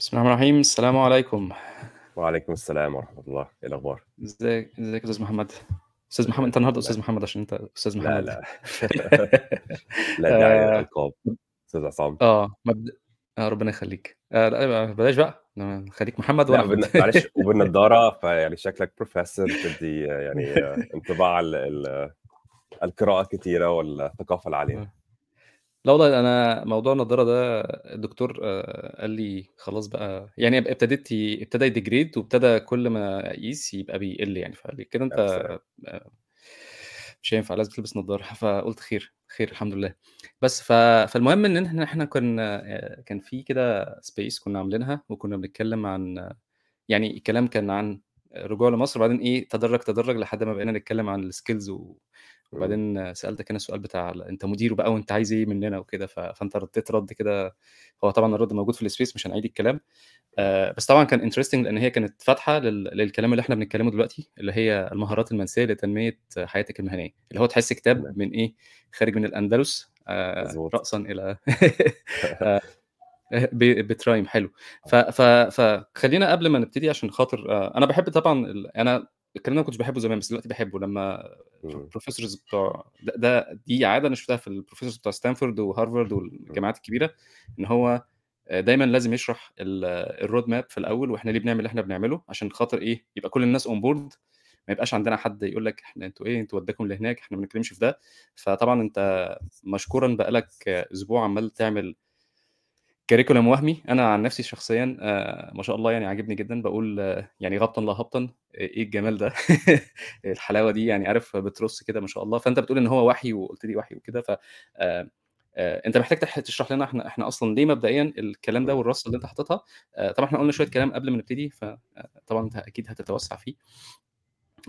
بسم الله الرحمن الرحيم. السلام عليكم. وعليكم السلام ورحمة الله، إيه الأخبار؟ ازيك إزيك يا أستاذ محمد؟ أستاذ محمد أنت النهارده أستاذ محمد عشان أنت أستاذ لا محمد. لا. لا داعي آه. للألقاب أستاذ عصام. آه مبدأ آه ربنا يخليك. آه لا بلاش بقى. خليك محمد وأنا لا احمد وبالن... معلش وبالنضارة فيعني شكلك بروفيسور تدي يعني انطباع ال... ال... القراءة كتيرة والثقافة العالية. آه. لا والله أنا موضوع النضارة ده الدكتور آه، قال لي خلاص بقى يعني ابتديت ي- ابتدى ي degrade وابتدى كل ما اقيس يبقى بيقل يعني. فقال لي كده ألف سلامة آه، مش هينفع لازم تلبس نضارة. فقلت خير خير الحمد لله. بس ف... فالمهم إن إحنا إحنا كنا آه، كان في كده space كنا عاملينها وكنا بنتكلم عن يعني الكلام كان عن رجوع لمصر. وبعدين إيه تدرج تدرج لحد ما بقينا نتكلم عن ال skills و... وبعدين سألتك أنا السؤال بتاع أنت مدير بقى وأنت عايز إيه مننا وكده ف... فأنت رديت رد كده هو طبعا الرد موجود في ال space مش هنعيد الكلام آه، بس طبعا كان interesting لأن هي كانت فاتحة لل... للكلام اللي إحنا بنتكلمه دلوقتي اللي هي المهارات المنسية لتنمية حياتك المهنية اللي هو تحس كتاب من إيه خارج من الأندلس آه، راسا إلى آه، بترايم حلو. فخلينا قبل ما نبتدي عشان خاطر أنا بحب طبعا أنا الكلام ده ما كنتش بحبه زمان بس دلوقتي بحبه لما. ال professors بتوع ده, ده دي عادة أنا شفتها في ال professors بتوع ستانفورد وهارفارد مم. والجامعات الكبيرة إن هو دايما لازم يشرح ال- ال road map في الأول وإحنا ليه بنعمل اللي إحنا بنعمله عشان خاطر إيه يبقى كل الناس on board ما يبقاش عندنا حد يقول لك إحنا أنتوا إيه أنتوا وداكم لهناك إحنا ما بنتكلمش في ده فطبعا أنت مشكورا بقالك أسبوع عمال تعمل كاريكولم وهمي. أنا عن نفسي شخصيا آه، ما شاء الله يعني عاجبني جدا. بقول آه، يعني غبطا لا هبطا إيه الجمال ده؟ الحلاوة دي يعني عارف بترص كده ما شاء الله. فأنت بتقول إن هو وحي وقلت لي وحي وكده. ف آه، آه، أنت محتاج تشرح لنا إحنا إحنا أصلا ليه مبدئيا الكلام ده مم. والرصه اللي أنت حاططها؟ آه، طبعا إحنا قلنا شوية كلام قبل ما نبتدي فطبعا أنت أكيد هتتوسع فيه.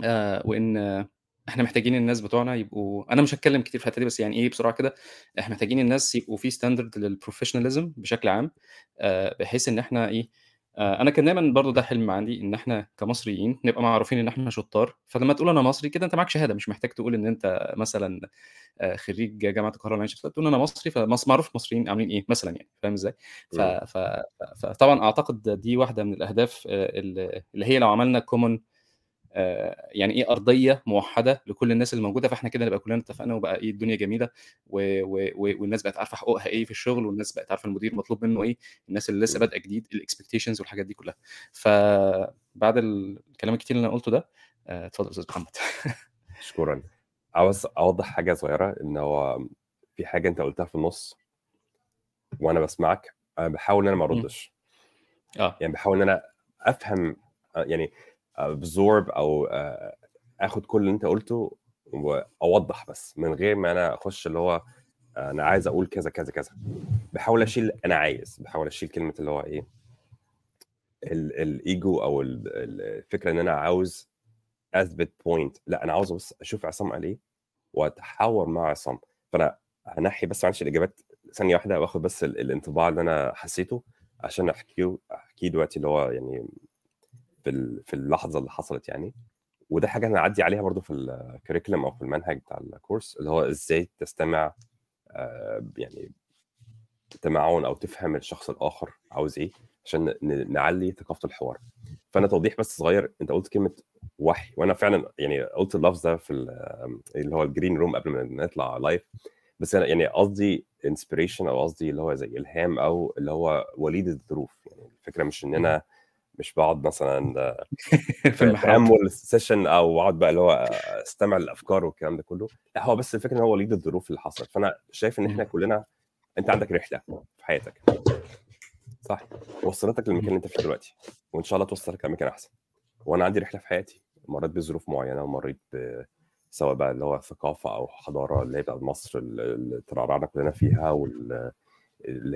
آه، وإن إحنا محتاجين الناس بتوعنا يبقوا أنا مش هتكلم كتير في الحتة دي بس يعني إيه بسرعة كده إحنا محتاجين الناس يبقوا في standard لل professionalism بشكل عام آه، بحيث إن إحنا إيه آه، أنا كان دايما برضو ده حلم عندي إن إحنا كمصريين نبقى معروفين إن إحنا شطار فلما تقول أنا مصري كده أنت معاك شهادة مش محتاج تقول إن أنت مثلا آه، خريج جامعة القاهرة ولا عين شمس تقول أنا مصري فمعروف المصريين عاملين إيه مثلا يعني فاهم إزاي ف-. ف- فطبعا أعتقد دي واحدة من الأهداف آه، اللي هي لو عملنا common يعني إيه أرضية موحدة لكل الناس اللي موجودة فإحنا كده نبقى كلنا اتفقنا وبقى إيه الدنيا جميلة و... و... و... والناس بقت عارفة حقوقها إيه في الشغل والناس بقت عارفة المدير مطلوب منه إيه الناس اللي لسه. بادئة جديد ال expectations والحاجات دي كلها. فبعد الكلام الكتير اللي أنا قلته ده آه، اتفضل أستاذ محمد. شكرا. عاوز أوضح حاجة صغيرة إن هو في حاجة أنت قلتها في النص وأنا بسمعك أنا بحاول إن أنا ما مم. أردش. آه. يعني بحاول إن أنا أفهم آه، يعني absorb أو آه، آخد كل اللي أنت قلته وأوضح بس من غير ما أنا أخش اللي هو آه، أنا عايز أقول كذا كذا كذا. بحاول أشيل أنا عايز بحاول أشيل كلمة اللي هو إيه ال- الإيجو أو ال- ال- الفكرة إن أنا عاوز أثبت بوينت لا أنا عاوز بس أشوف عصام قال إيه وأتحاور مع عصام. فأنا هنحي بس معلش الإجابات. ثانية واحدة واخد بس ال- الانطباع اللي أنا حسيته عشان أحكيه أحكيه دلوقتي اللي هو يعني في في اللحظة اللي حصلت يعني. وده حاجة هنعدي عليها برضو في ال curriculum أو في المنهج بتاع الكورس اللي هو إزاي تستمع آه، يعني تمعن أو تفهم الشخص الآخر عاوز إيه عشان نعلي ثقافة الحوار. فأنا توضيح بس صغير أنت قلت كلمة وحي وأنا فعلا يعني قلت اللفظ ده في ال- اللي هو ال green room قبل ما نطلع live بس أنا يعني قصدي inspiration أو قصدي اللي هو زي إلهام أو اللي هو وليد الظروف. يعني الفكرة مش إن أنا مش بقعد مثلا في في المحاضر تامل سيشن أو أقعد بقى اللي هو أستمع للأفكار والكلام ده كله. لا هو بس الفكرة إن هو وليد الظروف اللي حصلت. فأنا شايف إن إحنا. كلنا أنت عندك رحلة في حياتك. صح؟ وصلتك للمكان اللي أنت فيه دلوقتي. وإن شاء الله توصلك لمكان أحسن. وأنا عندي رحلة في حياتي. مريت بظروف معينة ومريت ب سواء بقى اللي هو ثقافة أو حضارة اللي هي بتاعت مصر اللي ترعرعنا كلنا فيها واللي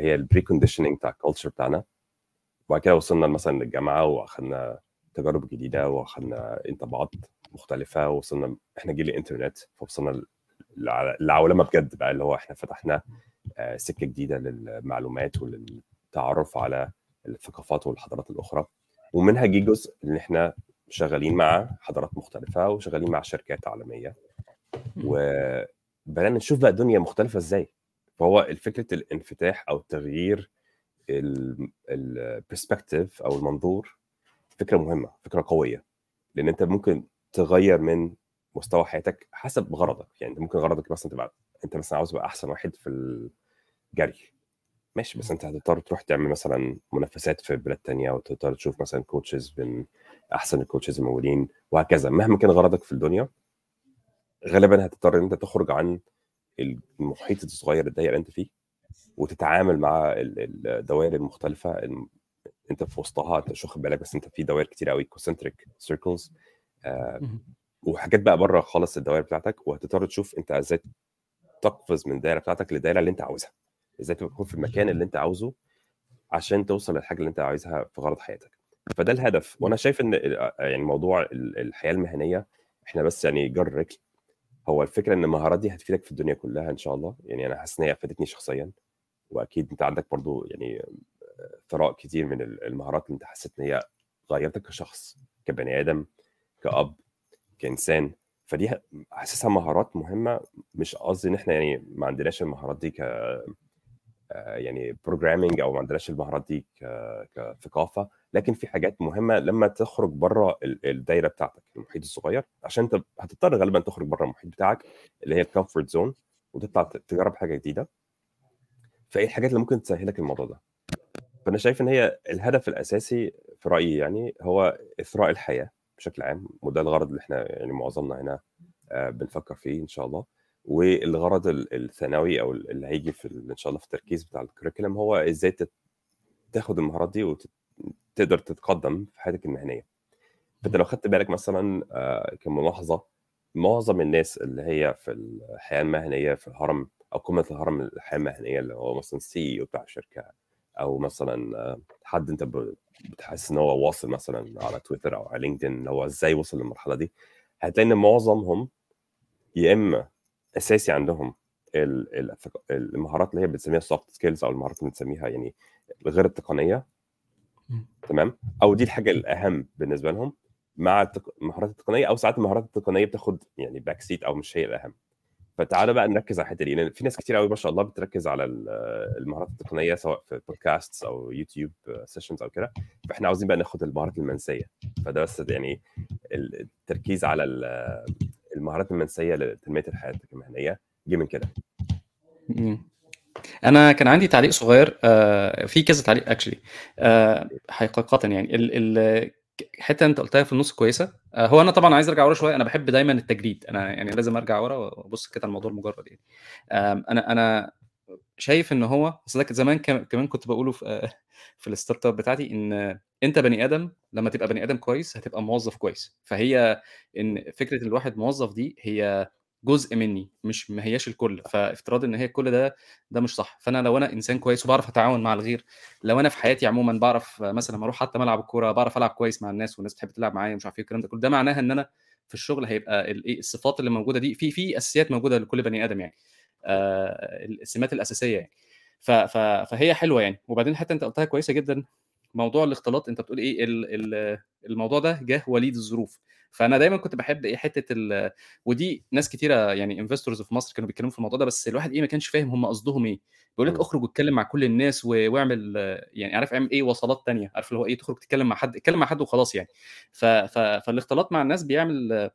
هي ال pre-conditioning بتاع ال culture بتاعنا. وبعد كده وصلنا مثلا للجامعة وأخدنا تجارب جديدة وأخدنا انطباعات مختلفة وصلنا إحنا جيل الإنترنت فوصلنا للع- للعولمه بجد بقى اللي هو إحنا فتحنا آه، سكة جديدة للمعلومات وللتعرف على الثقافات والحضارات الأخرى. ومنها جه جزء إن إحنا شغالين مع حضارات مختلفة وشغالين مع شركات عالمية. وبدأنا نشوف بقى الدنيا مختلفة إزاي. فهو فكرة الانفتاح أو التغيير ال perspective أو المنظور فكرة مهمة فكرة قوية. لأن أنت ممكن تغير من مستوى حياتك حسب غرضك. يعني أنت ممكن غرضك مثلا تبقى أنت مثلا عاوز تبقى أحسن واحد في الجري. ماشي بس أنت هتضطر تروح تعمل مثلا منافسات في بلاد تانية وتضطر تشوف مثلا coaches من أحسن ال coaches الموجودين وهكذا. مهما كان غرضك في الدنيا غالبا هتضطر إن أنت تخرج عن المحيط الصغير الضيق اللي أنت فيه. وتتعامل مع الدوائر المختلفة. أنت في وسطها أنت مش واخد بالك بس أنت في دوائر كتير قوي concentric circles آه وحاجات بقى بره خالص الدوائر بتاعتك وهتضطر تشوف أنت إزاي تقفز من الدايرة بتاعتك للدايرة اللي أنت عاوزها. إزاي تكون في المكان اللي أنت عاوزه عشان توصل للحاجة اللي أنت عايزها في غرض حياتك. فده الهدف. وأنا شايف إن يعني موضوع الحياة المهنية إحنا بس يعني جر رجل. هو الفكرة إن المهارات دي هتفيدك في الدنيا كلها إن شاء الله. يعني أنا حاسس إن هي أفادتني شخصيا. وأكيد أنت عندك برضو يعني ثراء كتير من المهارات اللي أنت حسيت إن هي غيرتك كشخص كبني آدم كأب كإنسان فدي حاسسها مهارات مهمة. مش قصدي إن إحنا يعني ما عندناش المهارات دي ك يعني programming أو ما عندناش المهارات دي كثقافة لكن في حاجات مهمة لما تخرج بره الدايرة بتاعتك المحيط الصغير عشان أنت هتضطر غالبا تخرج بره المحيط بتاعك اللي هي ال comfort zone وتطلع تجرب حاجة جديدة. فإيه الحاجات اللي ممكن تسهلك الموضوع ده؟ فأنا شايف إن هي الهدف الأساسي في رأيي يعني هو إثراء الحياة بشكل عام وده الغرض اللي إحنا يعني معظمنا هنا بنفكر فيه إن شاء الله. والغرض الثانوي أو اللي هيجي في إن شاء الله في التركيز بتاع ال curriculum هو إزاي تاخد المهارات دي وتقدر تتقدم في حياتك المهنية. فأنت لو خدت بالك مثلا كملاحظة معظم الناس اللي هي في الحياة المهنية في الهرم أو قمه الهرم الحياة المهنية اللي هو مثلا CEO بتاع شركة أو مثلا حد أنت بتحس إن هو واصل مثلا على تويتر أو على لينكدين هو إزاي وصل للمرحلة دي هتلاقي إن معظمهم يا إما أساسي عندهم المهارات اللي هي بنسميها soft skills أو المهارات اللي بنسميها يعني غير التقنية تمام؟ أو دي الحاجة الأهم بالنسبة لهم مع المهارات التقنية أو ساعات المهارات التقنية بتاخد يعني back seat أو مش هي الأهم. فتعالى بقى نركز على الحتة دي لأن في ناس كتير قوي ما شاء الله بتركز على المهارات التقنية سواء في بودكاست أو يوتيوب sessions أو كده. فإحنا عاوزين بقى ناخد المهارات المنسية. فده بس يعني التركيز على المهارات المنسية لتنمية الحياة المهنية. جه من كده. أنا كان عندي تعليق صغير آه في كذا تعليق اكشلي آه حقيقه يعني. ال حتة أنت قلتها في النص كويسة. آه هو أنا طبعا عايز أرجع ورا شوية. أنا بحب دايما التجريد. أنا يعني لازم أرجع ورا وأبص كده الموضوع المجرد يعني. أنا أنا شايف إن هو أصل زمان كمان كنت بقوله في في ال startup بتاعتي إن أنت بني آدم لما تبقى بني آدم كويس هتبقى موظف كويس. فهي إن فكرة الواحد موظف دي هي جزء مني مش ما هياش الكل. فافتراض إن هي الكل ده ده مش صح. فأنا لو أنا إنسان كويس وبعرف أتعاون مع الغير لو أنا في حياتي عموما بعرف مثلا أروح حتى ملعب الكورة بعرف ألعب كويس مع الناس والناس بتحب تلعب معايا ومش عارف إيه الكلام ده كله ده معناها إن أنا في الشغل هيبقى الايه الصفات اللي موجودة دي في في أساسيات موجودة لكل بني آدم يعني. آه السمات الأساسية يعني. ف ف فهي حلوة يعني. وبعدين حتى أنت قلتها كويسة جدا موضوع الاختلاط أنت بتقول إيه ال ال الموضوع ده جه وليد الظروف. فأنا دايما كنت بحب إيه حتة ال ودي ناس كتيرة يعني انفستورز في مصر كانوا بيتكلموا في الموضوع ده بس الواحد إيه ما كانش فاهم هم قصدهم إيه. بيقول لك اخرج واتكلم مع كل الناس واعمل يعني عارف اعمل إيه وصلات تانية عارف اللي هو إيه تخرج تتكلم مع حد اتكلم مع حد وخلاص يعني. ف... ف... فالاختلاط مع الناس بيعمل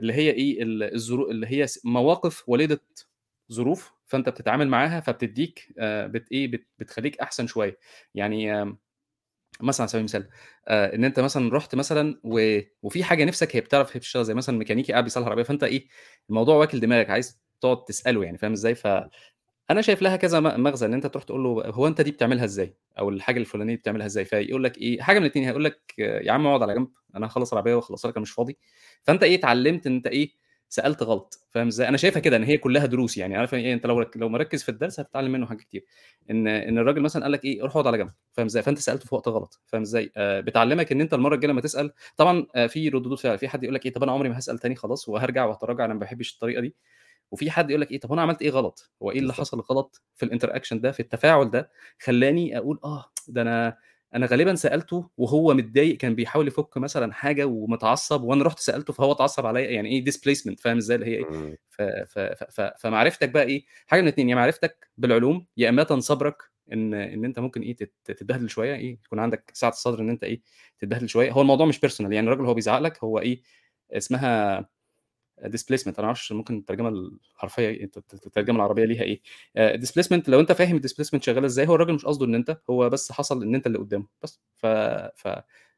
اللي هي إيه الظروف اللي هي مواقف وليدة ظروف فأنت بتتعامل معاها فبتديك بت إيه بت... بتخليك أحسن شوية. يعني مثلا على سبيل المثال آه إن أنت مثلا رحت مثلا و... وفي حاجة نفسك هي بتعرف هي بتشتغل زي مثلا ميكانيكي قاعد بيصلح العربية فأنت إيه الموضوع واكل دماغك عايز تقعد تسأله يعني فاهم إزاي؟ ف أنا شايف لها كذا مغزى إن أنت تروح تقول له هو أنت دي بتعملها إزاي؟ أو الحاجة الفلانية بتعملها إزاي؟ فيقول لك إيه حاجة من الاثنين هيقول لك يا عم اقعد على جنب أنا هخلص العربية واخلص لك أنا مش فاضي. فأنت إيه اتعلمت إن أنت إيه سألت غلط فاهم إزاي؟ أنا شايفها كده إن هي كلها دروس يعني. عارف إيه أنت لو لو مركز في الدرس هتتعلم منه حاجات كتير. إن إن الراجل مثلا قال لك إيه روح اقعد على جنب فاهم إزاي؟ فأنت سالته في وقت غلط فاهم إزاي؟ آه بتعلمك إن أنت المرة الجاية لما تسأل طبعا آه في ردود فعل في حد يقول لك إيه طب أنا عمري ما هسأل تاني خلاص وهرجع وهتراجع أنا ما بحبش الطريقة دي. وفي حد يقول لك إيه طب أنا عملت إيه غلط؟ هو إيه اللي حصل غلط في ال interaction ده في التفاعل ده خلاني أقول آه ده أنا أنا غالبا سألته وهو متضايق كان بيحاول يفك مثلا حاجة ومتعصب وأنا رحت سألته فهو اتعصب عليا يعني إيه displacement فاهم إزاي اللي هي إيه؟ ف ف ف فمعرفتك بقى إيه؟ حاجة من الاثنين يا معرفتك بالعلوم يا إما صبرك إن إن أنت ممكن إيه تت- تتبهدل شوية إيه يكون عندك سعة الصدر إن أنت إيه تتبهدل شوية. هو الموضوع مش personal يعني الراجل هو بيزعق لك هو إيه اسمها displacement أنا ما أعرفش ممكن الترجمة الحرفيه الت- الت- الترجمة العربية ليها إيه؟ displacement لو أنت فاهم ال displacement شغالة إزاي هو الراجل مش قصده إن أنت هو بس حصل إن أنت اللي قدامه بس. ف ف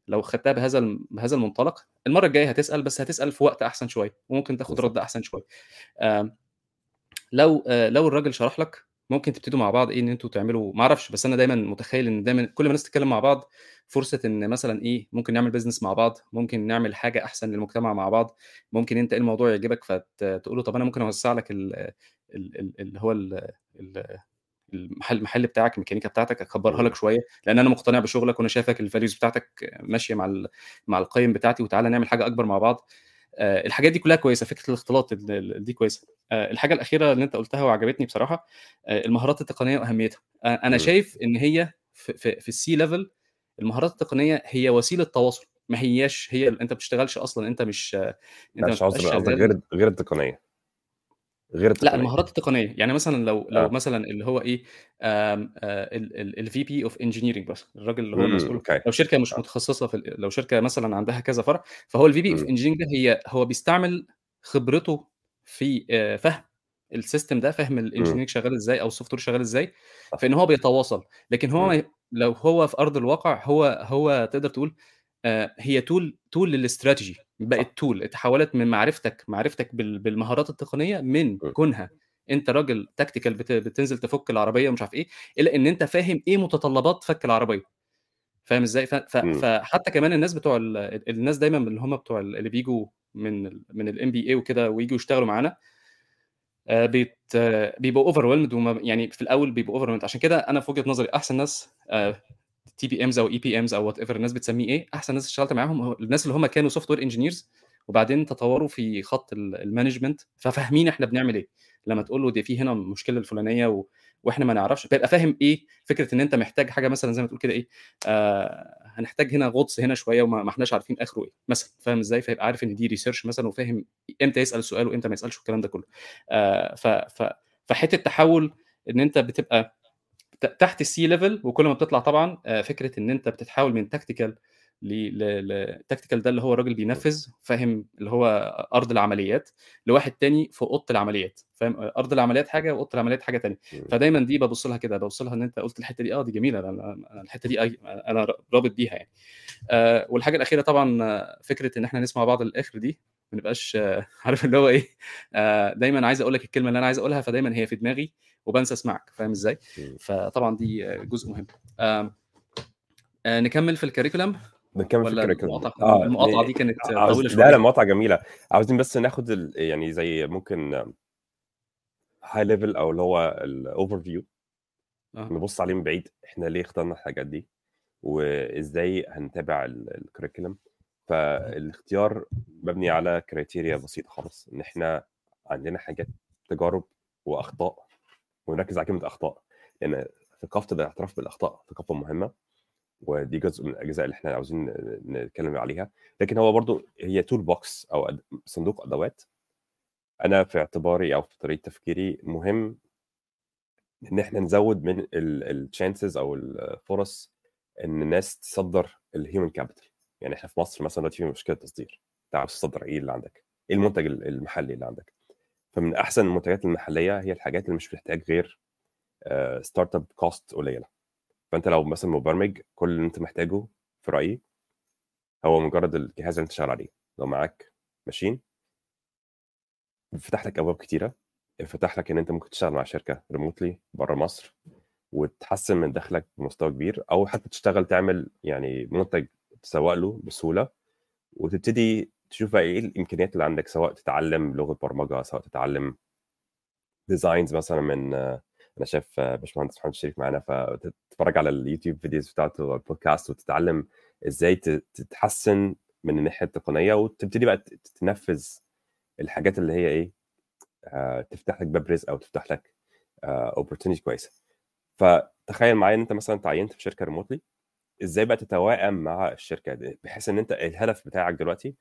لو خدتها بهذا بهذا المنطلق المرة الجاية هتسأل بس هتسأل في وقت أحسن شوية وممكن تاخد رد أحسن شوية. آم، لو آه، لو الراجل شرح لك ممكن تبتدوا مع بعض إيه ان أنتوا تعملوا ما أعرفش بس أنا دايما متخيل إن دايما كل ما الناس تتكلم مع بعض فرصة إن مثلا إيه ممكن نعمل business مع بعض ممكن نعمل حاجة أحسن للمجتمع مع بعض ممكن أنت إيه الموضوع يعجبك فتقول له طب أنا ممكن أوسع لك ال- ال- ال- اللي هو ال- ال- المحل المحل بتاعك الميكانيكا بتاعتك أكبرها. لك شوية لأن أنا مقتنع بشغلك وأنا شايفك ال values بتاعتك ماشية مع مع القيم بتاعتي وتعالى نعمل حاجة أكبر مع بعض. آه، الحاجات دي كلها كويسة فكرة الاختلاط ال- ال- دي كويسة. الحاجة الأخيرة اللي أنت قلتها وعجبتني بصراحة آه، المهارات التقنية واهميتها آه، أنا مم. شايف إن هي في, في, في ال C level المهارات التقنية هي وسيلة تواصل ما هياش هي أنت ما بتشتغلش أصلا أنت مش آه، أنت مش عذر قصدك غير غير التقنية. غير لا التقنية. المهارات التقنية. يعني مثلا لو لو آه. مثلا اللي هو إيه ال VP of engineering بس الراجل اللي هو المسؤول لو شركة مش آه. متخصصة في لو شركة مثلا عندها كذا فرع فهو ال VP of engineering هي هو بيستعمل خبرته في آه، فهم. ال system ده فهم إمم. ال engineering شغال إزاي أو ال software شغال إزاي صح. في ان هو بيتواصل. لكن هو ما- لو هو في أرض الواقع هو هو تقدر تقول آه، هي tool tool لل strategy. بقت tool اتحولت من معرفتك معرفتك بال- بالمهارات التقنية من مم. كونها. أنت راجل tactical بتنزل تفك العربية ومش عارف إيه إلى إن أنت فاهم إيه متطلبات فك العربية. فاهم إزاي؟ فحتى كمان الناس بتوع ال- الناس دايما اللي هم بتوع ال- اللي بيجوا من ال من ال MBA وكده ويجوا يشتغلوا معانا. آه، بيت آه، بيبقوا overwhelmed يعني في الأول بيبقوا over عشان كده أنا في وجهة نظري أحسن ناس TPMs أو EPMs أو whatever الناس بتسميه إيه أحسن ناس اشتغلت معاهم الناس اللي هم كانوا software engineers وبعدين تطوروا في خط ال- management ففاهمين إحنا بنعمل إيه. لما تقول له دي في هنا المشكلة الفلانية و... وإحنا ما نعرفش بيبقى فاهم إيه فكرة إن أنت محتاج حاجة مثلا زي ما تقول كده إيه آه هنحتاج هنا غطس هنا شوية وما ما إحناش عارفين آخره إيه مثلا فاهم إزاي؟ فيبقى عارف إن دي research مثلا وفاهم إمتى يسأل السؤال وإمتى ما يسألش والكلام ده كله. آه ف... ف... فحتة تحول إن أنت بتبقى تحت ال C level وكل ما بتطلع طبعا آه، فكرة إن أنت بتتحول من tactical ل tactical ده اللي هو راجل بينفذ فاهم اللي هو أرض العمليات لواحد تاني في أوضة العمليات فاهم أرض العمليات حاجة وأوضة العمليات حاجة تانية. فدايما دي ببص لها كده ببص لها إن أنت قلت الحتة دي آه دي جميلة أنا الحتة دي أنا رابط بيها يعني. آه، والحاجة الأخيرة طبعا فكرة إن إحنا نسمع بعض للآخر دي ما نبقاش آه، عارف اللي هو إيه آه، دايما عايز أقول لك الكلمة اللي أنا عايز أقولها فدايما هي في دماغي وبنسى اسمعك فاهم إزاي. فطبعا دي جزء مهم. آه، نكمل في ال curriculum بنكمل ال curriculum المقاطعه آه المقاطعة دي كانت آه، طويلة لا لا شوية. مقاطعه جميلة. عاوزين بس ناخد ال... يعني زي ممكن high level أو اللي هو ال overview آه. نبص عليه من بعيد. إحنا ليه اخترنا الحاجات دي؟ وإزاي هنتابع ال curriculum فالاختيار مبني على criteria بسيطة خالص. إن إحنا عندنا حاجات تجارب وأخطاء ونركز على كلمة أخطاء. لأن ثقافة الاعتراف بالأخطاء ثقافة مهمة. ودي جزء من الأجزاء اللي إحنا عاوزين نتكلم عليها. لكن هو برضو هي tool box أو صندوق أدوات. أنا في اعتباري أو في طريقة تفكيري مهم إن إحنا نزود من ال chances أو الفرص إن الناس تصدر ال human capital يعني إحنا في مصر مثلا دلوقتي في مشكلة تصدير. عاوز تصدر إيه اللي عندك؟ إيه المنتج المحلي اللي عندك؟ فمن أحسن المنتجات المحلية هي الحاجات اللي مش بتحتاج غير startup cost قليلة. فأنت لو مثلا مبرمج كل اللي أنت محتاجه في رأيي هو مجرد الجهاز اللي أنت شغال عليه. لو معاك machine. بيفتح لك أبواب كتيرة. فتح لك إن أنت ممكن تشتغل مع شركة remotely بره مصر. وتحسن من دخلك بمستوى كبير. أو حتى تشتغل تعمل يعني منتج تسوق له بسهولة. وتبتدي تشوف بقى إيه الإمكانيات اللي عندك سواء تتعلم لغة برمجة سواء تتعلم designs مثلا من أنا شايف باشمهندس محمد شريف معانا فتتفرج على اليوتيوب videos بتاعته والبودكاست وتتعلم إزاي تتحسن من الناحية التقنية وتبتدي بقى تنفذ الحاجات اللي هي إيه آه تفتح لك باب رزق أو تفتح لك opportunity آه كويسة. فتخيل معايا إن أنت مثلا تعينت في شركة remotely إزاي بقى تتوائم مع الشركة دي؟ بحيث إن أنت الهدف بتاعك دلوقتي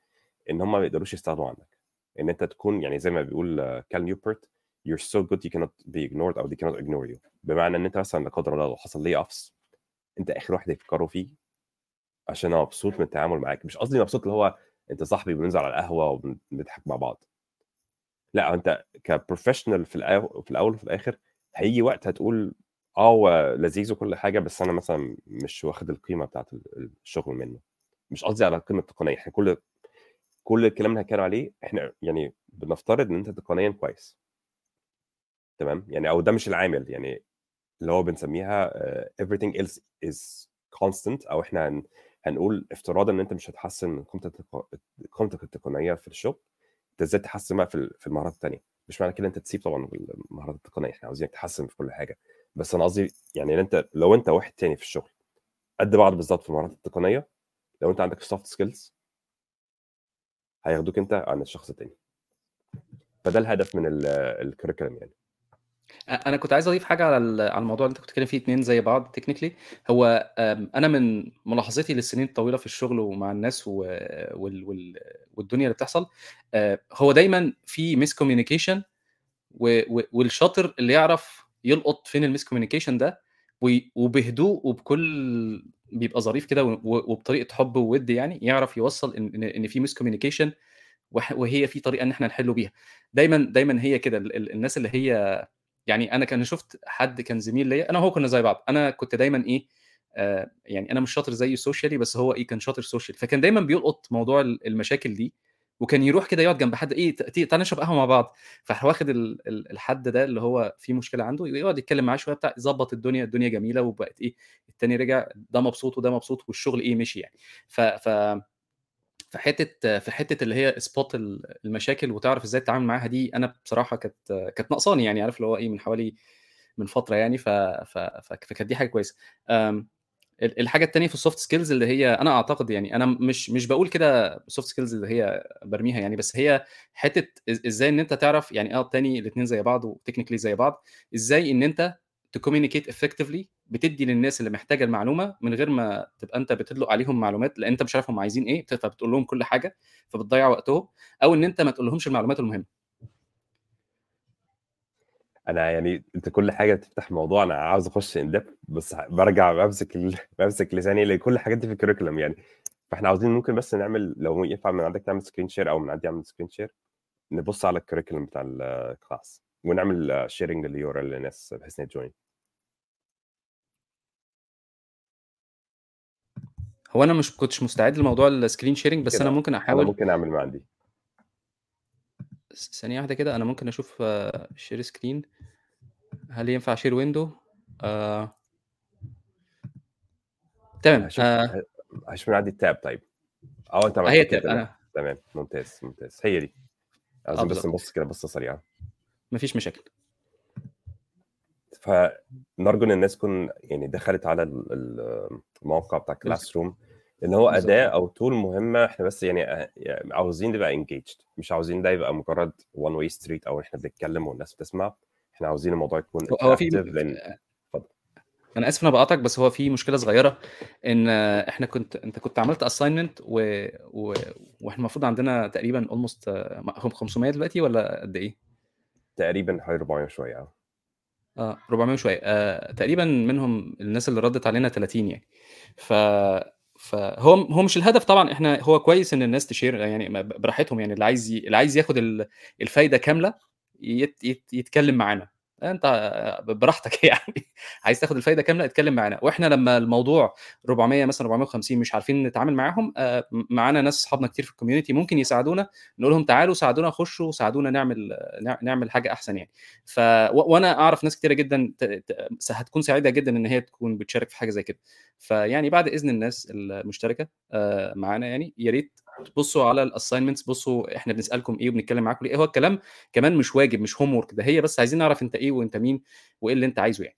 إن هم ما يقدروش يستغنوا عنك. إن أنت تكون يعني زي ما بيقول كال نيوبورت you're so good you cannot be ignored أو they cannot ignore you. بمعنى إن أنت مثلا لا قدر الله لو حصل لي layoffs أنت آخر واحد يفكروا فيه عشان أنا مبسوط من التعامل معاك. مش قصدي مبسوط اللي هو أنت صاحبي بننزل على القهوة وبنضحك مع بعض. لا أنت كبروفيشنال في في الأول وفي الآخر هيجي وقت هتقول آه هو لذيذ وكل حاجة بس أنا مثلا مش واخد القيمة بتاعت الشغل منه. مش قصدي على القيمة التقنية. إحنا كل كل الكلام اللي هنتكلم عليه إحنا يعني بنفترض إن أنت تقنيا كويس. تمام؟ يعني أو ده مش العامل يعني اللي هو بنسميها uh, everything else is constant أو إحنا هن, هنقول افتراضا إن أنت مش هتحسن من قيمتك التقنية في الشغل. أنت إزاي تحسن بقى في المهارات الثانية مش معنى كده أنت تسيب طبعا المهارات التقنية إحنا عاوزينك تحسن في كل حاجة. بس أنا قصدي يعني إن أنت لو أنت واحد تاني في الشغل قد بعض بالظبط في المهارات التقنية لو أنت عندك soft skills هياخدوك أنت عن الشخص التاني. فده الهدف من ال curriculum يعني. أنا كنت عايز أضيف حاجة على على الموضوع اللي أنت كنت بتتكلم فيه اتنين زي بعض technically هو أنا من ملاحظتي للسنين الطويلة في الشغل ومع الناس وال وال والدنيا اللي بتحصل هو دايما في miscommunication والشاطر اللي يعرف يلقط فين كوميونيكيشن ده وبهدوء وبكل بيبقى ظريف كده وبطريقة حب وود يعني يعرف يوصل ان ان في miscommunication وهي في طريقة إن إحنا نحله بيها. دايما دايما هي كده الناس اللي هي يعني أنا كان شفت حد كان زميل ليا أنا وهو كنا زي بعض أنا كنت دايما إيه آه يعني أنا مش شاطر زيه socially بس هو إيه كان شاطر social فكان دايما بيلقط موضوع المشاكل دي وكان يروح كده يقعد جنب حد إيه تعالى نشرب قهوة مع بعض. فراح واخد الحد ده اللي هو في مشكلة عنده يقعد يتكلم معاه شوية بتاع يظبط الدنيا الدنيا جميلة وبقت إيه التاني رجع ده مبسوط وده مبسوط والشغل إيه مشي يعني. ف ف في حتة في حتة اللي هي spot المشاكل وتعرف إزاي تتعامل معاها دي أنا بصراحة كانت كانت ناقصاني يعني عارف اللي هو إيه من حوالي من فترة يعني ف... فكانت دي حاجة كويسة. الحاجة الثانية في ال soft skills اللي هي أنا أعتقد يعني أنا مش مش بقول كده soft skills اللي هي برميها يعني بس هي حتة إزاي إن أنت تعرف يعني آه الثاني الاثنين زي بعض و technically زي بعض إزاي إن أنت ت communicate effectively بتدي للناس اللي محتاجة المعلومة من غير ما تبقى أنت بتدلق عليهم معلومات لأن أنت مش عارف هم عايزين إيه فبتقول لهم كل حاجة فبتضيع وقتهم أو إن أنت ما تقول لهمش المعلومات المهمة. أنا يعني أنت كل حاجة بتفتح موضوع أنا عاوز أخش ان بس برجع بمسك ال... بمسك لساني لكل الحاجات دي في ال curriculum يعني. فإحنا عاوزين ممكن بس نعمل لو ينفع من عندك تعمل screen share أو من عندي أعمل screen share نبص على ال curriculum بتاع ال class ونعمل sharing لل URL للناس بحيث ان ت join. هو أنا مش كنتش مستعد لموضوع ال screen sharing بس أنا ممكن أحاول. أنا ممكن أعمل ما عندي. ثانية واحدة كده أنا ممكن أشوف share screen هل ينفع share window آه... تمام هشوف آه... هشوف من عندي ال tab طيب. أو انت هي tab أنا. تمام ممتاز ممتاز. هي دي. عايزين بس نبص كده بصة سريعة. مفيش مشاكل. فنرجو إن الناس تكون يعني دخلت على الموقع بتاع Classroom إن هو أداة أو tool مهمة. إحنا بس يعني عاوزين نبقى engaged مش عاوزين ده يبقى مجرد one way street أو إحنا بنتكلم والناس بتسمع. إحنا عاوزين الموضوع يكون هو في لأن... أنا آسف أنا بقاطعك بس هو في مشكلة صغيرة إن إحنا كنت أنت كنت عملت assignment و... و... وإحنا المفروض عندنا تقريبا almost 500 دلوقتي ولا قد إيه؟ تقريبا حوالي 400 شوية آه. آه 400 وشوية. آه تقريبا منهم الناس اللي ردت علينا 30 يعني. ف فهو هو مش الهدف طبعا. إحنا هو كويس إن الناس تشير يعني براحتهم يعني. اللي عايز اللي عايز ياخد الفايدة كاملة يت يت يتكلم معانا. انت براحتك يعني. عايز تاخد الفايدة كاملة اتكلم معانا. وإحنا لما الموضوع 400 مثلا 450 مش عارفين نتعامل معاهم معانا ناس اصحابنا كتير في الكوميونتي ممكن يساعدونا نقول لهم تعالوا ساعدونا خشوا ساعدونا نعمل نعمل حاجة أحسن يعني. ف وأنا أعرف ناس كتيرة جدا هتكون سعيدة جدا إن هي تكون بتشارك في حاجة زي كده. فيعني بعد إذن الناس المشتركة معانا يعني يا ريت بصوا على ال assignments بصوا إحنا بنسألكم إيه وبنتكلم معاكم ليه. هو الكلام كمان مش واجب مش homework ده هي بس عايزين نعرف أنت إيه وأنت مين وإيه اللي أنت عايزه يعني.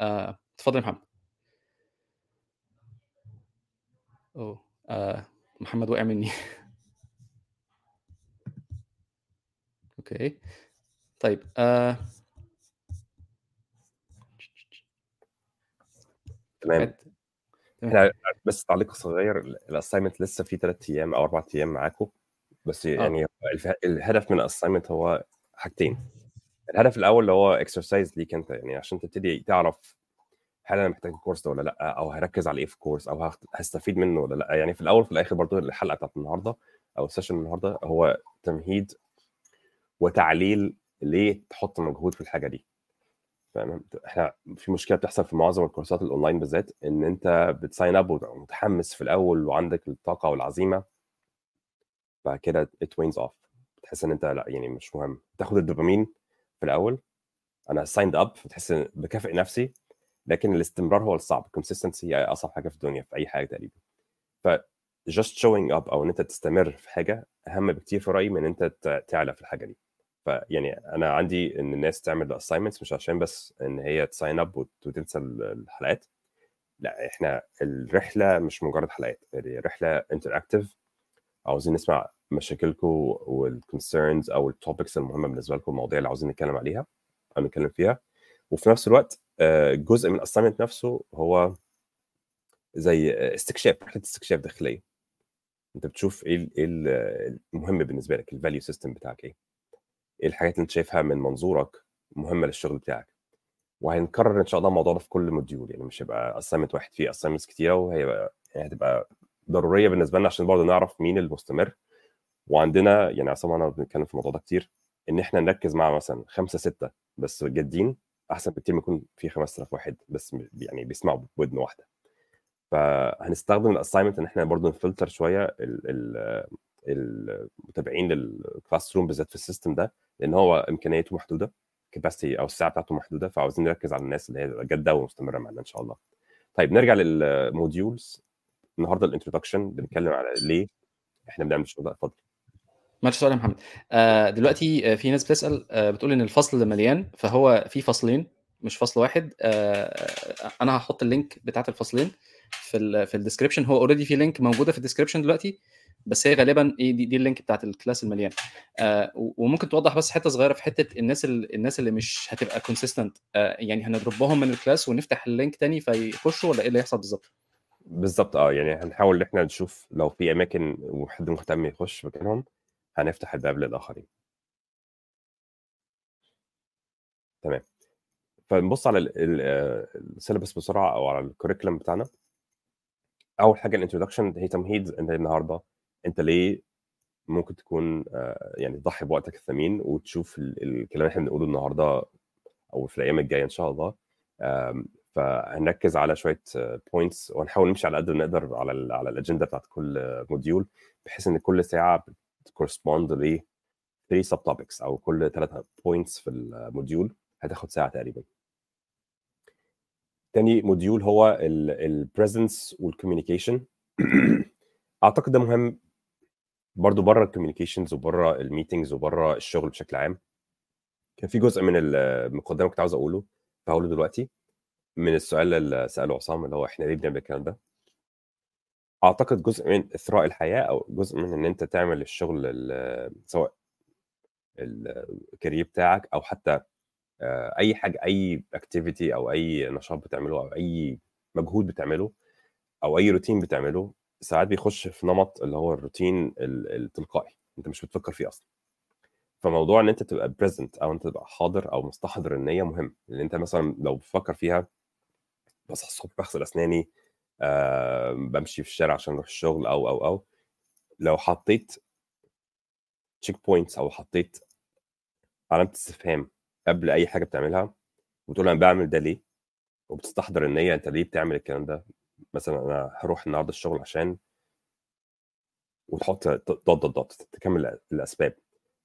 آه، اتفضل يا محمد. oh آه، محمد وقع مني. okay. طيب آه. تمام. إحنا بس تعليق صغير ال assignment لسه في ثلاث أيام أو أربع أيام معاكم. بس يعني آه. الهدف من ال assignment هو حاجتين. الهدف الأول اللي هو exercise ليك أنت يعني عشان تبتدي تعرف هل أنا محتاج ال course ده ولا لأ أو هركز على إيه في ال course أو هستفيد منه ولا لأ. يعني في الأول وفي الآخر برضو الحلقة بتاعت النهارده أو ال session النهارده هو تمهيد وتعليل ليه تحط مجهود في الحاجة دي. فاهم؟ إحنا في مشكلة بتحصل في معظم الكورسات الأونلاين بالذات إن أنت بت sign up ومتحمس في الأول وعندك الطاقة والعزيمة بعد كده it wanes off. بتحس إن أنت لأ يعني مش مهم. تاخد الدوبامين في الأول. أنا signed up بتحس بكافئ نفسي لكن الاستمرار هو الصعب. ال consistency هي أصعب حاجة في الدنيا في أي حاجة تقريبا. ف just showing up أو إن أنت تستمر في حاجة أهم بكتير في رأيي من إن أنت تعلى في الحاجة دي. فيعني أنا عندي إن الناس تعمل assignments مش عشان بس إن هي ت sign up وتنسى ال- الحلقات. لأ إحنا الرحلة مش مجرد حلقات الرحله interactive عاوزين نسمع مشاكلكم وال concerns أو ال topics المهمة بالنسبة لكم المواضيع اللي عاوزين نتكلم عليها أو نتكلم فيها. وفي نفس الوقت آه، جزء من ال assignment نفسه هو زي استكشاف رحلة استكشاف داخلية. أنت بتشوف إيه ال- المهم بالنسبة لك ال value system بتاعك إيه. إيه الحاجات اللي انت شايفها من منظورك مهمة للشغل بتاعك. وهنكرر إن شاء الله الموضوع ده في كل module يعني مش هيبقى assignment واحد فيه assignments كتيرة وهيبقى يعني هتبقى ضرورية بالنسبة لنا عشان برضه نعرف مين المستمر. وعندنا يعني عصام أنا بنتكلم في الموضوع ده كتير إن إحنا نركز مع مثلا خمسة ستة بس جادين أحسن بكتير ما يكون في 5000 واحد بس يعني بيسمعوا بودن واحدة. فهنستخدم ال assignment إن إحنا برضه نفلتر شوية ال- ال- المتابعين لل classroom بالذات في ال system ده لأن هو إمكانياته محدودة capacity أو السعة بتاعته محدودة فعاوزين نركز على الناس اللي هي جادة ومستمرة معانا إن شاء الله. طيب نرجع لل modules النهارده ال introduction بنتكلم على ليه إحنا بنعمل الشغل ده. اتفضل. معلش سؤال يا محمد. آه دلوقتي آه، في ناس بتسأل آه بتقول إن الفصل مليان فهو في فصلين مش فصل واحد. أنا هحط ال link بتاعت الفصلين في في ال description هو already في link موجودة في ال description دلوقتي. بس هي غالبا إيه دي, دي ال link بتاعت ال class المليان آه وممكن توضح بس حتة صغيرة في حتة الناس ال- الناس اللي مش هتبقى consistent آه يعني هنضربهم من ال class ونفتح ال link تاني فيخشوا ولا إيه اللي هيحصل بالظبط؟ بالظبط آه يعني هنحاول إن إحنا نشوف لو في أماكن وحد مهتم يخش مكانهم هنفتح الباب للاخرين. تمام. فنبص على ال syllabus بسرعة أو على ال curriculum بتاعنا. أول حاجة ال introduction هي تمهيد النهارده أنت ليه ممكن تكون آه، يعني تضحي بوقتك الثمين وتشوف ال- الكلام اللي إحنا بنقوله النهارده أو في الأيام الجاية إن شاء الله. فهنركز على شوية points وهنحاول نمشي على قد ما نقدر على ال على الأجندة بتاعت كل module بحيث إن كل ساعة بت correspond ل 3 sub topics أو كل ثلاث points في ال module هتاخد ساعة تقريبا. تاني module هو ال presence وال communication أعتقد ده مهم برضو بره ال communications وبره ال meetings وبره الشغل بشكل عام. كان في جزء من المقدمه كنت عاوز أقوله فهقوله دلوقتي من السؤال اللي سأله عصام اللي هو إحنا ليه بنعمل الكلام ده؟ أعتقد جزء من إثراء الحياة أو جزء من إن أنت تعمل الشغل ال- سواء ال career بتاعك أو حتى آه، أي حاجة أي activity أو أي نشاط بتعمله أو أي مجهود بتعمله أو أي روتين بتعمله ساعات بيخش في نمط اللي هو الروتين ال- التلقائي أنت مش بتفكر فيه أصلا. فموضوع إن أنت تبقى present أو أنت تبقى حاضر أو مستحضر النية مهم. لأن أنت مثلا لو بتفكر فيها بصحى الصبح بغسل أسناني آه بمشي في الشارع عشان أروح الشغل أو أو أو. لو حطيت check points أو حطيت علامة استفهام قبل أي حاجة بتعملها وتقول أنا بعمل ده ليه؟ وبتستحضر النية أنت ليه بتعمل الكلام ده؟ مثلا أنا هروح النهارده الشغل عشان وتحط dot dot dot تكمل الأسباب.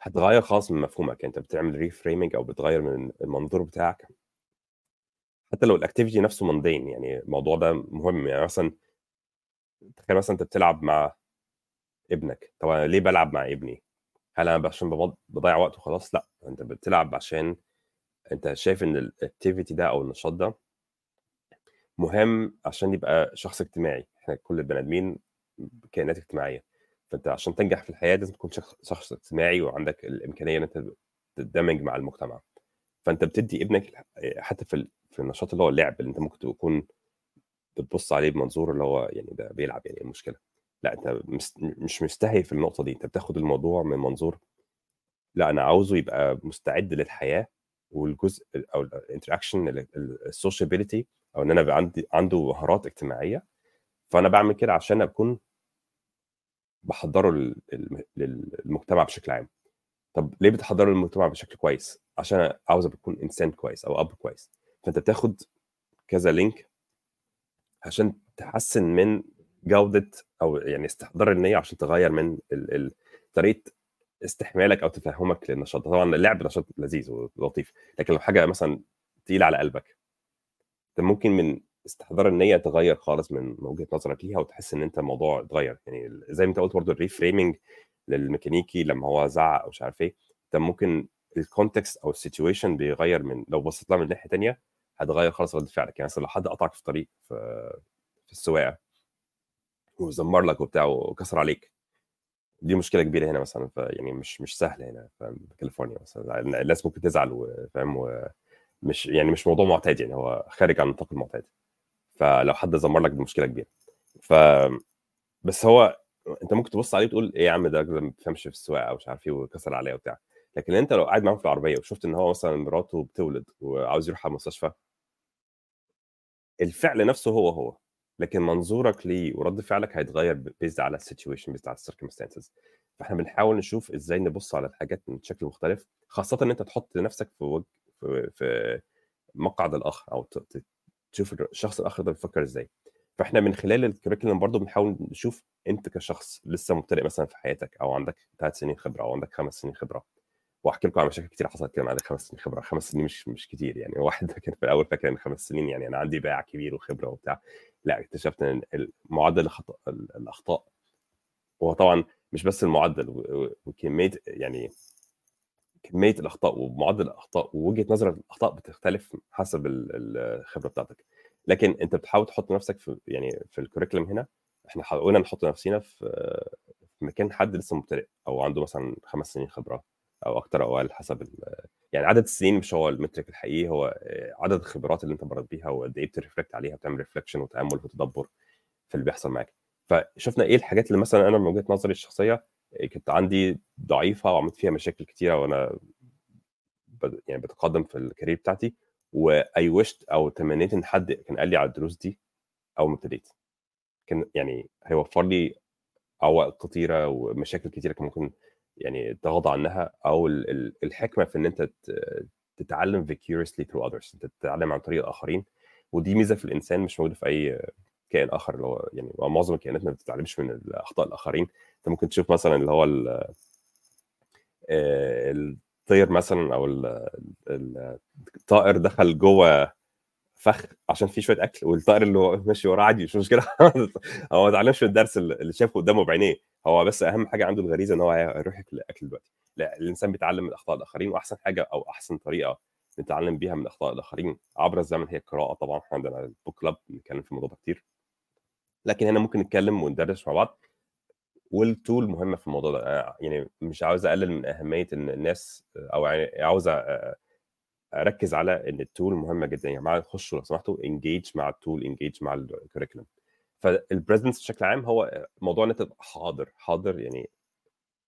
هتغير خالص من مفهومك. أنت بتعمل reframing أو بتغير من المنظور بتاعك. حتى لو ال activity نفسه mundane يعني الموضوع ده مهم. يعني مثلا تخيل مثلا أنت بتلعب مع ابنك. طب أنا ليه بلعب مع ابني؟ هل أنا عشان بضيع وقت وخلاص؟ لأ. أنت بتلعب عشان أنت شايف إن ال activity ده أو النشاط ده مهم عشان يبقى شخص اجتماعي. إحنا كل البني آدمين كائنات اجتماعية. فأنت عشان تنجح في الحياة لازم تكون شخص اجتماعي وعندك الإمكانية إن أنت تندمج مع المجتمع. فأنت بتدي ابنك حتى في في النشاط اللي هو اللعب اللي أنت ممكن تكون بتبص عليه بمنظور اللي هو يعني ده بيلعب يعني إيه المشكلة؟ لا أنت مش مستهين في النقطة دي. أنت بتاخد الموضوع من منظور لا أنا عاوزه يبقى مستعد للحياة والجزء أو ال interaction ال sociability أو إن أنا عندي عنده مهارات اجتماعية فأنا بعمل كده عشان أكون بحضره لل- لل- للمجتمع بشكل عام. طب ليه بتحضره للمجتمع بشكل كويس؟ عشان عاوز اكون إنسان كويس أو أب كويس. فأنت بتاخد كذا لينك عشان تحسن من جودة أو يعني استحضار النية عشان تغير من طريقة استحمالك أو تفهمك للنشاط طبعا اللعب نشاط لذيذ ولطيف. لكن لو حاجة مثلا تقيلة على قلبك أنت ممكن من استحضار النيه تغير خالص من وجهة نظرك ليها وتحس إن أنت الموضوع اتغير. يعني زي ما أنت قلت برضه ال reframing للميكانيكي لما هو زعق أو مش عارف إيه أنت ممكن ال context أو ال situation بيغير من لو بصيت لها من ناحية تانية هتغير خالص رد فعلك. يعني مثلا لو حد قطعك في طريق في في السواقة وزمر لك وبتاع وكسر عليك. دي مشكلة كبيرة هنا مثلا يعني مش مش سهلة هنا في كاليفورنيا مثلا الناس ممكن تزعل وفاهم ومش يعني مش موضوع معتاد يعني هو خارج عن نطاق المعتاد. فلو حد زمر لك دي مشكله كبيرة. ف بس هو أنت ممكن تبص عليه وتقول إيه يا عم ده ما بيفهمش في السواقة أو مش عارف إيه وكسر عليا وبتاع. لكن أنت لو قاعد معاهم في العربية وشفت إن هو مثلا مراته بتولد وعاوز يروح على المستشفى الفعل نفسه هو هو لكن منظورك ليه ورد فعلك هيتغير based على ال situation based على ال circumstances فإحنا بنحاول نشوف إزاي نبص على الحاجات من شكل مختلف خاصة إن أنت تحط نفسك في وجه في, مقعد الآخر أو تشوف الشخص الآخر ده بيفكر إزاي. فإحنا من خلال الكريكولم برضو بنحاول نشوف أنت كشخص لسه مبتدئ مثلا في حياتك أو عندك ثلاث سنين خبرة أو عندك خمس سنين خبرة. وأحكي لكم عن مشاكل كتير حصلت كده عندي خمس سنين خبرة. خمس سنين مش مش كتير يعني. واحد كان في الأول فاكر إن خمس سنين يعني أنا عندي باع كبير وخبرة وبتاع. لا اكتشفت إن معدل الأخطاء. هو طبعا مش بس المعدل وكمية يعني كمية الأخطاء ومعدل الأخطاء ووجهة نظر الأخطاء بتختلف حسب ال- الخبرة بتاعتك. لكن أنت بتحاول تحط نفسك في يعني في الكوريكولم هنا إحنا حاولنا نحط نفسنا في مكان حد لسه مبتدئ أو عنده مثلا خمس سنين خبرة أو أكتر أو أقل حسب يعني عدد السنين مش هو المترك الحقيقي هو عدد الخبرات اللي أنت مريت بيها وقد إيه بترفلكت عليها بتعمل ريفلكشن وتأمل وتدبر في اللي بيحصل معاك. فشفنا إيه الحاجات اللي مثلا أنا من وجهة نظري الشخصية كنت عندي ضعيفة وعملت فيها مشاكل كتيرة وأنا يعني بتقدم في ال career بتاعتي و I wished أو تمنيت إن حد كان قال لي على الدروس دي أول ما ابتديت. كان يعني هيوفر لي عوائق كتيرة ومشاكل كتيرة كان ممكن يعني تغاضى عنها أو ال- ال- الحكمة في إن أنت تتعلم vicariously through others أنت تتعلم عن طريق الآخرين ودي ميزة في الإنسان مش موجودة في أي كائن آخر اللي هو يعني معظم الكائنات ما بتتعلمش من اخطاء الآخرين. أنت ممكن تشوف مثلا اللي هو آه، الطير مثلا أو ال- ال- الطائر دخل جوه فخ عشان فيه شوية أكل والطائر اللي هو ماشي وراه عادي مش مشكلة. هو ما اتعلمش الدرس اللي شافه قدامه بعينيه. هو بس أهم حاجة عنده الغريزة إن هو هيروح ياكل اكل دلوقتي. لا الإنسان بيتعلم من اخطاء الآخرين وأحسن حاجة أو أحسن طريقة نتعلم بيها من اخطاء الآخرين عبر الزمن هي القراءة طبعا. إحنا عندنا ال book club بنتكلم في الموضوع ده كتير. لكن هنا ممكن نتكلم وندردش مع بعض. وال tool مهمة في الموضوع ده. أنا يعني مش عاوز اقلل من اهمية ان الناس أو يعني عاوز أ- اركز على ان ال tool مهمة جدا. يا جماعة خشوا لو سمحتوا engage مع ال tool engage مع ال curriculum فال presence بشكل عام هو موضوع ان انت تبقى حاضر. حاضر يعني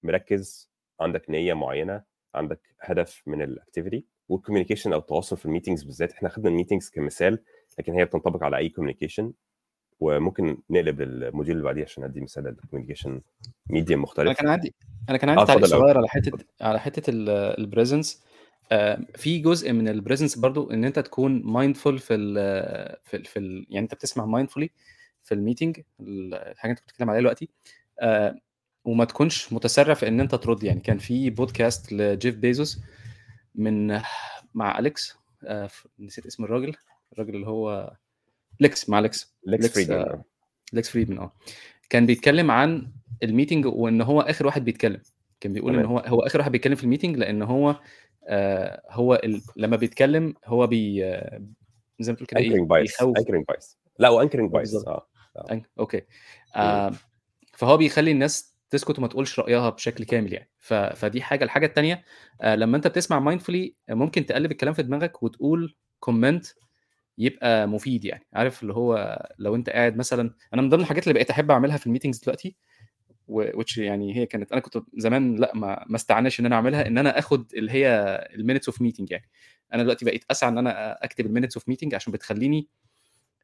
مركز عندك نية معينة عندك هدف من ال activity وال communication أو التواصل في ال meetings بالذات. إحنا خدنا ال meetings كمثال لكن هي بتنطبق على أي communication وممكن نقلب لل module اللي بعديه عشان أدي مثال لل communication medium مختلف. كان عندي أنا كان عندي تعليق اتفضل أوي. صغير على حتة على حتة ال presence في جزء من ال presence برضو إن أنت تكون mindful في ال في ال في ال يعني أنت بتسمع mindfully في ال meeting الحاجة اللي أنت بتتكلم عليها دلوقتي. آه، وما تكونش متسرع في إن أنت ترد. يعني كان في بودكاست لجيف بيزوس من مع أليكس. آه، نسيت اسم الراجل الراجل اللي هو ليكس مع ليكس. ليكس فريدمان آه، آه. ليكس فريدمان آه. كان بيتكلم عن ال meeting وإن هو آخر واحد بيتكلم. كان بيقول إن هو هو آخر واحد بيتكلم في ال meeting لإن هو آه هو ال... لما بيتكلم هو بي آه، زي ما تقول كده إيه anchoring bias anchoring bias لا و anchoring آه، bias آه أن- okay. آه فهو بيخلي الناس تسكت وما تقولش رأيها بشكل كامل يعني. ف... فدي حاجة. الحاجة الثانية آه لما أنت بتسمع mindfully ممكن تقلب الكلام في دماغك وتقول comment يبقى مفيد يعني عارف اللي هو لو أنت قاعد مثلا أنا من ضمن الحاجات اللي بقيت أحب أعملها في ال meetings دلوقتي which يعني هي كانت أنا كنت زمان لأ ما ما استعناش إن أنا أعملها إن أنا آخد اللي هي ال minutes of meeting يعني. أنا دلوقتي بقيت أسعى إن أنا أكتب ال minutes of meeting عشان بتخليني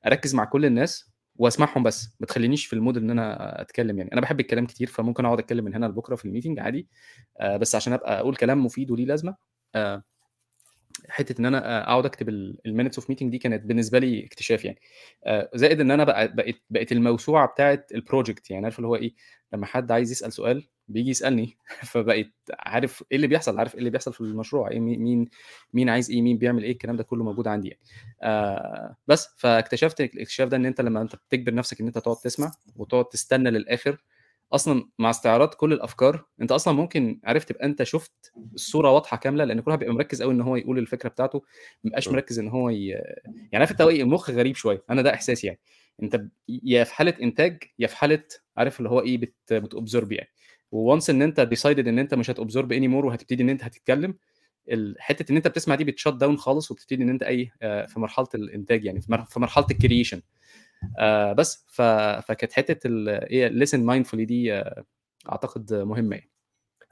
أركز مع كل الناس وأسمعهم بس ما تخلينيش في ال mood إن أنا أتكلم يعني. أنا بحب الكلام كتير فممكن أقعد أتكلم من هنا لبكرة في ال meeting عادي آه بس عشان أبقى أقول كلام مفيد وليه لازمة آه حتة إن أنا أقعد أكتب ال minutes of meeting دي كانت بالنسبة لي اكتشاف يعني. آه زائد إن أنا بقى بقيت بقيت الموسوعة بتاعه ال project يعني عارف اللي هو إيه لما حد عايز يسأل سؤال بيجي يسألني. فبقيت عارف إيه اللي بيحصل عارف إيه اللي بيحصل في المشروع إيه مين مين عايز إيه مين بيعمل إيه الكلام ده كله موجود عندي يعني. آه بس فاكتشفت الاكتشاف ده إن أنت لما أنت بتجبر نفسك إن أنت تقعد تسمع وتقعد تستنى للآخر أصلا مع استعراض كل الأفكار أنت أصلا ممكن عرفت تبقى أنت شفت الصورة واضحة كاملة لأن كل واحد بيبقى مركز قوي إن هو يقول الفكرة بتاعته ما بيبقاش مركز إن هو ي... يعني عارف أنت المخ غريب شوية أنا ده إحساسي يعني. أنت يا في حالة إنتاج يا في حالة عارف اللي هو إيه بت ب تabsorb يعني. و once إن أنت decided إن أنت مش هت absorb any more وهتبتدي إن أنت هتتكلم حتة إن أنت بتسمع دي بت shut down خالص وبتبتدي إن أنت اي في مرحلة الإنتاج يعني في مرحلة ال creation آه بس ف... فكانت حتة إيه listen mindfully دي آه أعتقد مهمة يعني.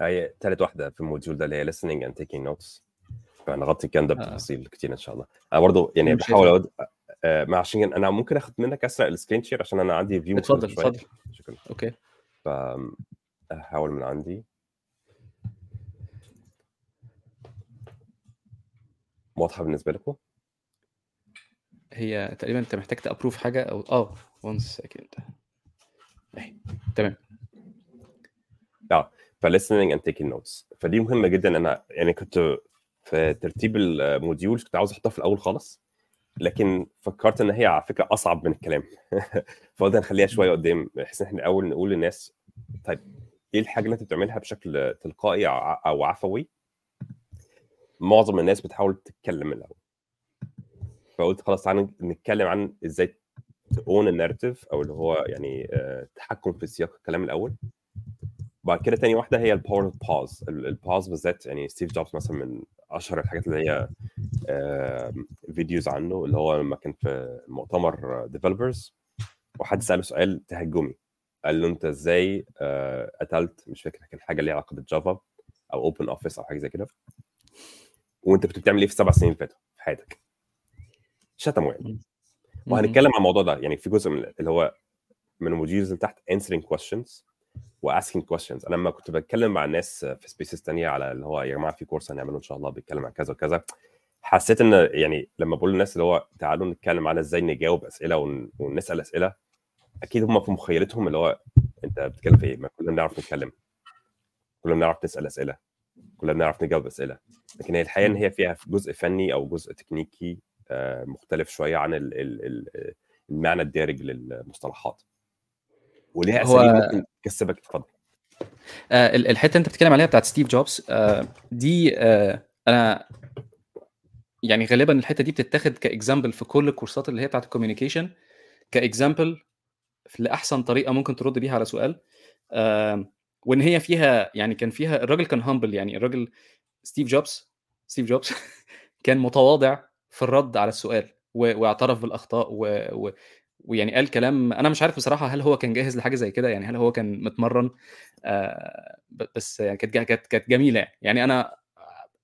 هي ثالث واحدة في ال module ده اللي هي listening and taking notes. فنغطي الكلام ده بتفاصيل آه. كتير إن شاء الله. أنا برضه يعني بحاول أود... آه مع عشان أنا ممكن آخد منك أسرع ال screen share عشان أنا عندي view اتفضل اتفضل. شكرا. okay. ف احاول من عندي. واضحة بالنسبة لكم؟ هي تقريبا أنت محتاج ت approve حاجة أو آه 1 second تمام. آه ف listening and taking notes. فدي مهمة جدا. أنا يعني كنت في ترتيب ال modules كنت عاوز أحطها في الأول خالص لكن فكرت إن هي على فكرة أصعب من الكلام. فقلت نخليها شوية قدام بحيث إن إحنا الأول نقول للناس طيب إيه الحاجة اللي أنت بتعملها بشكل تلقائي أو عفوي؟ معظم الناس بتحاول تتكلم الأول. فقلت خلاص تعالى نتكلم عن إزاي ت own ال narrative أو اللي هو يعني التحكم في سياق الكلام الأول. بعد كده تاني واحدة هي ال power of pause ال pause بالذات يعني ستيف جوبز مثلا من أشهر الحاجات اللي هي videos عنه اللي هو لما كان في مؤتمر developers وحد سأله سؤال تهجمي قال له أنت إزاي قتلت مش فاكر كان حاجة ليها علاقة بالجافا أو اوبن اوفيس أو حاجة زي كده. وأنت كنت بتعمل إيه في السبع سنين اللي فاتوا في حياتك؟ شتموا يعني وهنتكلم عن الموضوع ده يعني في جزء من اللي هو من ال modules اللي تحت answering questions و asking questions. أنا لما كنت بتكلم مع الناس في spaces تانية على اللي هو يا جماعة في كورس هنعمله إن شاء الله بيتكلم عن كذا وكذا حسيت إن يعني لما بقول للناس اللي هو تعالوا نتكلم على إزاي نجاوب أسئلة ون... ونسأل أسئلة أكيد هم في مخيلتهم اللي هو أنت بتتكلم في إيه؟ ما كلنا بنعرف نتكلم. كلنا بنعرف نسأل أسئلة. كلنا بنعرف نجاوب أسئلة. لكن هي الحقيقة إن هي فيها جزء فني أو جزء technical مختلف شوية عن المعنى الدارج للمصطلحات. وليها أساليب هو... ممكن تكسبك. اتفضل. آه الحتة أنت بتتكلم عليها بتاعت ستيف جوبز آه دي آه أنا يعني غالبا الحتة دي بتتاخد ك example في كل الكورسات اللي هي بتاعت ال communication ك example لأحسن طريقة ممكن ترد بيها على سؤال آه وإن هي فيها يعني كان فيها الراجل كان humble يعني الراجل ستيف جوبز ستيف جوبز كان متواضع في الرد على السؤال واعترف بالأخطاء و... و... ويعني قال كلام أنا مش عارف بصراحة هل هو كان جاهز لحاجة زي كده يعني هل هو كان متمرن؟ آه بس يعني كانت كانت كانت جميلة يعني. يعني أنا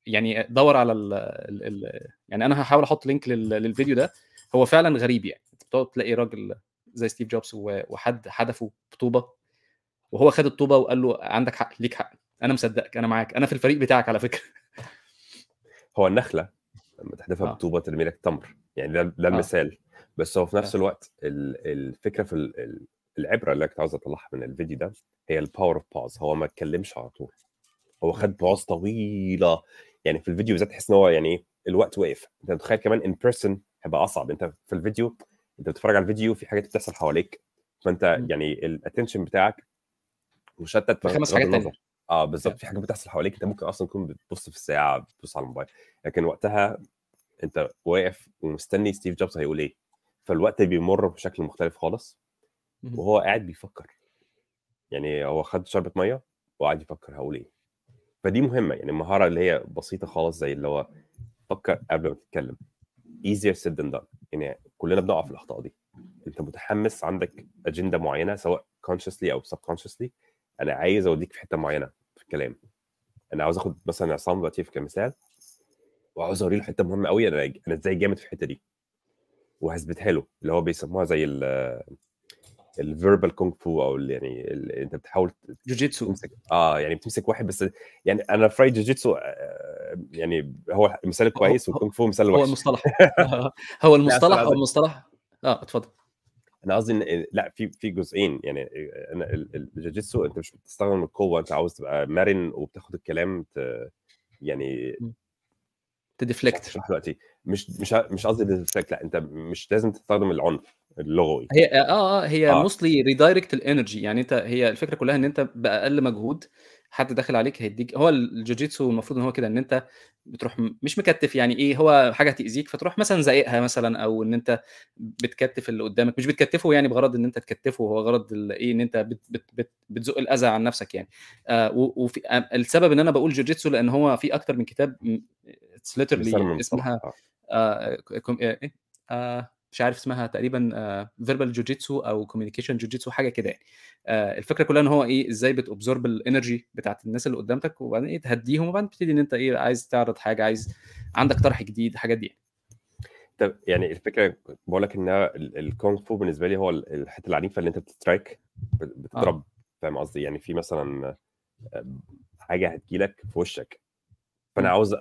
يعني دور على ال ال يعني أنا هحاول أحط link لل... للفيديو ده. هو فعلا غريب يعني. بتقعد تلاقي راجل زي ستيف جوبز وحد حدفه بطوبة وهو خد الطوبة وقال له عندك حق ليك حق أنا مصدقك أنا معاك أنا في الفريق بتاعك على فكرة. هو النخلة. لما تحدفها آه. بطوبة ترمي لك تمر. يعني ده ده المثال. آه. بس هو في نفس آه. الوقت الفكرة في العبرة اللي كنت عاوز أطلعها من الفيديو ده هي ال power of pause هو ما اتكلمش على طول. هو خد pause طويلة. يعني في الفيديو بالذات تحس إن هو يعني الوقت وقف أنت متخيل كمان in person هيبقى أصعب. أنت في الفيديو أنت بتتفرج على الفيديو في حاجات بتحصل حواليك. فأنت يعني ال attention بتاعك مشتت خمس حاجات تانية. آه بالظبط في حاجات بتحصل حواليك أنت ممكن أصلا تكون بتبص في الساعة بتبص على الموبايل لكن وقتها أنت واقف ومستني ستيف جوبز هيقول إيه. فالوقت بيمر بشكل مختلف خالص وهو قاعد بيفكر. يعني هو خد شربة مية وقاعد يفكر هقول إيه. فدي مهمة يعني المهارة اللي هي بسيطة خالص زي اللي هو فكر قبل ما تتكلم. Easier said than done. يعني كلنا بنقع في الأخطاء دي. أنت متحمس عندك اجنده معينة سواء consciously أو subconsciously أنا عايز أوديك في حتة معينة في الكلام. أنا عاوز آخد مثلا عصام دلوقتي في كمثال وعاوز اوري له حتة مهمة قوي أنا أنا إزاي جامد في الحتة دي؟ وهثبتها له اللي هو بيسموها زي ال verbal كونغ فو أو يعني أنت بتحاول جوجيتسو. تمسك آه يعني بتمسك واحد بس يعني أنا في رأيي جوجيتسو آه، يعني هو مثال كويس هو- والكونغ فو مثال هو وحش. المصطلح. هو المصطلح هو المصطلح. آه اتفضل. أنا قصدي إن لأ في في جزئين يعني أنا ال- ال- الجوجيتسو أنت مش بتستخدم القوة أنت عاوز تبقى مرن وبتاخد الكلام ت... يعني ت deflect دلوقتي مش مش مش قصدي deflect لأ أنت مش لازم تستخدم العنف اللغوي. هي آه آه هي آه. mostly redirect ال energy يعني أنت هي الفكرة كلها إن أنت بأقل مجهود حد داخل عليك هيديك هو الجوجيتسو المفروض إن هو كده إن أنت بتروح مش مكتف يعني إيه هو حاجة هتاذيك فتروح مثلا زايقها مثلا أو إن أنت بتكتف اللي قدامك مش بتكتفه يعني بغرض إن أنت تكتفه هو غرض إيه إن أنت بت بت بت بتزق الأذى عن نفسك يعني آه وفي آه السبب إن أنا بقول جوجيتسو لأن هو في أكتر من كتاب اتس اسمها آه. آه آه، إيه؟ آه مش عارف اسمها تقريبا verbal jiu-jitsu أو communication jiu-jitsu حاجة كده يعني. آه الفكرة كلها إن هو إيه إزاي بت absorb ال energy بتاعت الناس اللي قدامك وبعدين إيه تهديهم وبعدين تبتدي إن أنت إيه عايز تعرض حاجة عايز عندك طرح جديد الحاجات دي طب يعني الفكرة بقول لك ان ال- الكونغ فو بالنسبة لي هو ال- الحتة العنيفه اللي أنت بت strike بت- بتضرب فاهم قصدي؟ يعني في مثلا آه، حاجة هتجيلك في وشك. فأنا. عاوز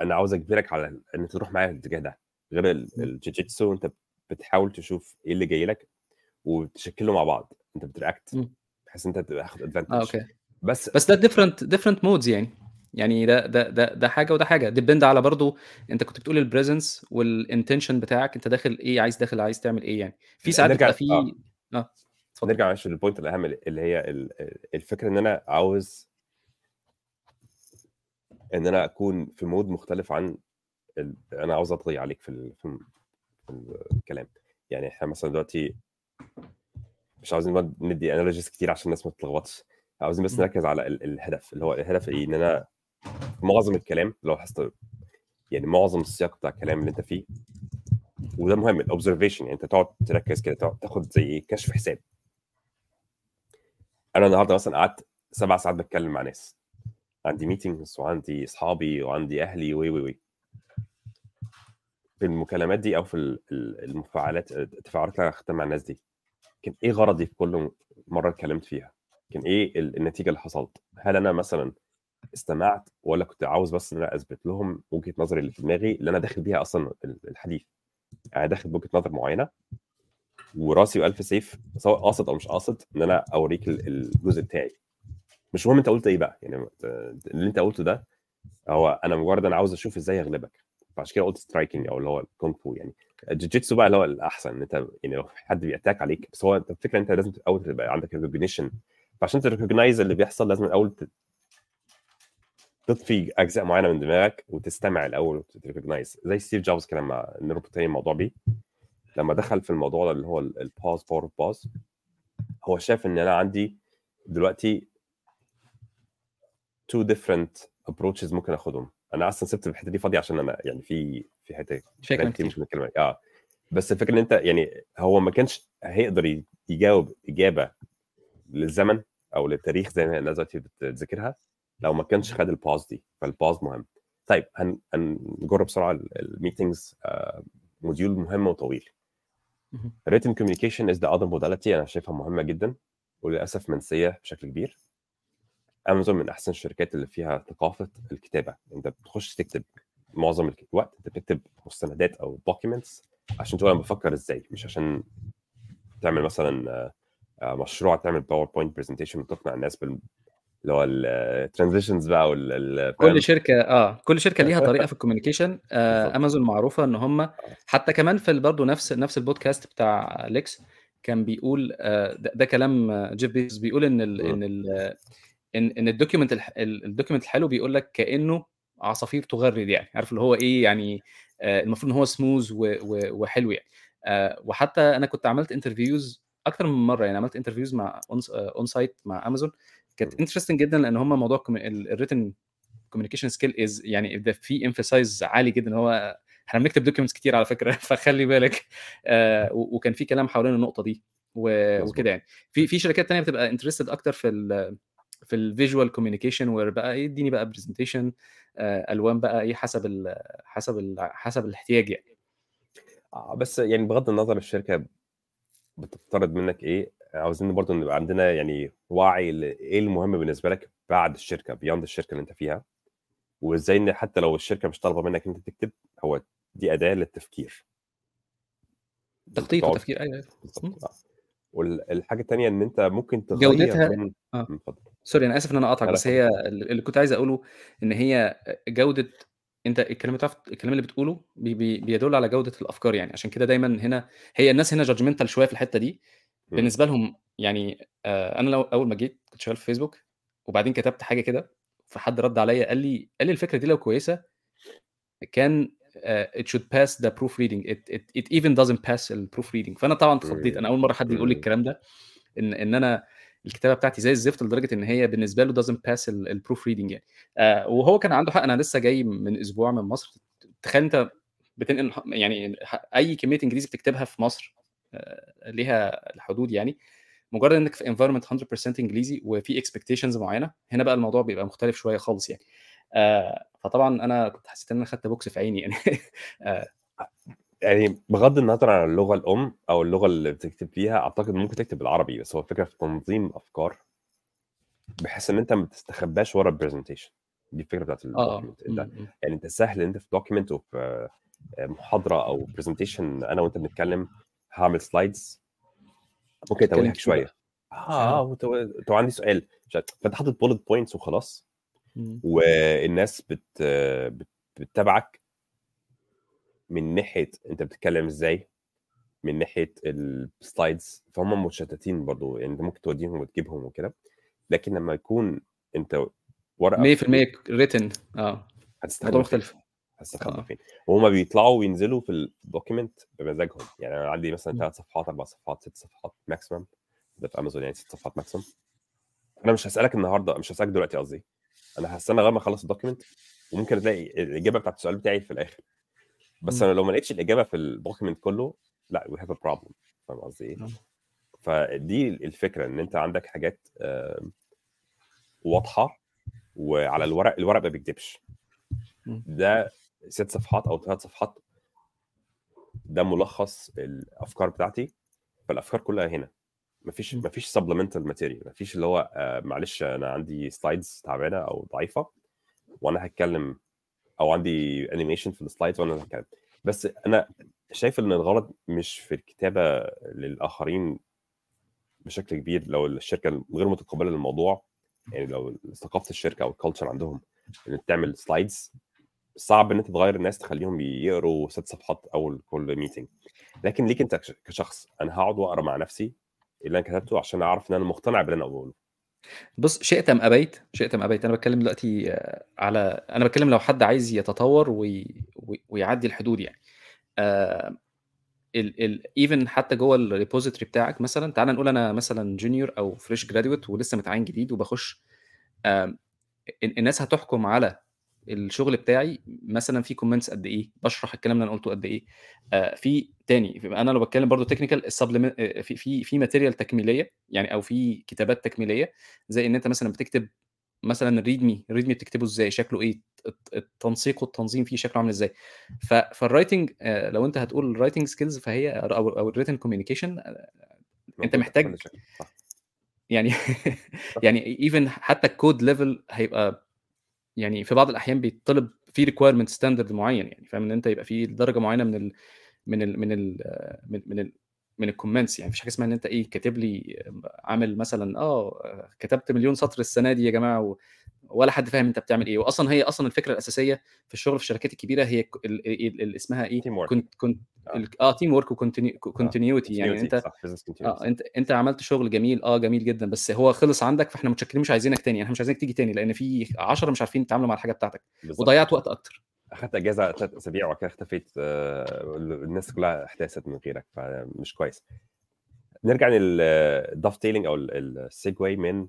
أنا عاوز أجبرك على إن انت تروح معايا الاتجاه ده. غير ال- م. الجوجيتسو انت بتحاول تشوف إيه اللي جاي لك وتشكله مع بعض. أنت بت react. بحيث أنت تاخد advantage آه okay. بس بس ده different different modes يعني. يعني ده ده ده ده حاجة وده حاجة. depend على برضو أنت كنت بتقول ال presence وال intention بتاعك أنت داخل إيه عايز داخل عايز تعمل إيه يعني. في ساعات نرجع- بتبقى في آه. آه اتفضل. نرجع معلش لل point الأهم اللي هي ال- الفكرة إن أنا عاوز إن أنا أكون في mode مختلف عن ال... أنا عاوز أطغي عليك في ال... الكلام. يعني إحنا مثلا دلوقتي مش عاوزين ندي analogies كتير عشان الناس ما تتلخبطش. عاوزين بس. نركز على ال... الهدف اللي هو الهدف إيه؟ إن أنا معظم الكلام لو حست يعني معظم السياق بتاع الكلام اللي أنت فيه وده مهم ال observation يعني أنت تقعد تركز كده تقعد تاخد زي إيه؟ كشف حساب. أنا النهارده مثلا قعدت سبع ساعات بتكلم مع ناس. عندي meetings وعندي أصحابي وعندي أهلي وي وي وي. في المكالمات دي أو في ال- ال- المفاعلات التفاعلات اللي أنا أخدتها مع الناس دي كان إيه غرضي في كل مرة اتكلمت فيها؟ كان إيه ال- النتيجة اللي حصلت؟ هل أنا مثلا استمعت ولا كنت عاوز بس إن أنا أثبت لهم وجهة نظري اللي في دماغي اللي أنا داخل بيها أصلا ال- الحديث؟ يعني داخل بوجهة نظر معينة وراسي والف سيف سواء قاصد أو مش قاصد إن أنا أوريك ال- الجزء بتاعي. مش مهم أنت قلت إيه بقى يعني اللي أنت قلته ده هو أنا مجرد أنا عاوز أشوف إزاي اغلبك فعشان كده قلت striking أو اللي هو الكونغ فو يعني. الجوجيتسو بقى اللي هو الأحسن إن أنت يعني لو حد بي attack عليك بس هو أنت الفكرة أنت لازم الأول تبقى عندك recognition فعشان ت recognize اللي بيحصل لازم الأول ت- تطفي أجزاء معينة من دماغك وتستمع الأول وت recognize زي ستيف جوبز كان لما نربط تاني الموضوع بيه. لما دخل في الموضوع ده اللي هو ال pause power pause هو شاف إن أنا عندي دلوقتي two different approaches ممكن آخدهم. أنا أصلا سبت الحتة دي فاضيه عشان أنا يعني في في حتة فيها كلام كلام كتير كتير. ممكن نتكلم عليه. آه. بس الفكرة إن أنت يعني هو ما كانش هيقدر يجاوب إجابة للزمن أو للتاريخ زي ما الناس دلوقتي بتذاكرها لو ما كانش خد ال pause دي. فال pause مهم. طيب هن- هنجرب بسرعة ال meetings module مهم وطويل. written communication is the other modality أنا شايفها مهمة جدا وللأسف منسية بشكل كبير. امازون من أحسن الشركات اللي فيها ثقافة الكتابة أنت بتخش تكتب معظم الوقت أنت بتكتب مستندات أو documents عشان تقول أنا بفكر إزاي مش عشان تعمل مثلا آه، مشروع تعمل باوربوينت presentation وتقنع الناس بال اللي هو ال transitions بقى وال؟ كل شركة آه كل شركة ليها طريقة في ال communication آه. امازون معروفة إن هم حتى كمان في برضه نفس نفس البودكاست بتاع ليكس كان بيقول آه ده, ده كلام جيف بيزوس بيقول إن ال. إن ال إن إن ال document الح- ال- ال document الحلو بيقول لك كأنه عصافير تغرد يعني عارف اللي هو إيه يعني آه المفروض إن هو سموز وحلو يعني آه وحتى أنا كنت عملت interviews أكتر من مرة يعني عملت interviews مع on-site مع امازون كانت. interesting جدا لأن هم موضوع ال written communication skill is يعني ده في emphasize عالي جدا هو إحنا بنكتب documents كتير على فكرة فخلي بالك آه وكان في كلام حوالين النقطة دي. وكده يعني في في شركات تانية بتبقى interested أكتر في في ال visual communication where بقى إيه اديني بقى presentation ألوان بقى إيه حسب ال حسب ال حسب الاحتياج يعني. آه، بس يعني بغض النظر الشركة بتفترض منك إيه عاوزين برضه نبقى عندنا يعني وعي لايه المهم بالنسبة لك بعد الشركة beyond الشركة اللي أنت فيها؟ وإزاي إن حتى لو الشركة مش طالبة منك أنت تكتب هو دي أداة للتفكير. تخطيط وتفكير أيوه آه. والحاجة الثانية إن أنت ممكن تغير جودتها- من آه. م، اتفضل sorry أنا آسف إن أنا لا، بس هي اللي كنت عايز أقوله إن هي جودة أنت الكلام اللي الكلام اللي بتقوله بي بي بيدل على جودة الأفكار يعني عشان كده دايما هنا هي الناس هنا judgmental شوية في الحتة دي م. بالنسبة لهم يعني آه أنا لو أول ما جيت كنت شغال في فيسبوك وبعدين كتبت حاجة كده فحد رد عليا قال لي قال لي الفكرة دي لو كويسة كان uh, it should pass the proofreading. It, it, it even doesn't pass ال proofreading. فأنا طبعا اتخضيت. أنا أول مرة حد يقول لي. الكلام ده إن إن أنا الكتابة بتاعتي زي الزفت لدرجة إن هي بالنسبة له doesn't pass ال proofreading يعني. آه وهو كان عنده حق. أنا لسه جاي من أسبوع من مصر. تخيل أنت بتنقل يعني أي كمية إنجليزي بتكتبها في مصر آه ليها الحدود يعني. مجرد إنك في environment 100% إنجليزي وفي expectations معينة هنا بقى الموضوع بيبقى مختلف شوية خالص يعني. فطبعا أنا كنت حسيت إن أنا خدت بوكس في عيني يعني آه يعني بغض النظر عن اللغة الأم أو اللغة اللي بتكتب فيها أعتقد ممكن تكتب بالعربي بس هو الفكرة في تنظيم أفكار بحيث إن أنت ما تستخباش ورا ال presentation دي الفكرة بتاعت ال document م. يعني أنت سهل إن أنت في document وفي محاضرة أو presentation أنا وأنت بنتكلم هعمل slides ممكن اتوهك شوية. آه آه وتو- تو عندي سؤال. فأنت حاطط bullet points وخلاص. والناس بت بت- بتتابعك من ناحية أنت بتتكلم إزاي من ناحية ال slides فهم متشتتين برضو يعني أنت ممكن توديهم وتجيبهم وكده. لكن لما يكون أنت ورقة 100% written آه. هتستخدم؟ مختلف. هتستخدم آه. فين؟ وهما بيطلعوا وينزلوا في ال document بمزاجهم. يعني أنا عندي مثلا. ثلاث صفحات أربع صفحات ست صفحات maximum ده في امازون يعني ست صفحات maximum أنا مش هسألك النهارده مش هسألك دلوقتي قصدي. أنا هستنى لغايه ما أخلص ال document وممكن تلاقي الإجابة بتاعت السؤال بتاعي في الآخر. بس. أنا لو ما لقيتش الإجابة في ال document كله لأ we have a problem فاهم قصدي إيه؟ فدي الفكرة إن أنت عندك حاجات واضحة وعلى الورق الورق ما بيكدبش. ده ست صفحات أو ثلاث صفحات ده ملخص الأفكار بتاعتي. فالأفكار كلها هنا. مفيش. مفيش supplemental material مفيش اللي هو آه، معلش أنا عندي slides تعبانة أو ضعيفة وأنا هتكلم أو عندي animation في ال slides وأنا هتكلم. بس أنا شايف إن الغلط مش في الكتابة للآخرين بشكل كبير لو الشركة غير متقبلة للموضوع. يعني لو ثقافة الشركة أو ال culture عندهم إن تعمل slides صعب إن أنت تغير الناس تخليهم يقروا ست صفحات أول كل meeting لكن ليك أنت كش- كشخص أنا هقعد وأقرأ مع نفسي اللي أنا كتبته عشان أعرف إن أنا مقتنع باللي أنا بقوله. بص شئت أم أبيت شئت أم أبيت. أنا بتكلم دلوقتي آه، على أنا بتكلم لو حد عايز يتطور وي... وي- ويعدي الحدود يعني. ال ال even حتى جوه ال repository بتاعك مثلا تعال نقول أنا مثلا junior أو fresh graduate ولسه متعين جديد وبخش ال- الناس هتحكم على الشغل بتاعي مثلا في comments قد إيه بشرح الكلام اللي أنا قلته قد إيه. آه، في تاني أنا لو بتكلم برضو technical في في في material تكميلية يعني أو في كتابات تكميلية زي إن أنت مثلا بتكتب مثلا ال README ال README بتكتبه إزاي شكله إيه الت- التنسيق والتنظيم فيه شكله عامل إزاي. فال writing آه، لو أنت هتقول ال writing skills فهي أو أو ال written communication أنت محتاج يعني يعني even حتى ال code level هيبقى يعني في بعض الأحيان بيطلب في requirement standard معين يعني فاهم؟ إن أنت يبقى في درجة معينة من ال من ال من ال من من ال من ال comments يعني مفيش حاجة اسمها إن أنت إيه كاتب لي عامل مثلا آه كتبت مليون سطر السنة دي يا جماعة و ولا حد فاهم أنت بتعمل إيه. واصلا هي أصلا الفكرة الأساسية في الشغل في الشركات الكبيرة هي ال- ال- ال- اسمها إيه؟ teamwork كنت كنت آه. teamwork و continuity يعني أنت آه أنت أنت عملت شغل جميل آه جميل جدا بس هو خلص عندك فإحنا متشكرين مش عايزينك تاني إحنا مش عايزينك تيجي تاني لأن في 10 مش عارفين يتعاملوا مع الحاجة بتاعتك بالظبط. وضيعت وقت أكتر. اخدت أجازة ثلاث أسابيع وبعد كده اختفيت آه، الناس كلها احتاست من غيرك فمش كويس. نرجع لل dovetailing أو ال segue من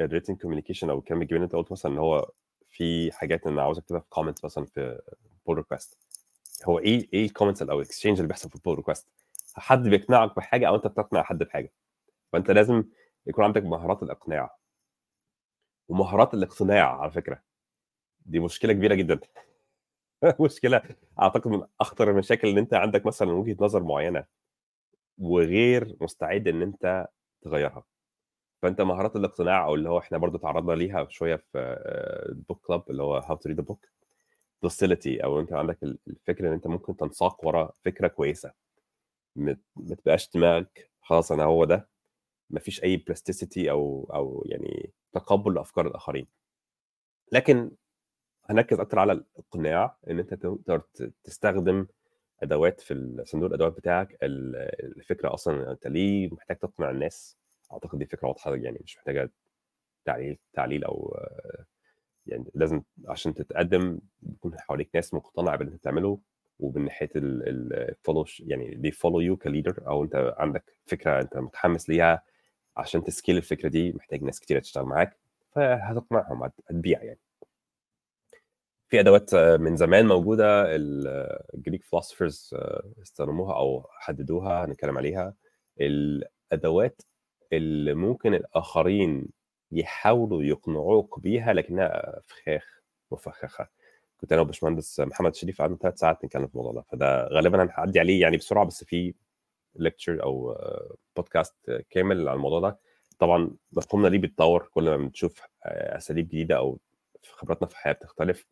ال written communication أو الكلام الجميل أنت قلت مثلا إن هو في حاجات أنا عاوز اكتبها في comment مثلا في pull request هو إيه إيه ال comments أو ال exchange اللي بيحصل في ال pull request حد بيقنعك بحاجة أو أنت بتقنع حد بحاجة. فأنت لازم يكون عندك مهارات الاقناع. ومهارات الاقتناع على فكرة. دي مشكلة كبيرة جدا. مشكلة. أعتقد من أخطر المشاكل إن أنت عندك مثلا وجهة نظر معينة وغير مستعد إن أنت تغيرها. فأنت مهارات الاقتناع أو اللي هو إحنا برضو تعرضنا ليها شوية في ال book club اللي هو how to read book docility أو أنت عندك الفكرة إن أنت ممكن تنساق ورا فكرة كويسة. ما تبقاش دماغك خلاص أنا هو ده. ما فيش أي plasticity أو أو يعني تقبل لافكار الآخرين. لكن هنركز أكتر على الاقناع إن أنت تقدر تستخدم أدوات في صندوق الأدوات بتاعك ال- الفكرة أصلا أنت ليه محتاج تقنع الناس؟ أعتقد دي فكرة واضحة يعني مش محتاجة تعليل تعليل أو يعني لازم عشان تتقدم يكون حواليك ناس مقتنعة باللي أنت بتعمله ومن ناحية ال follow يعني they follow you ك leader أو أنت عندك فكرة أنت متحمس ليها عشان ت scale الفكرة دي محتاج ناس كتير تشتغل معاك فهتقنعهم هت- هتبيع يعني. في أدوات آه، من زمان موجودة الجريك فلوسفرز استخدموها أو حددوها هنتكلم عليها. الأدوات اللي ممكن الآخرين يحاولوا يقنعوك بيها لكنها فخاخ مفخخة. كنت أنا وباشمهندس محمد شريف قعدنا ثلاث ساعات نتكلم في الموضوع ده فده غالبا هنعدي عليه يعني بسرعة بس في ليكتشر أو آه، بودكاست كامل على الموضوع ده. طبعا مفهومنا ليه بيتطور كل ما بنشوف آه، أساليب جديدة أو خبراتنا في الحياة بتختلف.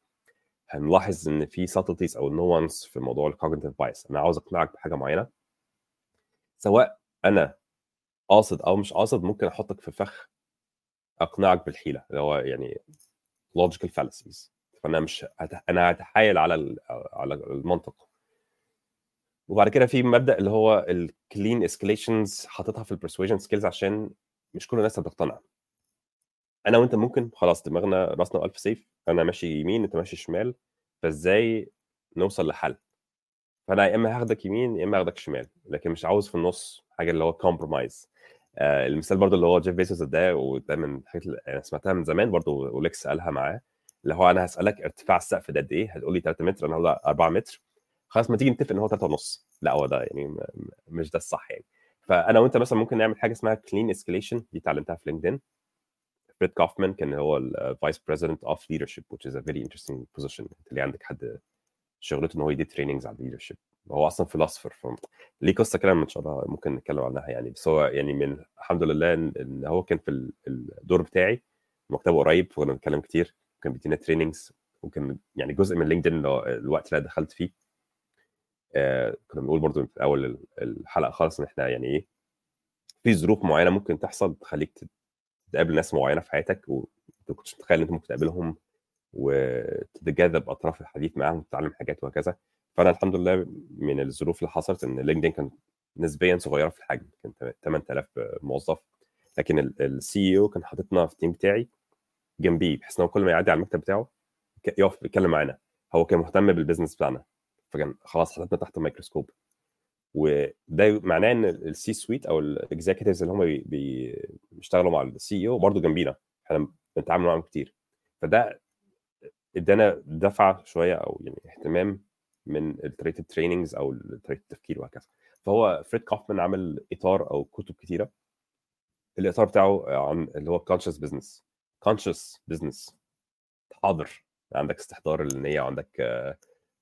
هنلاحظ إن في subtleties أو nuance في موضوع ال cognitive bias أنا عاوز أقنعك بحاجة معينة سواء أنا قاصد أو مش قاصد ممكن أحطك في فخ أقنعك بالحيلة اللي هو يعني logical fallacies فأنا مش. أنا هتحايل على. على المنطق وبعد كده في مبدأ اللي هو ال clean escalations حاططها في ال persuasion skills عشان مش كل الناس هتقتنع أنا وأنت ممكن خلاص دماغنا راسنا والف سيف أنا ماشي يمين أنت ماشي شمال فإزاي نوصل لحل؟ فأنا يا إما هاخدك يمين يا إما هاخدك شمال لكن مش عاوز في النص حاجة اللي هو compromise آه المثال برضو اللي هو جيف بيزوس ده وده من الحاجات اللي أنا سمعتها من زمان برضو و Lex قالها معاه اللي هو أنا هسألك ارتفاع السقف ده قد إيه؟ هتقول لي 3 متر أنا هقول لك 4 متر. خلاص ما تيجي نتفق إن هو 3 ونص. لا هو ده يعني مش ده الصح يعني. فأنا وأنت مثلا ممكن نعمل حاجة اسمها clean escalation دي اتعلمتها في LinkedIn فريد كوفمان كان هو ال vice president of leadership which is a very interesting position. انت اللي عندك حد شغلته إن هو يدي trainings على ال leadership هو أصلا philosopher ليه قصة كده إن شاء الله ممكن نتكلم عنها يعني. بس هو يعني من الحمد لله إن هو كان في ال- الدور بتاعي. مكتبه قريب كنا بنتكلم كتير. كان بيدينا trainings وكان يعني جزء من LinkedIn الوقت اللي دخلت فيه. آه كنا بنقول برضو في أول ال- الحلقة خالص إن إحنا يعني إيه في ظروف معينة ممكن تحصل تخليك تقابل ناس معينة في حياتك وما كنتش متخيل إن انت ممكن تقابلهم وتتجاذب أطراف الحديث معاهم وتتعلم حاجات وهكذا. فأنا الحمد لله من الظروف اللي حصلت إن LinkedIn كان نسبيا صغيرة في الحجم كان 8000 موظف. لكن ال CEO كان حاططنا في ال team بتاعي جنبيه بحيث إن هو كل ما يعدي على المكتب بتاعه يقف يتكلم معانا. هو كان مهتم بال business بتاعنا فكان خلاص حاططنا تحت الميكروسكوب. وده معناه إن ال C-suite أو ال executives اللي هم بي بي- بيشتغلوا مع ال CEO برضه جنبينا. إحنا بنتعامل معاهم كتير. فده إدانا دفعة شوية أو يعني اهتمام من طريقه ال trainings أو طريقه التفكير وهكذا. فهو فريد كوفمان عمل إطار أو كتب كتيرة. الإطار بتاعه عن اللي هو conscious business conscious business حاضر عندك استحضار النيه وعندك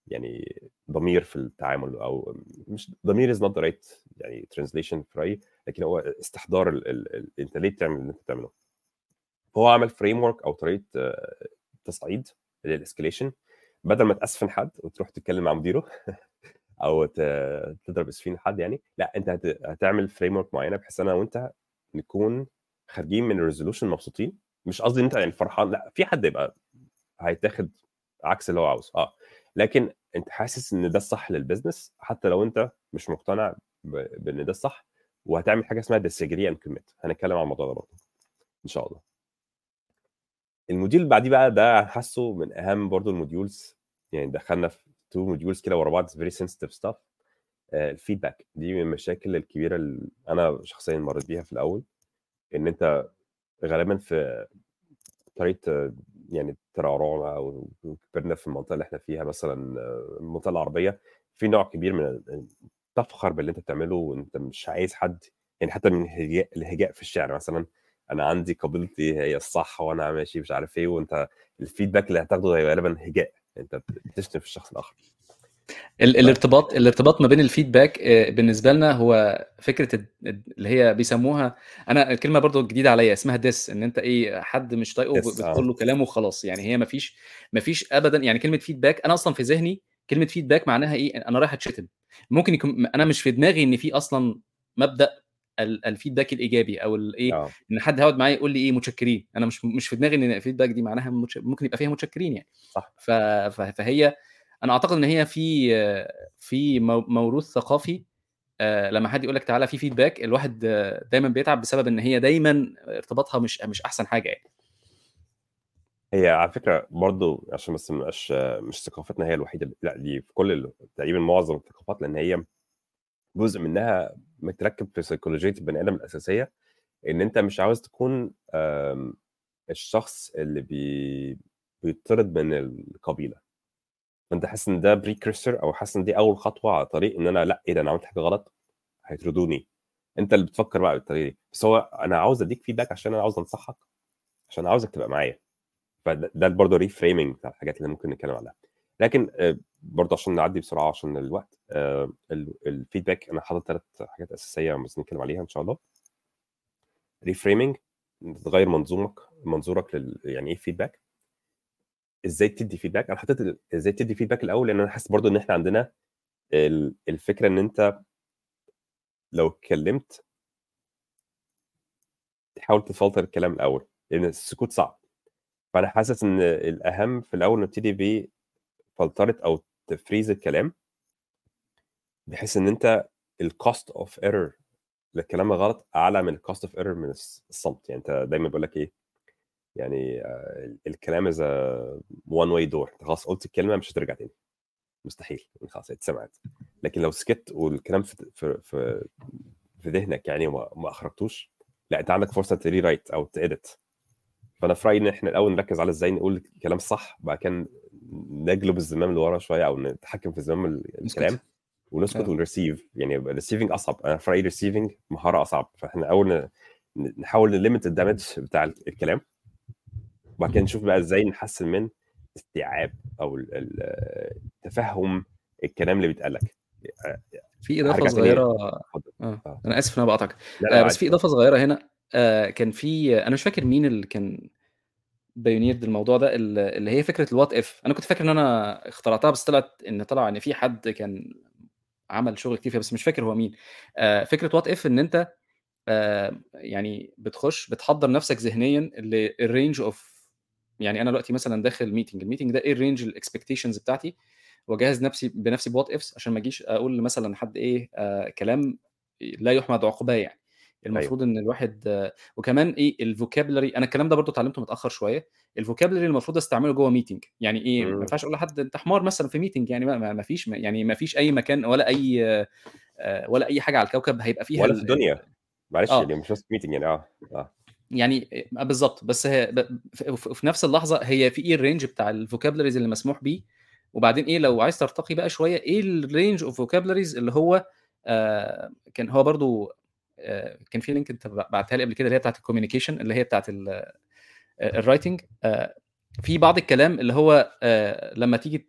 يعني ضمير في التعامل أو مش ضمير is not right يعني translation في رأيي لكن هو استحضار ال ال ال أنت ليه بتعمل اللي أنت بتعمله؟ فهو عمل framework أو طريقة آه، تصعيد لل escalation بدل ما تاسفن حد وتروح تتكلم مع مديره أو تضرب اسفين حد يعني لأ أنت هت- هتعمل framework معينة بحيث أنا وأنت نكون خارجين من ال resolution مبسوطين. مش قصدي إن أنت يعني فرحان لأ في حد يبقى هيتاخد عكس اللي هو عاوزه. آه. لكن أنت حاسس إن ده الصح لل business حتى لو أنت مش مقتنع بإن ده الصح وهتعمل حاجة اسمها disagree and commit. هنتكلم عن الموضوع ده برضه إن شاء الله. ال module اللي بعديه بقى ده حاسه من أهم برضه ال modules. يعني دخلنا في two modules كده ورا بعض very sensitive stuff الفيدباك دي من المشاكل الكبيرة اللي أنا شخصيا مريت بيها في الأول. إن أنت غالبا في طريقة يعني ترعرعنا أو كبرنا في المنطقة اللي إحنا فيها مثلا المنطقة العربية في نوع كبير من تفخر باللي أنت بتعمله وأنت مش عايز حد يعني حتى من الهجاء في الشعر مثلا أنا عندي قابلتي هي الصح وأنا ماشي مش عارف إيه وأنت الفيدباك اللي هتاخده غالبا هجاء أنت بتشتم في الشخص الآخر. ال- الارتباط الارتباط ما بين ال feedback آه، بالنسبة لنا هو فكرة اللي هي بيسموها أنا الكلمة برضو جديدة عليا اسمها diss إن أنت إيه حد مش طايقه آه. بتقول له كلامه وخلاص يعني هي ما فيش ما فيش ابدا يعني كلمة feedback أنا أصلا في ذهني كلمة feedback معناها إيه أنا رايح أتشتم ممكن يكون أنا مش في دماغي إن في أصلا مبدأ ال- ال feedback الإيجابي أو الايه آه إن حد هيقعد معايا يقول لي إيه متشكرين أنا مش مش في دماغي إن ال feedback دي معناها. ممكن يبقى فيها متشكرين يعني صح. فهي أنا أعتقد إن هي في في مو- موروث ثقافي آه، لما حد يقول لك تعالى في فيدباك الواحد دايما بيتعب بسبب إن هي دايما ارتباطها مش مش أحسن حاجة يعني. هي على فكرة برضو عشان بس مش مش ثقافتنا هي الوحيدة لأ دي في كل تقريبا معظم الثقافات لأن هي جزء منها متركب في سيكولوجيه البني آدم الأساسية إن أنت مش عاوز تكون الشخص اللي بي بيطرد من القبيلة. فانت حاسس إن ده precursor أو حاسس إن دي أول خطوة على طريق إن أنا لأ إيه ده أنا عملت حاجة غلط؟ هيطردوني. أنت اللي بتفكر بقى بالطريقة دي. بس هو أنا عاوز أديك feedback عشان أنا عاوز أنصحك عشان عاوزك تبقى معايا. فده ده برضه reframing بتاع الحاجات اللي ممكن نتكلم عنها لكن آه، برضه عشان نعدي بسرعة عشان الوقت آه، ال- ال feedback أنا حاطط ثلاث حاجات أساسية بس نتكلم عليها إن شاء الله. reframing تغير منظومك منظورك لل يعني إيه feedback إزاي تدي feedback أنا حطيت إزاي تدي feedback الأول؟ لأن أنا حاسس برضه إن إحنا عندنا ال- الفكرة إن أنت لو اتكلمت تحاول تفلتر الكلام الأول لأن السكوت صعب. فأنا حاسس إن الأهم في الأول نبتدي بفلتره أو تفريز الكلام بحيث إن أنت ال cost of error للكلام الغلط أعلى من ال cost of error من الص- الصمت. يعني أنت دايما بقول لك إيه؟ يعني آه، الكلام is one way door أنت خلاص قلت الكلمة مش هترجع تاني. مستحيل. خلاص اتسمعت. لكن لو سكت والكلام في في في, في ذهنك يعني وما ما أخرجتوش لا أنت عندك فرصة ت rewrite أو ت edit فأنا في رأيي إن إحنا الأول نركز على إزاي نقول الكلام صح بعد كده نجلب الزمام لورا شوية أو نتحكم في زمام. الكلام ونسكت آه. ون receive يعني ال receiving أصعب. أنا في رأيي receiving مهارة أصعب. فإحنا اول نحاول ن limit ال damage بتاع ال- الكلام. وبعد كده نشوف بقى إزاي نحسن من استيعاب أو ال- ال- تفهم الكلام اللي بيتقال لك في إضافة. صغيرة. آه آه. أنا آسف إن أنا بقطعك آه بس. في إضافة صغيرة هنا آه كان في أنا مش فاكر مين اللي كان pioneer الموضوع ده ال- اللي هي فكرة ال what if أنا كنت فاكر إن أنا اخترعتها بس طلعت إن طلع إن في حد كان عمل شغل كتير فيها بس مش فاكر هو مين آه فكرة what if إن أنت آه يعني بتخش بتحضر نفسك ذهنيا لل range of يعني أنا دلوقتي مثلا داخل meeting ال meeting ده إيه ال range ال expectations بتاعتي؟ وأجهز نفسي بنفسي ب what ifs عشان ما أجيش أقول مثلا حد إيه آه كلام لا يحمد عقباه يعني. المفروض إن الواحد آه، وكمان إيه ال vocabulary أنا الكلام ده برضو اتعلمته متأخر شوية. ال vocabulary المفروض أستعمله جوه meeting يعني إيه. ما ينفعش أقول لحد أنت حمار مثلا في meeting يعني ما- ما ما فيش يعني ما فيش أي مكان ولا أي آه، آه، ولا أي حاجة على الكوكب هيبقى فيها ولا في الدنيا. معلش آه. يعني مش بس meeting يعني آه آه. يعني آه، بالظبط بس هي في نفس اللحظة هي في إيه ال range بتاع ال vocabularies اللي مسموح بيه. وبعدين إيه لو عايز ترتقي بقى شوية إيه ال range of vocabularies اللي هو آه كان هو برضو آه كان في link أنت بعتها لي قبل كده اللي هي بتاعت ال communication اللي هي بتاعت ال writing آه في بعض الكلام اللي هو آه لما تيجي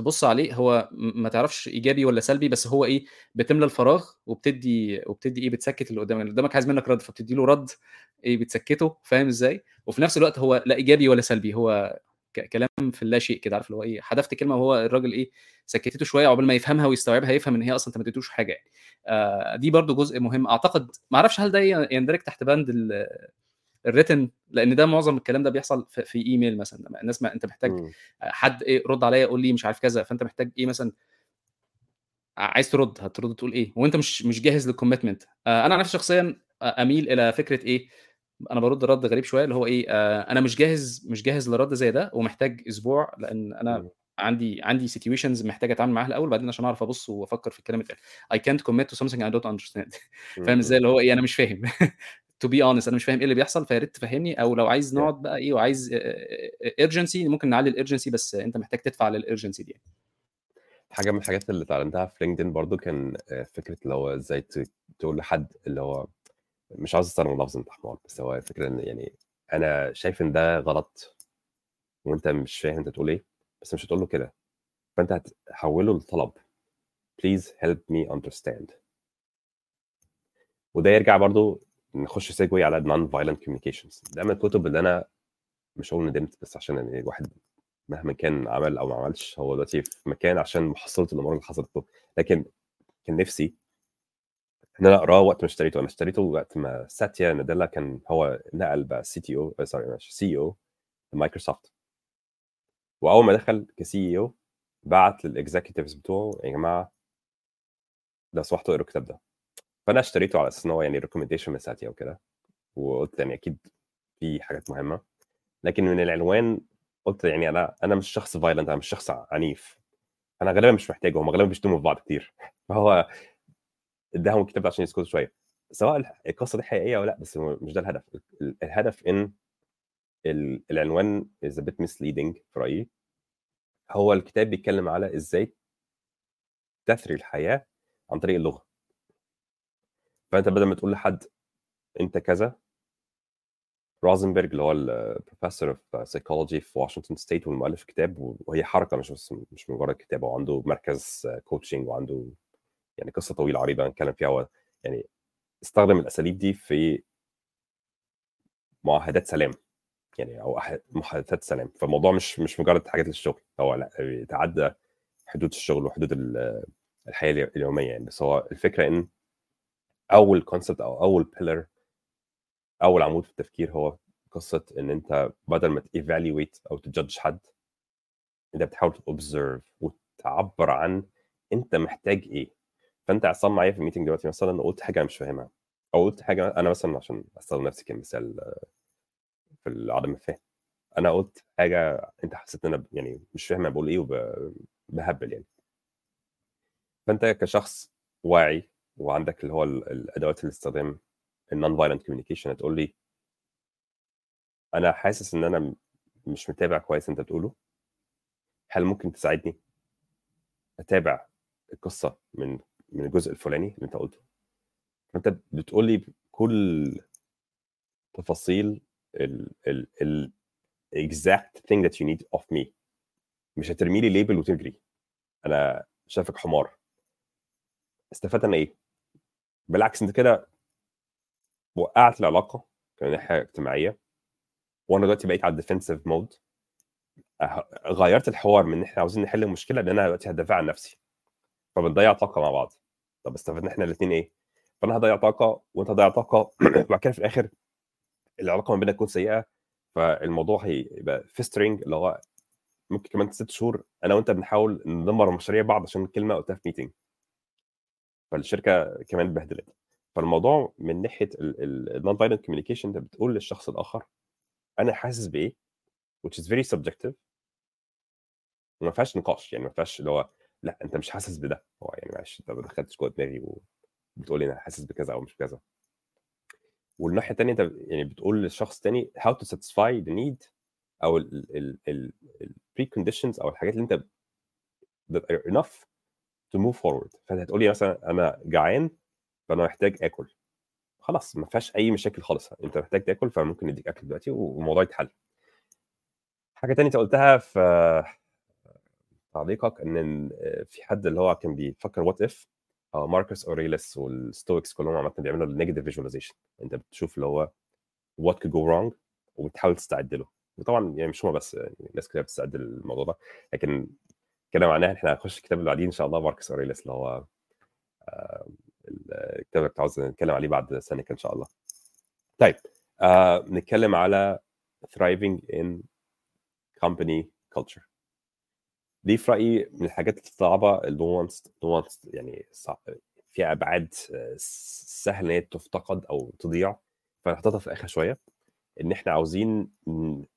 تبص عليه هو ما تعرفش إيجابي ولا سلبي بس هو إيه بتملى الفراغ وبتدي وبتدي إيه بتسكت اللي قدامك اللي قدامك عايز منك رد فبتدي له رد إيه بتسكته فاهم إزاي؟ وفي نفس الوقت هو لا إيجابي ولا سلبي هو كلام في اللا شيء كده عارف اللي هو إيه حذفت كلمة وهو الراجل إيه سكتته شوية عقبال ما يفهمها ويستوعبها يفهم إن هي أصلا أنت ما اديتوش حاجة. يعني آه دي برضو جزء مهم. أعتقد ما أعرفش هل ده يندرج تحت بند ال written لأن ده معظم الكلام ده بيحصل في, إيميل مثلا لما الناس ما أنت محتاج. حد إيه رد عليا قول لي مش عارف كذا فأنت محتاج إيه مثلا؟ عايز ترد هترد تقول إيه؟ وأنت مش مش جاهز لل commitment آه أنا عن نفسي شخصيا آه، أميل إلى فكرة إيه؟ أنا برد رد غريب شوية اللي هو إيه؟ آه أنا مش جاهز مش جاهز لرد زي ده ومحتاج أسبوع لأن أنا. عندي عندي situations محتاج أتعامل معاها الأول بعدين عشان أعرف أبص وأفكر في الكلام اللي I can't commit to something I don't understand. فاهم إزاي؟ اللي هو إيه؟ أنا مش فاهم. to be honest أنا مش فاهم إيه اللي بيحصل فيا ريت تفهمني. أو لو عايز. نقعد بقى إيه وعايز urgency ممكن نعلي ال urgency بس أنت محتاج تدفع لل urgency دي. حاجة من الحاجات اللي اتعلمتها في لينكدين برضو كان آه، فكرة اللي هو إزاي تقول لحد اللي هو مش عاوز استخدم لفظ انت حمار بس هو الفكرة إن يعني أنا شايف إن ده غلط وأنت مش فاهم أنت تقول إيه بس مش هتقول له كده. فأنت هتحوله لطلب. Please help me understand. وده يرجع برضو نخش سيجوي على non violent communications. ده من الكتب اللي أنا مش هقول ندمت بس عشان يعني الواحد مهما كان عمل أو ما عملش هو دلوقتي في مكان عشان محصلة الأمور اللي حصلت له. لكن كان نفسي إن أنا اقراه وقت ما اشتريته. أنا اشتريته وقت ما ساتيا ناديلا كان هو نقل بقى CTO sorry CEO مايكروسوفت وأول ما دخل كسي أو بعت لل executives بتوعه يا جماعة لو سمحتوا اقروا الكتاب ده. فأنا اشتريته على أساس إن هو يعني recommendation من ساتيا وكده وقلت يعني أكيد في حاجات مهمة لكن من العنوان قلت يعني أنا أنا مش شخص violent أنا مش شخص عنيف. أنا غالبا مش محتاجه هم غالبا بيشتموا في بعض كتير. فهو اداهم الكتاب عشان يسكتوا شوية. سواء القصة دي حقيقية أو لأ بس مش ده الهدف. الهدف إن العنوان a bit misleading في رأيي. هو الكتاب بيتكلم على إزاي تثري الحياة عن طريق اللغة. فأنت بدل ما تقول لحد أنت كذا روزنبرج اللي هو ال professor of psychology في واشنطن ستيت والمؤلف الكتاب وهي حركة مش بس مش مجرد كتاب هو عنده مركز coaching وعنده يعني قصة طويلة عريضة نتكلم فيها هو يعني استخدم الأساليب دي في معاهدات سلام يعني أو محادثات سلام. فالموضوع مش مش مجرد حاجات للشغل هو لأ بيتعدى حدود الشغل وحدود الحياة اليومية يعني. بس هو الفكرة إن أول concept أو أول pillar أول عمود في التفكير هو قصة إن أنت بدل ما ت evaluate أو ت judge حد أنت بتحاول ت observe وتعبر عن أنت محتاج إيه. فأنت عصام معايا في ال meeting دلوقتي مثلا قلت حاجة أنا مش فاهمها. أو قلت حاجة أنا مثلا عشان أستخدم نفسي كمثال في عدم الفهم. أنا قلت حاجة أنت حسيت إن أنا يعني مش فاهم أنا بقول إيه وبهبل يعني. فأنت كشخص واعي وعندك اللي هو الأدوات الاستخدام ال non violent communication هتقول لي أنا حاسس إن أنا مش متابع كويس أنت بتقوله. هل ممكن تساعدني أتابع القصة من من الجزء الفلاني اللي أنت قلته؟ فأنت بتقول لي كل تفاصيل ال ال ال exact thing that you need of me. مش هترمي لي ليبل وتجري. أنا شايفك حمار. استفدت أنا إيه؟ بالعكس أنت كده وقعت العلاقة كناحيه اجتماعيه وأنا دلوقتي بقيت على ال defensive mode غيرت الحوار من إن إحنا عاوزين نحل المشكلة لأن أنا دلوقتي هدافع عن نفسي. فبنضيع طاقة مع بعض. طب استفدنا إحنا الاثنين إيه؟ فأنا هضيع طاقة وأنت هتضيع طاقة. وبعد كده في الآخر العلاقة ما بيننا تكون سيئة فالموضوع هيبقى festering اللي هو ممكن كمان ست شهور أنا وأنت بنحاول ندمر مشاريع بعض عشان كلمة قلتها في meeting فالشركة كمان اتبهدلت. فالموضوع من ناحية ال non violent communication انت بتقول للشخص الآخر أنا حاسس بإيه؟ which is very subjective. وما فيهاش نقاش يعني ما فيهاش اللي هو لا أنت مش حاسس بده. هو يعني معلش انت ما دخلتش جوه دماغي وبتقول لي أنا حاسس بكذا أو مش بكذا. والناحية الثانية أنت يعني بتقول للشخص الثاني how to satisfy the need أو ال ال ال pre conditions أو الحاجات اللي أنت that are enough to move forward. فأنت هتقول لي مثلا أنا جعان فأنا محتاج آكل. خلاص ما فيهاش أي مشاكل خالص. أنت محتاج تاكل فممكن نديك أكل دلوقتي والموضوع يتحل. حاجة تانية أنت قلتها في تعليقك إن في حد اللي هو كان بيفكر what if ماركوس أوريليس وال Stoics كلهم عامة بيعملوا ال negative visualization أنت بتشوف اللي هو what could go wrong وبتحاول تستعد له. وطبعا يعني مش هما بس يعني ناس كتير بتستعد للموضوع ده. لكن كده معناها إحنا هنخش الكتاب اللي بعديه إن شاء الله ماركوس أوريليس اللي هو الكتاب اللي عاوز نتكلم عليه بعد سنة إن شاء الله. طيب آه نتكلم على thriving in company culture. دي في رأيي من الحاجات الصعبة ال nuance nuance يعني فيها أبعاد سهل إن هي تفتقد أو تضيع فنحطها في الآخر شوية. إن إحنا عاوزين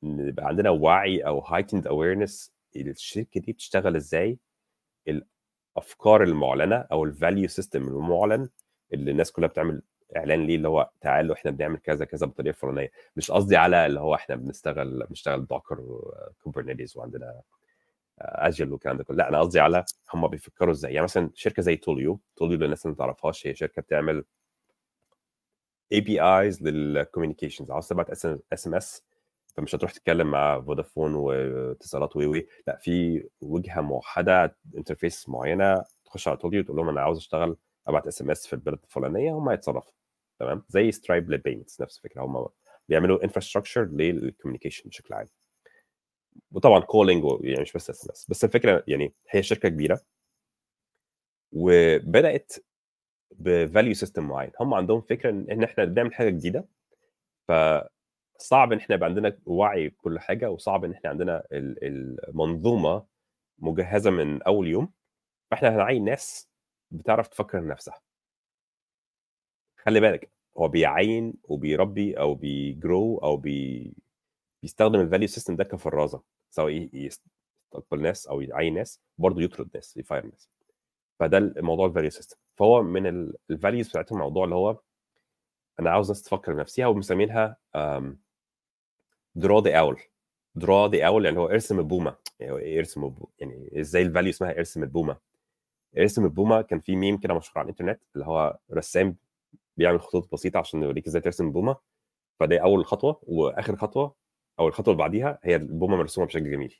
نبقى عندنا وعي أو heightened awareness الشركة دي بتشتغل إزاي؟ الأفكار المعلنة أو ال value system المعلن اللي الناس كلها بتعمل إعلان ليه اللي هو تعالوا إحنا بنعمل كذا كذا بالطريقة الفلانيه مش قصدي على اللي هو إحنا بنشتغل بنشتغل Docker و Kubernetes وعندنا agile والكلام ده كله. لا أنا قصدي على هم بيفكروا إزاي. يعني مثلا شركة زي Twilio Twilio للناس اللي ما تعرفهاش هي شركة بتعمل APIs لل communications عاوز تبعت SMS فمش هتروح تتكلم مع فودافون واتصالات و WE لا في وجهة موحدة interface معينة تخش على طول وتقول لهم أنا عاوز أشتغل أبعت SMS في البلد الفلانية هم هيتصرفوا. تمام؟ زي Stripe لل payments نفس الفكرة. هم بيعملوا infrastructure لل communication بشكل عام. وطبعا calling يعني مش بس SMS بس الفكرة يعني هي شركة كبيرة. وبدأت ب value system معين. هم عندهم فكرة إن إحنا بنعمل حاجة جديدة. فصعب إن إحنا يبقى عندنا وعي بكل حاجة وصعب إن إحنا عندنا المنظومة مجهزة من أول يوم فإحنا هنعين ناس بتعرف تفكر نفسها خلي بالك هو بيعين وبيربي أو بي grow أو بي بيستخدم ال value system ده كفرازة سواء يستقبل ناس أو يعين ناس برضه يطرد ناس ي fire ناس. فده الموضوع ال value system فهو من ال values بتاعتهم الموضوع اللي هو أنا عاوز ناس تفكر بنفسها ومسمينها draw the owl draw the owl يعني هو ارسم البومه يعني ارسم البومة. يعني إزاي ال value اسمها ارسم البومه ارسم البومه كان في ميم كده مشهور على الإنترنت اللي هو رسام بيعمل خطوط بسيطة عشان يوريك إزاي ترسم البومه فدي أول خطوة وآخر خطوة أو الخطوة اللي بعديها هي البومة مرسومة بشكل جميل.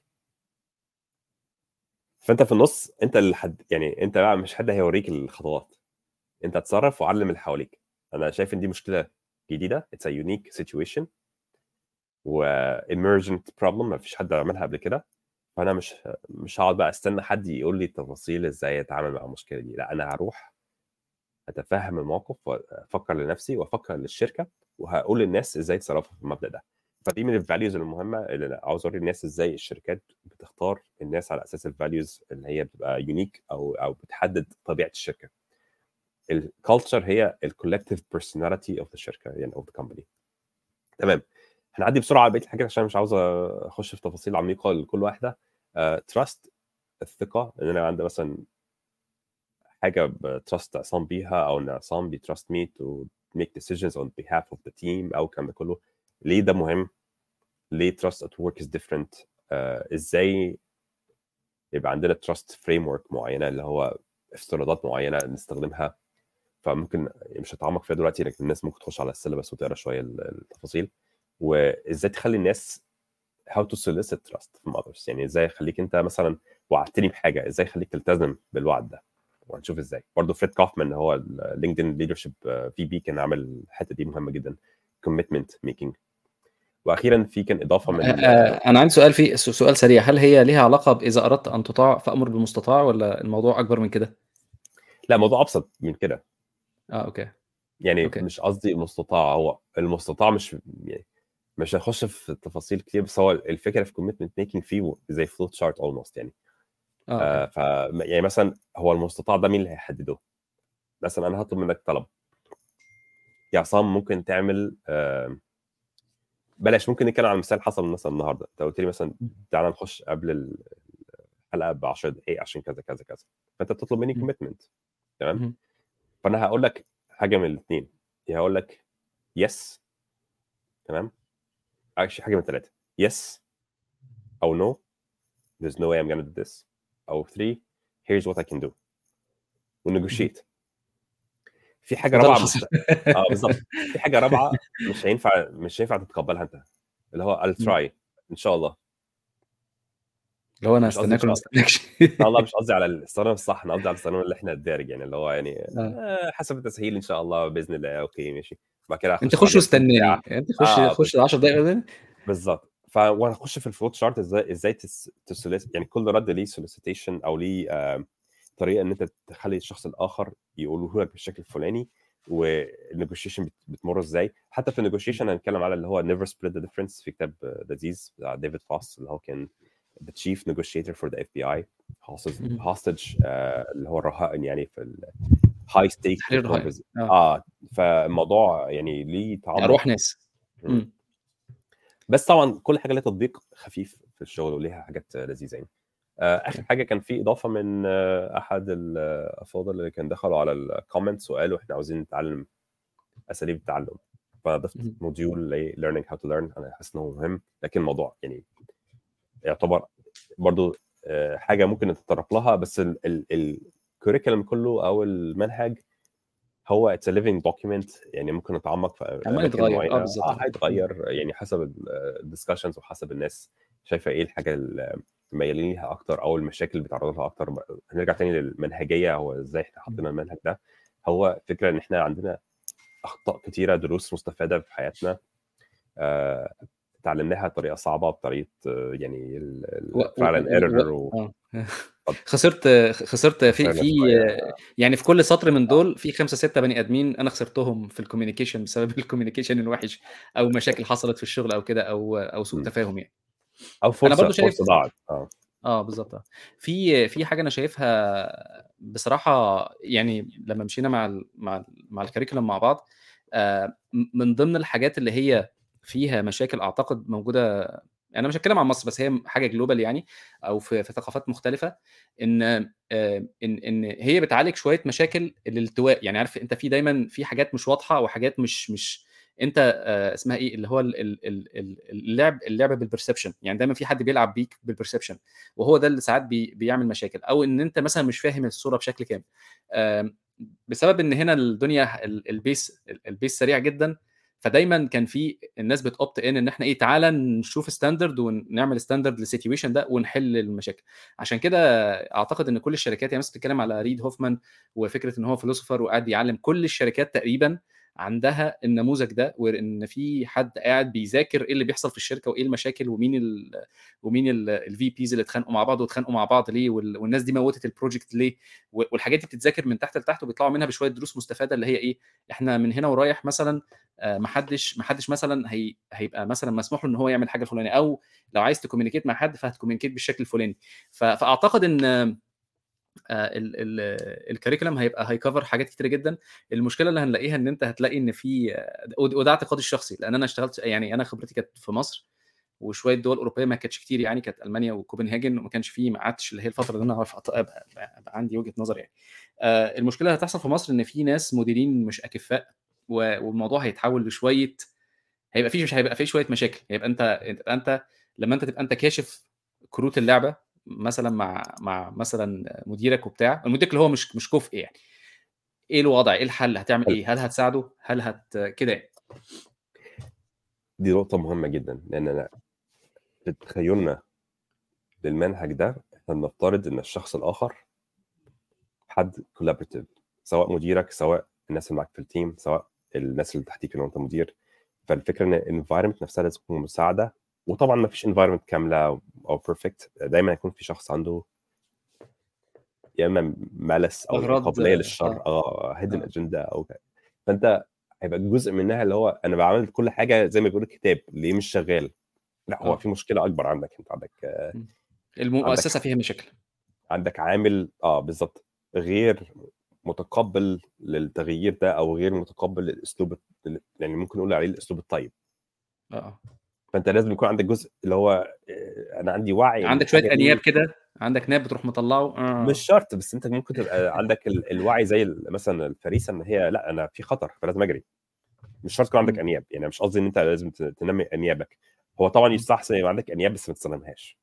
فأنت في النص أنت اللي حد يعني أنت بقى مش حد هيوريك الخطوات. أنت اتصرف وعلم اللي حواليك. أنا شايف إن دي مشكلة جديدة. it's a unique situation و emergent problem ما فيش حد عملها قبل كده. فأنا مش مش هقعد بقى أستنى حد يقول لي التفاصيل إزاي اتعامل مع المشكلة دي. لا أنا هروح أتفهم الموقف وافكر لنفسي وأفكر للشركة وهقول للناس إزاي يتصرفوا في المبدأ ده. فدي من ال values المهمة اللي عاوز أوري الناس إزاي الشركات بتختار الناس على أساس ال values اللي هي بتبقى unique أو أو بتحدد طبيعة الشركة. ال culture هي ال collective personality of the شركة يعني of the company تمام. هنعدي بسرعة على بقية الحاجات عشان مش عاوز أخش في تفاصيل عميقة لكل واحدة. trust uh, الثقة إن أنا عندي مثلا حاجة ب trust عصام بيها أو إن عصام بي trust me to make decisions on behalf of the team أو الكلام ده كله. ليه ده مهم؟ ليه at work is different uh, إزاي يبقى عندنا trust framework معينة اللي هو افتراضات معينة نستخدمها؟ فممكن مش هتعمق فيها دلوقتي لكن الناس ممكن تخش على ال syllabus وتقرا شوية التفاصيل. وإزاي تخلي الناس how to solicit trust from others يعني إزاي اخليك أنت مثلا وعدتني بحاجة إزاي اخليك تلتزم بالوعد ده؟ وهنشوف إزاي. برضه فريد كوفمان هو ال LinkedIn leadership VP كان عامل الحتة دي مهمة جدا commitment making وأخيرا في كان إضافة من أنا عندي سؤال في سؤال سريع. هل هي ليها علاقة باذا أردت أن تطاع فأمر بالمستطاع ولا الموضوع أكبر من كده؟ لا الموضوع أبسط من كده. آه okay يعني okay. مش قصدي المستطاع هو المستطاع مش يعني مش هنخش في تفاصيل كتير بس هو الفكرة في commitment making فيه زي flowchart almost يعني آه okay. ف يعني مثلا هو المستطاع ده مين اللي هيحدده؟ مثلا أنا هطلب منك طلب يا عصام ممكن تعمل آه بلاش ممكن نتكلم عن مثال حصل مثلا النهارده أنت قلت لي مثلا تعالى نخش قبل الحلقة ب 10 دقائق عشان كذا كذا كذا فأنت بتطلب مني. commitment تمام. فأنا هقول لك حاجة من الاثنين يا هقول لك yes تمام؟ actually حاجة من الثلاثه yes أو no there's no way I'm gonna do this. أو 3 here's what I can do. و negotiate. في حاجة رابعة مش. آه بالظبط. في حاجة رابعة مش هينفع مش هينفع تتقبلها أنت. اللي هو I'll try. إن شاء الله. هو أنا هستناك ولا ما استناكش ان شاء الله مش قصدي على الاستخدام الصح أنا قصدي على الاستخدام اللي إحنا الدارج يعني اللي هو يعني آه. آه، حسب التسهيل إن شاء الله بإذن الله okay ماشي. بعد كده أنت خش. واستناني. أنت خش آه، خش ال 10 دقايق بعدين. بالظبط. ف وهنخش في ال flowchart إزاي إزاي تس... ت solicit... يعني كل رد ليه solicitation أو ليه آه... طريقة إن أنت تخلي الشخص الآخر يقوله لك بالشكل الفلاني والنيجوشيشن بت... بتمر إزاي. حتى في النيجوشيشن هنتكلم على اللي هو Never Split the Difference في كتاب آه، لذيذ بتاع ديفيد فوس اللي هو كان the chief negotiator for the FBI hostage, مم. hostage آه اللي هو الرهائن يعني في ال high stake تحرير الرهائن. convers- آه. آه فالموضوع يعني ليه تعمق أرواح ناس مم. بس طبعا كل حاجة ليها تطبيق خفيف في الشغل وليها حاجات لذيذة يعني آه، آخر حاجة كان في إضافة من آه، أحد الأفاضل اللي كان دخلوا على ال comments وقالوا إحنا عاوزين نتعلم أساليب التعلم فضفت. module ل learning how to learn أنا حاسس إنه مهم لكن الموضوع يعني يعتبر برضو آه، حاجة ممكن نتطرق لها بس ال curriculum كله أو المنهج هو it's living document يعني ممكن نتعمق في عمال أماكن يتغير. آه بالظبط آه هيتغير يعني حسب ال discussions وحسب الناس شايفة إيه الحاجة اللي ميالين ليها أكتر أو المشاكل اللي بيتعرضوا لها أكتر هنرجع تاني للمنهجية هو إزاي إحنا حطينا المنهج ده. هو فكرة إن إحنا عندنا أخطاء كتيرة دروس مستفادة في حياتنا. آه، اتعلمناها بطريقة صعبة بطريقة آه، يعني. فعلا. error. آه طب خسرت خسرت في في شوية يعني في كل سطر من دول في خمسة ستة بني آدمين أنا خسرتهم في ال communication بسبب ال communication الوحش أو مشاكل حصلت في الشغل أو كده أو أو سوء. تفاهم يعني أو أنا فرصة برضو شايف فرصة ضاعت آه آه بالظبط آه. في في حاجة أنا شايفها بصراحة يعني لما مشينا مع ال مع ال مع الكاريكولم مع بعض آه، من ضمن الحاجات اللي هي فيها مشاكل أعتقد موجودة أنا مش هتكلم عن مصر بس هي حاجة جلوبال يعني أو في, في ثقافات مختلفة إن آه، إن إن هي بتعالج شوية مشاكل الالتواء. يعني عارف أنت في دايما في حاجات مش واضحة وحاجات مش مش أنت آه، اسمها إيه؟ اللي هو ال- ال- ال- ال- اللعب اللعب بال perception يعني دايما في حد بيلعب بيك بال perception وهو ده اللي ساعات بي بيعمل مشاكل. أو إن أنت مثلا مش فاهم الصورة بشكل كامل. بسبب إن هنا الدنيا ال- ال pace ال pace سريع جدا فدايما كان في الناس بت opt in إن إحنا إيه تعالى نشوف standard ونعمل standard لل situation ده ونحل المشاكل. عشان كده أعتقد إن كل الشركات يعني مثلا بتتكلم على ريد هوفمان وفكرة إن هو philosopher وقاعد يعلم كل الشركات تقريبا عندها النموذج ده وإن في حد قاعد بيذاكر إيه اللي بيحصل في الشركة وإيه المشاكل ومين ال ومين ال VPs اللي اتخانقوا مع بعض واتخانقوا مع بعض ليه وال- والناس دي موتت ال project ليه؟ والحاجات دي بتتذاكر من تحت لتحت وبيطلعوا منها بشوية دروس مستفادة اللي هي إيه؟ إحنا من هنا ورايح مثلا آه، محدش محدش مثلا هي هيبقى مثلا مسموح له إن هو يعمل حاجة الفلانية أو لو عايز ت communicate مع حد فهت communicate بالشكل الفلاني. فأعتقد إن الكريكولم هيبقى هيكفر حاجات كتيرة جدا. المشكلة اللي هنلاقيها إن أنت هتلاقي إن في ود- وده اعتقادي الشخصي لأن أنا اشتغلت يعني أنا خبرتي كانت في مصر وشوية دول أوروبية ما كانتش كتير يعني كانت ألمانيا وكوبنهاجن وما كانش فيه ما قعدتش اللي هي الفترة اللي أنا أعرف أبقى, عندي وجهة نظر يعني. آه، المشكلة اللي هتحصل في مصر إن في ناس مديرين مش أكفاء والموضوع هيتحول لشوية هيبقى فيه مش هيبقى فيه شوية مشاكل. هيبقى أنت أنت لما أنت تبقى أنت كاشف كروت اللعبة مثلا مع مع مثلا مديرك وبتاع المدير اللي هو مش مش كفء يعني. إيه الوضع؟ إيه الحل؟ هتعمل. إيه؟ هل هتساعده؟ هل هت كده يعني. دي نقطة مهمة جدا لأن أنا في تخيلنا للمنهج ده إحنا بنفترض إن الشخص الآخر حد collaborative سواء مديرك سواء الناس اللي معاك في ال team سواء الناس اللي تحتيك لو أنت مدير. فالفكرة إن ال environment نفسها لازم تكون مساعدة وطبعا ما فيش environment كاملة أو perfect دايما يكون في شخص عنده يا إما malice أو قابلية للشر آه. hidden آه. اجنده أو فأنت هيبقى جزء منها اللي هو أنا بعمل كل حاجة زي ما بيقولوا الكتاب ليه مش شغال؟ لأ هو آه. في مشكلة أكبر عندك. أنت عندك المؤسسة فيها مشاكل. عندك عامل آه بالظبط غير متقبل للتغيير ده أو غير متقبل للأسلوب يعني ممكن نقول عليه الأسلوب الطيب. آه. فأنت لازم يكون عندك جزء اللي هو آه، أنا عندي وعي عندك شوية أنياب كده عندك ناب بتروح مطلعه آه. مش شرط بس أنت ممكن تبقى عندك ال- الوعي زي مثلا الفريسة إن هي لأ أنا في خطر فلازم أجري مش شرط يكون عندك. أنياب يعني مش قصدي إن أنت لازم تنمي أنيابك هو طبعا يستحسن يبقى عندك أنياب بس ما تستخدمهاش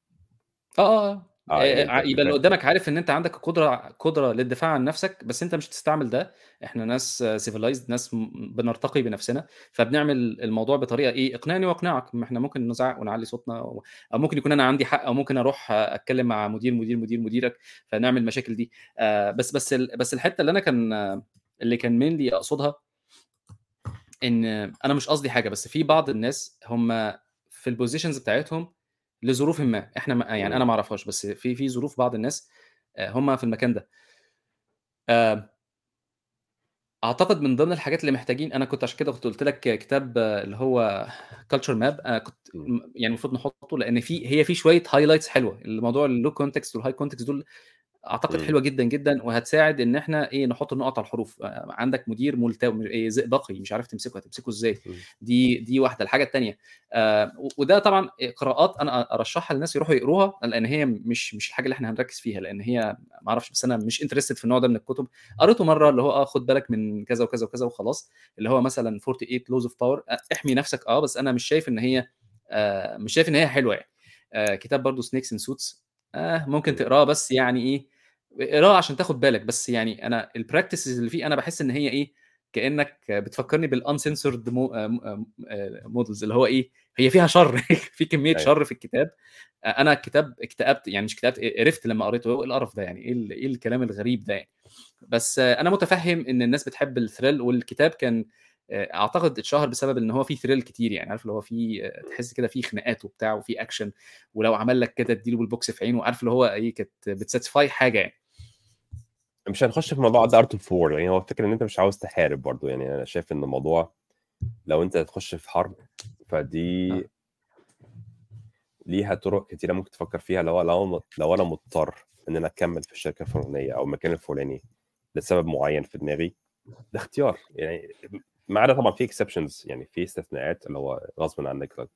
آه آه آه يعني آه، يبقى اللي قدامك عارف إن أنت عندك قدره قدرة للدفاع عن نفسك بس أنت مش هتستعمل ده. إحنا ناس civilized ناس بنرتقي بنفسنا فبنعمل الموضوع بطريقة إيه؟ اقنعني واقنعك. ما إحنا ممكن نزعق ونعلي صوتنا أو ممكن يكون أنا عندي حق أو ممكن أروح أتكلم مع مدير مدير مدير مديرك فنعمل المشاكل دي. آه، بس بس بس الحتة اللي أنا كان اللي كان mainly أقصدها إن أنا مش قصدي حاجة بس في بعض الناس هم في ال positions بتاعتهم لظروف ما. إحنا ما يعني أنا ما أعرفهاش بس في في ظروف بعض الناس آه، هم في المكان ده. آه، أعتقد من ضمن الحاجات اللي محتاجين أنا كنت عشان كده كنت قلت لك كتاب آه، اللي هو Culture Map أنا كنت يعني المفروض نحطه لأن في هي في شوية highlights حلوة. الموضوع ال low context وال high context دول أعتقد. حلوة جدا جدا وهتساعد إن إحنا إيه نحط النقط على الحروف. آه، عندك مدير ملتوي إيه زئبقي مش عارف تمسكه هتمسكه إزاي. دي دي واحدة. الحاجة الثانية آه وده طبعا قراءات أنا أرشحها للناس يروحوا يقروها لأن هي مش مش الحاجة اللي إحنا هنركز فيها لأن هي ما أعرفش بس أنا مش interested في النوع ده من الكتب. قريته مرة اللي هو آه خد بالك من كذا وكذا وكذا وخلاص اللي هو مثلا 48 Laws of Power احمي نفسك. آه بس أنا مش شايف إن هي آه مش شايف إن هي حلوة يعني. آه كتاب برضو Snakes in Suits آه ممكن مم. تقراه بس يعني إيه اقراه عشان تاخد بالك بس يعني أنا ال practices اللي فيه أنا بحس إن هي إيه كأنك بتفكرني بال uncensored models اللي هو إيه هي فيها شر في كمية أيوة. شر في الكتاب. أنا الكتاب اكتئبت يعني مش اكتئبت قرفت لما قريته إيه القرف ده يعني؟ إيه ال- إيه الكلام الغريب ده يعني؟ بس أنا متفهم إن الناس بتحب ال thrill والكتاب كان أعتقد اتشهر بسبب إن هو فيه thrill كتير يعني عارف اللي هو فيه تحس كده فيه خناقات وبتاع وفيه اكشن ولو عمل لك كده اديله بالبوكس في عينه عارف اللي هو إيه كانت بت satisfy حاجة يعني. مش هنخش في موضوع art of war يعني هو الفكرة إن أنت مش عاوز تحارب برضو يعني. أنا شايف إن الموضوع لو أنت تخش في حرب فدي آه. ليها طرق كتيرة ممكن تفكر فيها. لو لو لو أنا مضطر إن أنا أكمل في الشركة الفلانية أو المكان الفلاني لسبب معين في دماغي ده اختيار يعني. ما عدا طبعا في exceptions يعني في استثناءات اللي هو غصب عنك لا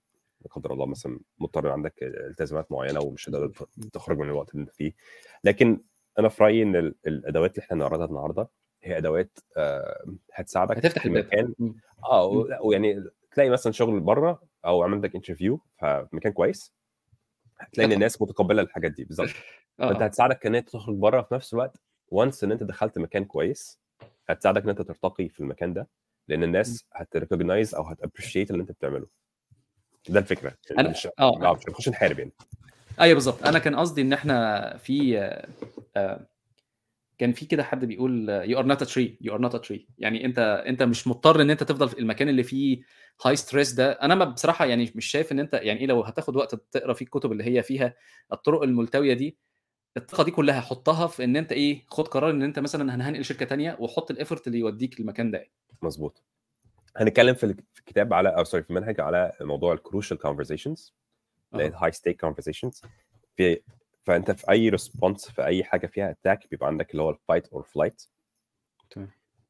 قدر الله مثلا مضطر عندك التزامات معينة ومش هتقدر تخرج من الوقت اللي انت فيه. لكن أنا في رأيي إن ال- الأدوات اللي إحنا نعرضها النهارده هي أدوات آه، هتساعدك هتفتح في الباب مكان مم. آه ويعني تلاقي مثلا شغل بره أو عملت لك interview في مكان كويس هتلاقي إن تدخل. الناس متقبلة الحاجات دي بالظبط. فأنت آه هتساعدك إن أنت تخرج بره في نفس الوقت. وانس إن أنت دخلت مكان كويس هتساعدك إن أنت ترتقي في المكان ده. لأن الناس هت recognize أو هت appreciate اللي أنت بتعمله. ده الفكرة. أنا- مش آه. آه مش هنخش نحارب يعني. أيوه بالظبط. أنا كان قصدي إن إحنا في آه، كان في كده حد بيقول you are not a tree you are not a tree يعني أنت أنت مش مضطر إن أنت تفضل في المكان اللي فيه high stress ده. أنا ما بصراحة يعني مش شايف إن أنت يعني إيه لو هتاخد وقت تقرأ فيه الكتب اللي هي فيها الطرق الملتوية دي الطاقه دي كلها حطها في إن أنت إيه خد قرار إن أنت مثلا أنا هنقل شركة تانية وحط ال effort اللي يوديك المكان ده. مظبوط. هنتكلم في ال- في الكتاب على أو sorry في المنهج على موضوع ال crucial conversations. ال high stake conversations في فأنت في أي response في أي حاجة فيها attack بيبقى عندك اللي هو ال fight or flight.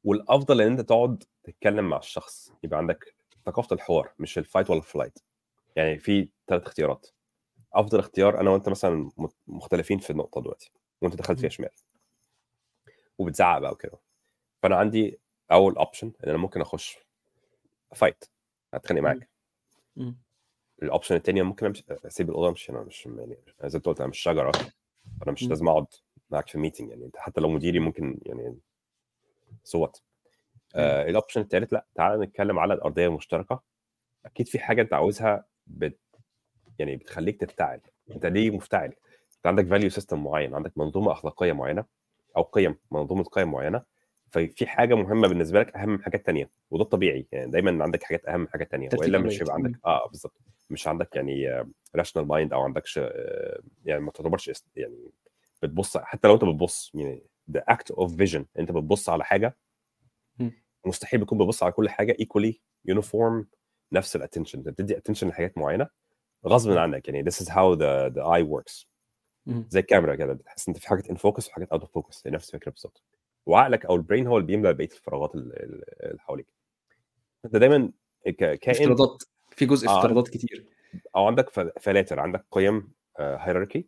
والأفضل إن أنت تقعد تتكلم مع الشخص يبقى عندك ثقافة الحوار مش ال fight ولا ال flight يعني في ثلاث اختيارات. أفضل اختيار أنا وأنت مثلا مختلفين في النقطة دلوقتي وأنت دخلت فيها شمال. وبتزعق بقى وكده. فأنا عندي أول option إن أنا ممكن أخش fight هتخانق معاك. ال option الثاني ممكن أمشي أسيب الأوضة امشي أنا مش يعني زي ما قلت أنا مش شجرة أنا مش. لازم أقعد معاك في meeting يعني. أنت حتى لو مديري ممكن يعني صوت آه ال option الثالث لأ تعالى نتكلم على الأرضية المشتركة. أكيد في حاجة أنت عاوزها بت يعني بتخليك تفتعل أنت ليه مفتعل أنت عندك value system معين عندك منظومة أخلاقية معينة أو قيم منظومة قيم معينة ففي حاجة مهمة بالنسبة لك أهم من حاجات تانية. وده الطبيعي يعني دايما عندك حاجات أهم من حاجات تانية. وإلا مش. هيبقى عندك آه بالظبط مش عندك يعني rational mind أو عندكش آه، يعني ما تعتبرش يعني بتبص حتى لو أنت بتبص يعني the act of vision أنت بتبص على حاجة. مستحيل بتكون بتبص على كل حاجة equally uniform نفس ال attention أنت بتدي attention لحاجات معينة غصب عنك يعني this is how the the eye works مم. زي الكاميرا كده بتحس انت في حاجات in focus وحاجات out of focus هي نفس الفكرة بالظبط وعقلك أو ال brain هو اللي بيملى بقية الفراغات ال- ال- اللي حواليك أنت دايما كائن افتراضات في جزء آه. افتراضات كتير أو عندك فلاتر عندك قيم hierarchy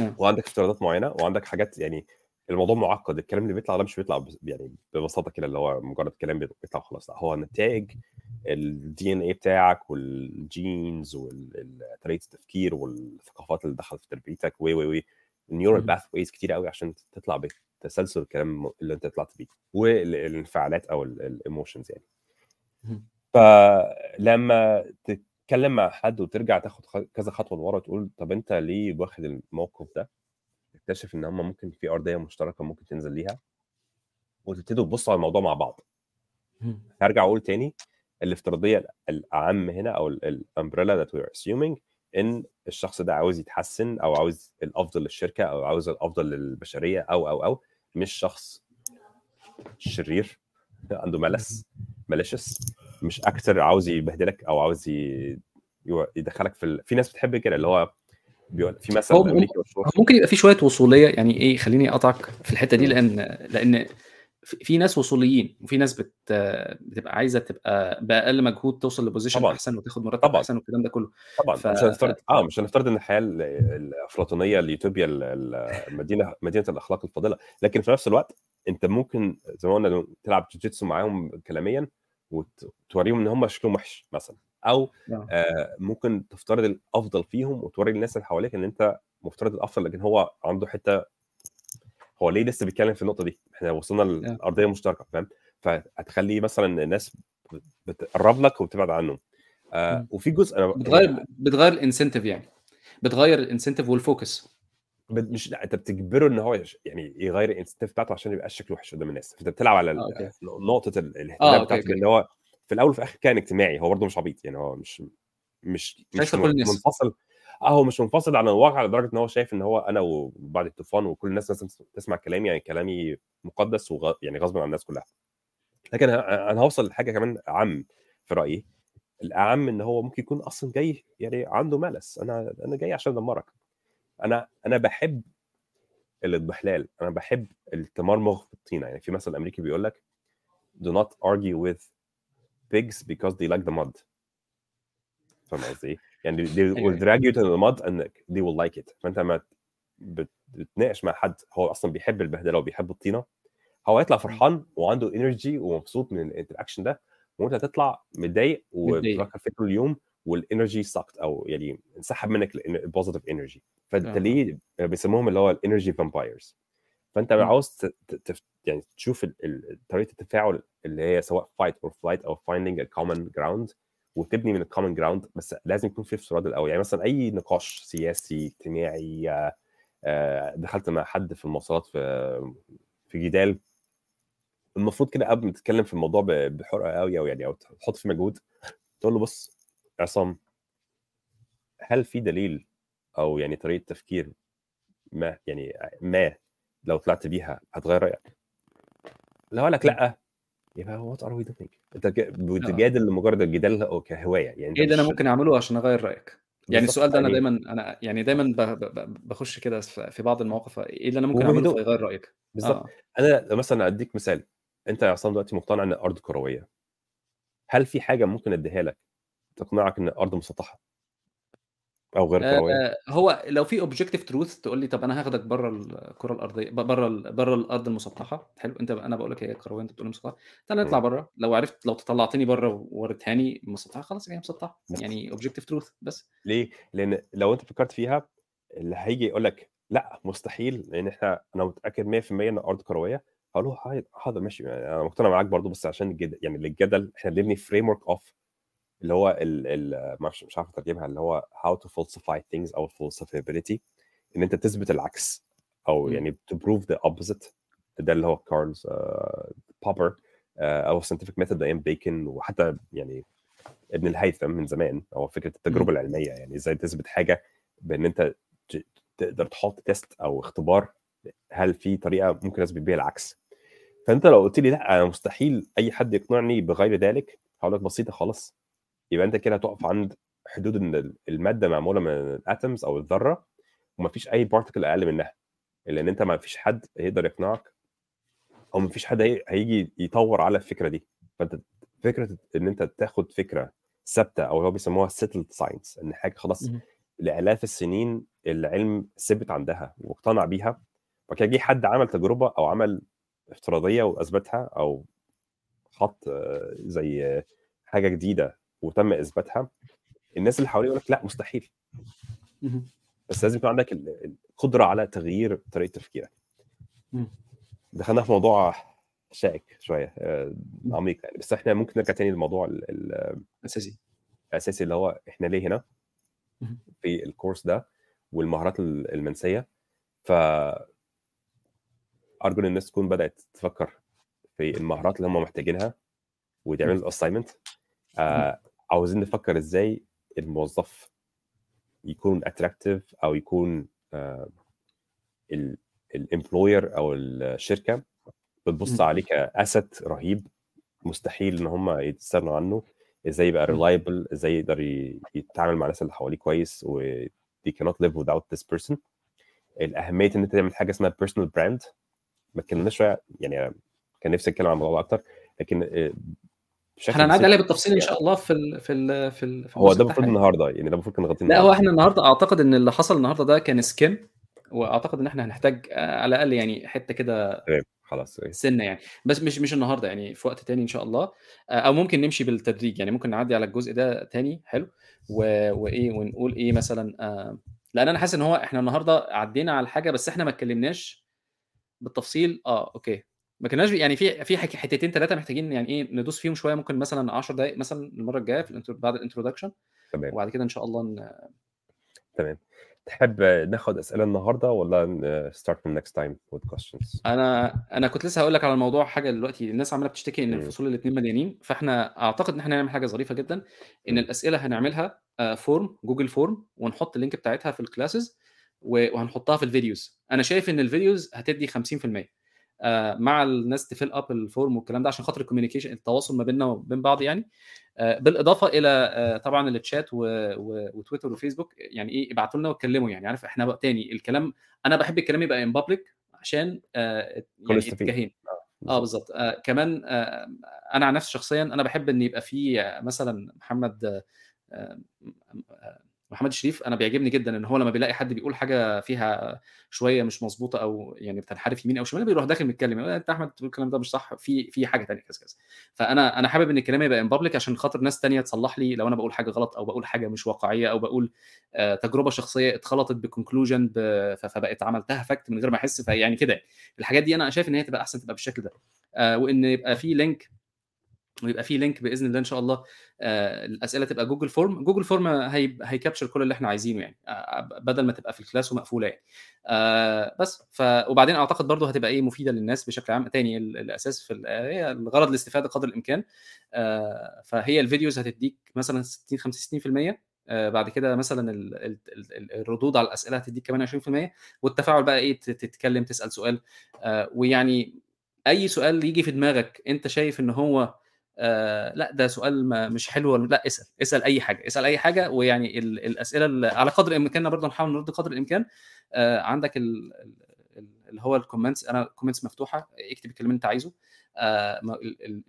آه. وعندك افتراضات معينة وعندك حاجات يعني الموضوع معقد الكلام اللي بيطلع ده مش بيطلع يعني ببساطة كده اللي هو مجرد كلام بيطلع خلاص لا هو نتائج ال DNA بتاعك وال genes وطريقة التفكير والثقافات اللي دخلت في تربيتك و و و ال neural. pathways كتير قوي عشان تطلع بتسلسل الكلام اللي انت طلعت بيه والانفعالات أو ال emotions يعني. فلما تتكلم مع حد وترجع تاخد كذا خطوة لورا وتقول طب انت ليه واخد الموقف ده تكتشف إن هم ممكن في أرضية مشتركة ممكن تنزل ليها وتبتدوا تبصوا على الموضوع مع بعض. هرجع أقول تاني الافتراضية الأعم هنا أو ال umbrella that we are assuming إن الشخص ده عاوز يتحسن أو عاوز الأفضل للشركة أو عاوز الأفضل للبشرية أو أو أو مش شخص شرير عنده malice malicious مش actor عاوز يبهدلك أو عاوز يدخلك في ال... في ناس بتحب كده اللي هو بيقول في مثل هو- أمريكي مشهور ممكن يبقى في شوية وصولية يعني إيه خليني أقطعك في الحتة دي لأن لأن في ناس وصوليين وفي ناس بت بتبقى عايزة تبقى بأقل مجهود توصل ل position. أحسن وتاخد مرتب طبعاً. أحسن والكلام ده كله طبعا ف- مش هنفترض آه مش هنفترض إن الحياة ال- الأفلاطونية اليوتوبيا ال- ال- المدينة مدينة الأخلاق الفاضلة لكن في نفس الوقت أنت ممكن زي ما قلنا تلعب جوجيتسو معاهم كلاميا وتوريهم إن هم شكلهم وحش مثلا أو آه. آه ممكن تفترض الأفضل فيهم وتوري الناس اللي حواليك إن أنت مفترض الأفضل لكن هو عنده حتة هو ليه لسه بيتكلم في النقطة دي؟ إحنا وصلنا للارضيه المشتركه فاهم؟ فهتخلي مثلا الناس بت- بتقرب لك وبتبعد عنه آه. وفي جزء أنا بتغير بتغير ال incentive يعني. بتغير ال incentive وال focus مش لا أنت بتجبره إن هو يعني يغير ال incentive بتاعته عشان يبقى شكله وحش قدام الناس. فأنت بتلعب على okay. نقطة آه الاهتمام okay بتاعته لأن هو في الأول وفي الآخر كائن اجتماعي. هو برضه مش عبيط يعني هو مش مش مش منفصل آه مش منفصل عن الواقع لدرجة إن هو شايف إن هو أنا وبعد الطوفان وكل الناس لازم تسمع كلامي يعني كلامي مقدس وغ... يعني غصب عن الناس كلها. لكن أنا هوصل لحاجة كمان أعم في رأيي. الأعم إن هو ممكن يكون أصلا جاي يعني عنده ملس. أنا أنا جاي عشان أدمرك. أنا أنا بحب الاضمحلال أنا بحب التمرمغ في الطينة. يعني في مثل أمريكي بيقول لك do not argue with pigs because they like the mud. فاهم قصدي إيه؟ يعني they will drag you to the mud and they will like it. فأنت ما بت- بتتناقش مع حد هو أصلا بيحب البهدلة وبيحب الطينة. هو هيطلع. فرحان وعنده energy ومبسوط من ال interaction ده وأنت هتطلع متضايق وبتفكر فيه طول اليوم وال energy sucked أو يعني انسحب منك ال positive energy فأنت آه. ليه بيسموهم اللي هو ال energy vampires فأنت مم. عاوز يعني تشوف طريقة التفاعل اللي هي سواء fight أو flight أو finding a common ground وتبني من ال common ground بس لازم يكون في افتراض الأول يعني مثلا أي نقاش سياسي اجتماعي آه، آه، دخلت مع حد في المواصلات في في جدال المفروض كده قبل ما تتكلم في الموضوع بحرقة قوي أو يعني أو تحط فيه مجهود تقول له بص عصام هل في دليل أو يعني طريقة تفكير ما يعني ما لو طلعت بيها هتغير رأيك لو قال لك. لأ يبقى what are we doing أنت بتجادل لمجرد الجدال كهواية يعني إيه اللي أنا ممكن أعمله عشان أغير رأيك. يعني السؤال ده أنا يعني دايما أنا يعني دايما بخش كده في بعض المواقف. إيه اللي أنا ممكن أعمله فيغير رأيك؟ بالظبط آه. أنا مثلا أديك مثال. أنت يا عصام دلوقتي مقتنع إن الأرض كروية. هل في حاجة ممكن أديها لك تقنعك إن الأرض مسطحة؟ أو غير كروية. آه، هو لو في objective truth تقول لي طب أنا هاخدك بره الكره الأرضية بره ال- بره الأرض المسطحة. حلو أنت أنا بقول لك هي كروية أنت بتقول مسطحة. تعالى نطلع. بره لو عرفت لو طلعتني بره ووريتهاني مسطحة خلاص هي مسطحة. يعني objective truth بس. ليه؟ لأن لو أنت فكرت فيها اللي هيجي يقول لك لأ مستحيل لأن إحنا أنا متأكد 100% إن الأرض كروية. هقول له حاضر ماشي يعني أنا مقتنع معاك برضو بس عشان الجدل يعني للجدل إحنا بنبني framework of اللي هو ال ال مش عارف اترجمها اللي هو how to falsify things أو falsifiability إن أنت تثبت العكس أو مم. يعني to prove the opposite ده اللي هو كارل بوبر أو scientific method أيام بيكن وحتى يعني ابن الهيثم من زمان هو فكرة التجربة مم. العلمية يعني إزاي تثبت حاجة بإن أنت تقدر تحط test أو اختبار هل في طريقة ممكن أثبت بيها العكس فأنت لو قلت لي لأ أنا مستحيل أي حد يقنعني بغير ذلك هقول لك بسيطة خالص يبقى أنت كده هتقف عند حدود إن المادة معمولة من الاتمز أو الذرة ومفيش أي بارتكل أقل منها لأن أنت ما فيش حد هيقدر يقنعك أو ما فيش حد هي- هيجي يطور على الفكرة دي فأنت فكرة إن أنت تاخد فكرة ثابتة أو اللي هو بيسموها settled science إن حاجة خلاص مم. لآلاف السنين العلم ثبت عندها واقتنع بيها وبعد كده جه حد عمل تجربة أو عمل افتراضية وأثبتها أو حط آه، زي حاجة جديدة وتم إثباتها الناس اللي حواليه يقول لك لا مستحيل. بس لازم يكون عندك ال- القدرة على تغيير طريقة تفكيرك. دخلنا في موضوع شائك شوية آه،. عميق يعني بس إحنا ممكن نرجع تاني للموضوع ال- ال- أساسي الأساسي اللي هو إحنا ليه هنا. في الكورس ده والمهارات ال- المنسية ف أرجو إن الناس تكون بدأت تفكر في المهارات اللي هم محتاجينها وتعمل. ال assignment آه عاوزين نفكر إزاي الموظف يكون attractive أو يكون آه ال employer أو الشركة بتبص. عليه ك asset رهيب مستحيل إن هم يستغنوا عنه إزاي يبقى. reliable إزاي يقدر يتعامل مع الناس اللي حواليه كويس و they cannot live without this person الأهمية إن أنت تعمل حاجة اسمها personal brand ما اتكلمناش شوية يعني كان نفسي أتكلم عن الموضوع أكتر لكن آه، هنعدي بسيط. عليها بالتفصيل إن شاء الله في ال في ال في ال في هو ده المفروض النهارده يعني ده المفروض كان غطيه لا هو إحنا النهارده أعتقد إن اللي حصل النهارده ده كان skim وأعتقد إن إحنا هنحتاج آه، على الأقل يعني حتة كده تمام خلاص إيه. سنة يعني. بس مش مش النهارده يعني في وقت تاني إن شاء الله. آه، أو ممكن نمشي بالتدريج يعني ممكن نعدي على الجزء ده تاني حلو. و... وإيه ونقول إيه مثلا آه، لأن أنا حاسس إن هو إحنا النهارده عدينا على حاجة بس إحنا ما اتكلمناش بالتفصيل. آه okay. ما كناش يعني في في حتتين ثلاثة محتاجين يعني إيه ندوس فيهم شوية ممكن مثلا 10 دقائق مثلا المرة الجاية في ال intro بعد ال introduction تمام. وبعد كده إن شاء الله ن... تمام. تحب ناخد أسئلة النهارده ولا start from next time with questions أنا أنا كنت لسه هقول لك على الموضوع حاجة دلوقتي الناس عمالة بتشتكي إن. الفصول الاثنين مليانين فإحنا أعتقد إن إحنا نعمل حاجة ظريفة جدا إن. الأسئلة هنعملها form جوجل form ونحط ال link بتاعتها في ال classes وهنحطها في ال videos أنا شايف إن ال videos هتدي 50% آه، مع الناس ت fill up ال form والكلام ده عشان خاطر ال communication التواصل ما بيننا وبين بعض يعني. آه، بالإضافة إلى آه، طبعا التشات و- وتويتر وفيسبوك يعني إيه ابعتوا لنا واتكلموا يعني عارف إحنا بقى تاني الكلام أنا بحب الكلام يبقى ان بابليك عشان آه، يعني اتجاهين آه بالظبط. آه كمان آه أنا عن نفسي شخصيا أنا بحب إن يبقى في آه، مثلا محمد آه آه، آه، محمد شريف أنا بيعجبني جدا إن هو لما بيلاقي حد بيقول حاجة فيها شوية مش مظبوطة أو يعني بتنحرف يمين أو شمال بيروح داخل متكلم أنت أحمد بتقول الكلام ده مش صح في في حاجة ثانية كذا كذا. فأنا أنا حابب إن الكلام يبقى ان بابليك عشان خاطر ناس تانية تصلح لي لو أنا بقول حاجة غلط أو بقول حاجة مش واقعية أو بقول آه، تجربة شخصية اتخلطت ب conclusion فبقت عملتها fact من غير ما أحس فيعني كده الحاجات دي أنا شايف إن هي تبقى أحسن تبقى بالشكل ده. آه، وإن يبقى في link ويبقى في link بإذن الله إن شاء الله آه، الأسئلة تبقى جوجل form جوجل form هي هي capture كل اللي إحنا عايزينه يعني آه، بدل ما تبقى في ال class ومقفولة يعني. آه، بس ف وبعدين أعتقد برضه هتبقى إيه مفيدة للناس بشكل عام. تاني ال- الأساس في الغرض الاستفادة قدر الإمكان. آه، فهي ال videos هتديك مثلا 60 65% آه، بعد كده مثلا ال- ال- ال- الردود على الأسئلة هتديك كمان 20% والتفاعل بقى إيه تت- تتكلم تسأل سؤال. آه، ويعني أي سؤال يجي في دماغك أنت شايف إن هو آه لا ده سؤال ما مش حلو لا اسأل اسأل أي حاجة اسأل أي حاجة ويعني ال- الأسئلة على قدر امكاننا برضه نحاول نرد قدر الإمكان. آه عندك ال- ال- اللي هو ال comments أنا ال comments مفتوحة اكتب الكلام اللي أنت عايزه. آه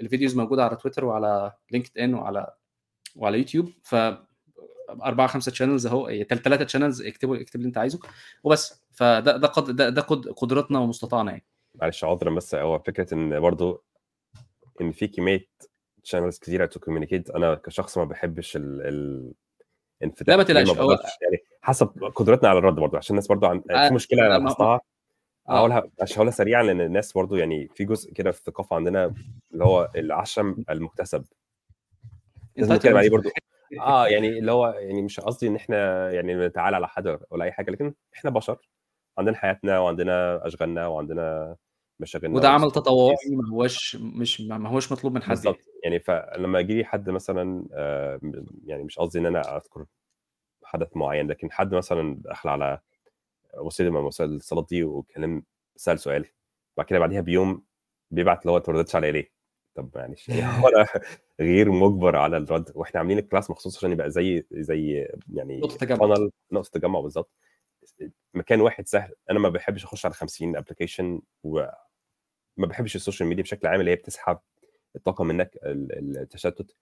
ال videos موجودة على تويتر وعلى لينكد ان وعلى وعلى يوتيوب ف أربعة خمسة channels أهو ثلاثة channels اكتبوا اكتب اللي أنت عايزه وبس. فده ده قد ده, ده قد قدرتنا ومستطاعنا يعني. معلش عذرا بس هو فكرة إن برضو إن في كمية channels كتيره to communicate أنا كشخص ما بحبش ال ال لا ما تقلقش، هو- يعني حسب قدرتنا على الرد برضو عشان الناس برضو عن... آه، في مشكلة أنا لاحظتها آه. هقولها عشان هقولها سريعا لأن الناس برضو يعني في جزء كده في الثقافة عندنا اللي هو العشم المكتسب. لازم نتكلم عليه برضو آه يعني اللي هو يعني مش قصدي إن إحنا يعني نتعالى على حد ولا أي حاجة لكن إحنا بشر عندنا حياتنا وعندنا أشغالنا وعندنا مشاغلنا وده عمل. تطوعي ما هوش مش ما هوش مطلوب من حد بالظبط. يعني. فلما يجي حد مثلا آه، يعني مش قصدي إن أنا أذكر حدث معين لكن حد مثلا دخل على وسيلة من وسائل الاتصالات دي وكلم سأل سؤال بعد كده بعديها بيوم بيبعت اللي هو أنت ما ردتش عليا ليه؟ طب يعني هو أنا غير مجبر على الرد وإحنا عاملين ال class مخصوص عشان يبقى زي زي يعني نقطة تجمع. نقطة تجمع بالظبط مكان واحد سهل أنا ما بحبش أخش على 50 application وما بحبش ال social media بشكل عام اللي هي بتسحب الطاقة منك ال- التشتت.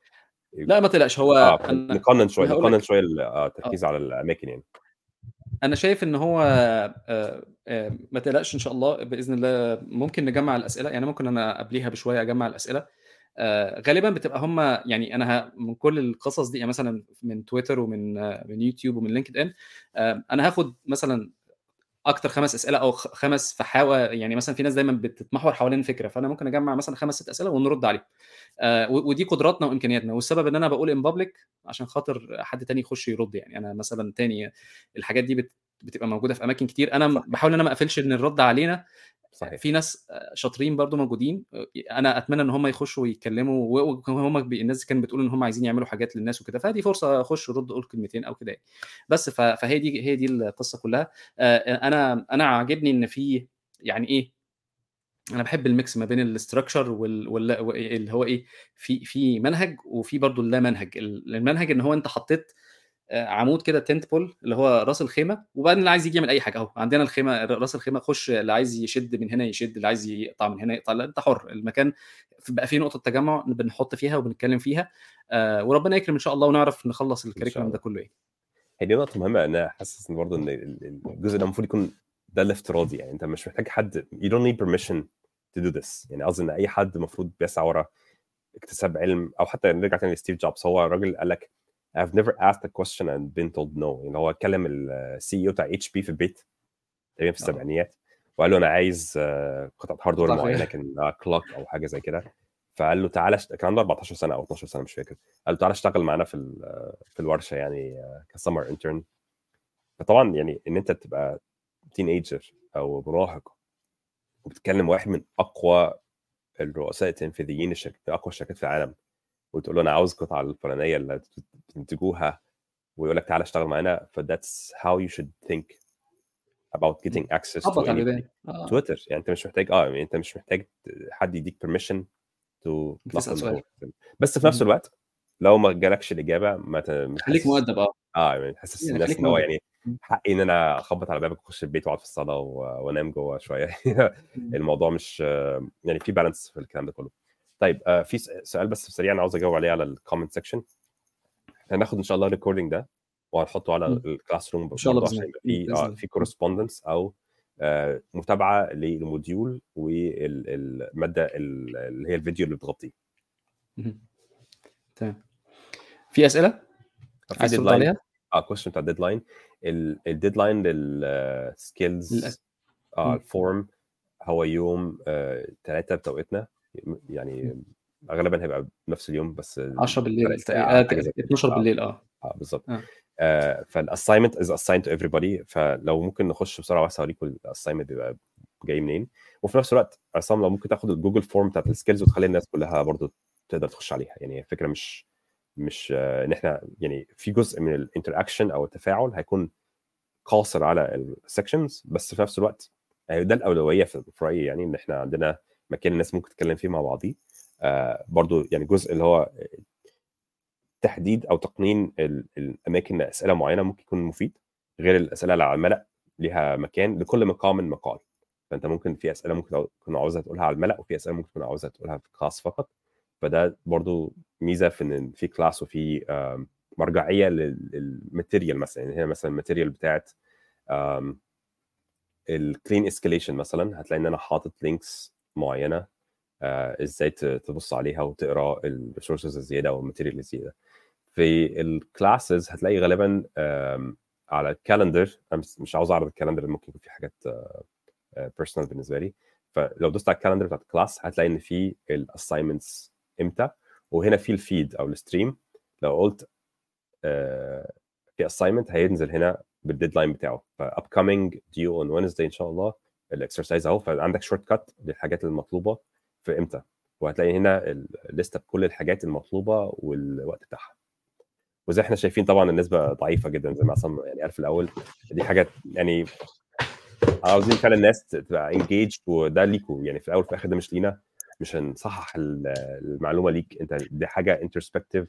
لا ما تقلقش هو أنا, نقنن شوية نقنن شوية ال- آه، التركيز على الأماكن يعني. أنا شايف إن هو آه، آه، ما تقلقش إن شاء الله بإذن الله ممكن نجمع الأسئلة يعني ممكن أنا قبليها بشوية أجمع الأسئلة. آه، غالبا بتبقى هم يعني أنا من كل القصص دي يعني مثلا من تويتر ومن آه، من يوتيوب ومن لينكد إن آه، أنا هاخد مثلا أكتر خمس أسئلة أو خمس فحاوى يعني مثلا في ناس دايما بتتمحور حوالين فكرة فأنا ممكن أجمع مثلا خمس ست أسئلة ونرد عليهم. آه، ودي قدراتنا وإمكانياتنا والسبب إن أنا بقول ان بابليك عشان خاطر حد تاني يخش يرد يعني. أنا مثلا تاني الحاجات دي بت بتبقى موجودة في أماكن كتير. أنا. بحاول إن أنا ما أقفلش إن الرد علينا صحيح. في ناس شاطرين برضو موجودين أنا أتمنى إن هم يخشوا ويتكلموا وهم الناس كانت بتقول إن هم عايزين يعملوا حاجات للناس وكده فدي فرصة أخش ورد أقول كلمتين أو كده يعني. بس فهي دي هي دي القصة كلها. آه، أنا أنا عاجبني إن في يعني إيه أنا بحب ال mix ما بين ال structure وال... اللي هو إيه في في منهج وفي برضو اللا منهج. ال- المنهج إن هو أنت حطيت آه، عمود كده tent pole اللي هو راس الخيمة وبعدين اللي عايز يجي يعمل أي حاجة أهو. عندنا الخيمة راس الخيمة خش اللي عايز يشد من هنا يشد اللي عايز يقطع من هنا يقطع لا انت حر. المكان بقى فيه نقطة تجمع بنحط فيها وبنتكلم فيها آه، وربنا يكرم إن شاء الله ونعرف نخلص ال curriculum. ده كله يعني هي دي نقطة مهمة أنا حاسس إن برضه ال- الجزء ده المفروض يكون ده الافتراضي يعني. أنت مش محتاج حد you don't need permission to do this. يعني قصدي إن أي حد المفروض بيسعى ورا اكتساب علم أو حتى نرجع تاني لستيف جوبز. هو راجل قال لك I've never asked a question and been told no. يعني هو اتكلم ال CEO بتاع HP في البيت تقريبا في آه. السبعينيات وقال له أنا عايز آه، قطعة hardware معينة خير. كان clock أو حاجة زي كده. فقال له تعالى أشت- كان عنده 14 سنة أو 12 سنة مش فاكر. قال له تعالى اشتغل معانا في ال- في الورشة يعني كسمر intern فطبعا يعني إن أنت تبقى teenager أو مراهق وبتكلم واحد من أقوى الرؤساء التنفيذيين الشركات أقوى الشركات في العالم. وتقول له أنا عاوز القطعه الفلانية اللي تنتجوها ويقول لك تعالى اشتغل معانا ف that's how you should think about getting access to. الودان آه. تويتر يعني أنت مش محتاج آه يعني أنت مش محتاج حد يديك permission to. بس في نفس. الوقت لو ما جالكش الإجابة ما خليك مؤدب آه آه يعني تحسس يعني الناس إن هو. يعني. حقي إن أنا أخبط على بابك واخش البيت وأقعد في الصالة وأنام جوه شوية الموضوع مش يعني في balance في الكلام ده كله طيب آه، في سؤال بس سريع أنا عاوز أجاوب عليه على ال comment section هناخد إن شاء الله ال recording ده وهنحطه على. ال classroom إن شاء الله عشان. في آه. في correspondence أو آه، متابعة لل module والماده ال- اللي هي الفيديو اللي بتغطيه. تمام في أسئلة في عايز ترد deadline- عليها آه question بتاع ال deadline ال deadline لل skills. آه. ال form هو يوم ثلاثة بتوقيتنا يعني غالبا هيبقى نفس اليوم بس 10 بالليل فرق تقريبا ساعة، آه،. 12 آه. بالليل آه. آه بالظبط. آه. آه فال assignment is assigned to everybody. فلو ممكن نخش بسرعة بس اوريكم ال assignment بيبقى جاي منين. وفي نفس الوقت عصام لو ممكن تاخد ال Google Form بتاعت ال skills وتخلي الناس كلها برضو تقدر تخش عليها. يعني الفكرة مش مش آه، إن إحنا يعني في جزء من ال interaction أو التفاعل هيكون قاصر على ال sections بس في نفس الوقت ده الأولوية في في رأيي يعني إن إحنا عندنا مكان الناس ممكن تتكلم فيه مع بعضيه. آه برضو يعني جزء اللي هو تحديد أو تقنين ال- الأماكن لاسئله معينة ممكن يكون مفيد غير الأسئلة اللي على الملأ ليها مكان لكل مقام مقال. فأنت ممكن في أسئلة ممكن تكون عاوزها تقولها على الملأ وفي أسئلة ممكن تكون عاوزها تقولها في class فقط. فده برضو ميزة في إن في class وفي مرجعية لل- لل material مثلا. يعني هنا مثلا ال material بتاعت ال clean escalation مثلا. هتلاقي إن أنا حاطط links معينة آه، إزاي تبص عليها وتقرأ ال resources الزيادة أو ال material الزيادة. في ال classes هتلاقي غالبا على ال calendar مش- عاوز أعرض ال calendar ممكن يكون في حاجات personal بالنسبة لي. فلو دوست على ال calendar بتاعت ال class هتلاقي إن في ال assignments إمتى وهنا في ال feed أو ال stream لو قلت آه، في assignment هينزل هنا بال deadline بتاعه. ف upcoming due on Wednesday إن شاء الله. ال exercise اهو فعندك shortcut للحاجات المطلوبة في إمتى؟ وهتلاقي هنا الليستة بكل الحاجات المطلوبة والوقت بتاعها. وزي إحنا شايفين طبعا النسبة ضعيفة جدا زي ما عصام يعني قال في الأول. دي حاجات يعني عاوزين فعلا الناس تبقى engage وده ليكوا يعني في الأول وفي الآخر ده مش لينا. مش هنصحح ال- المعلومة ليك. انت دي حاجة introspective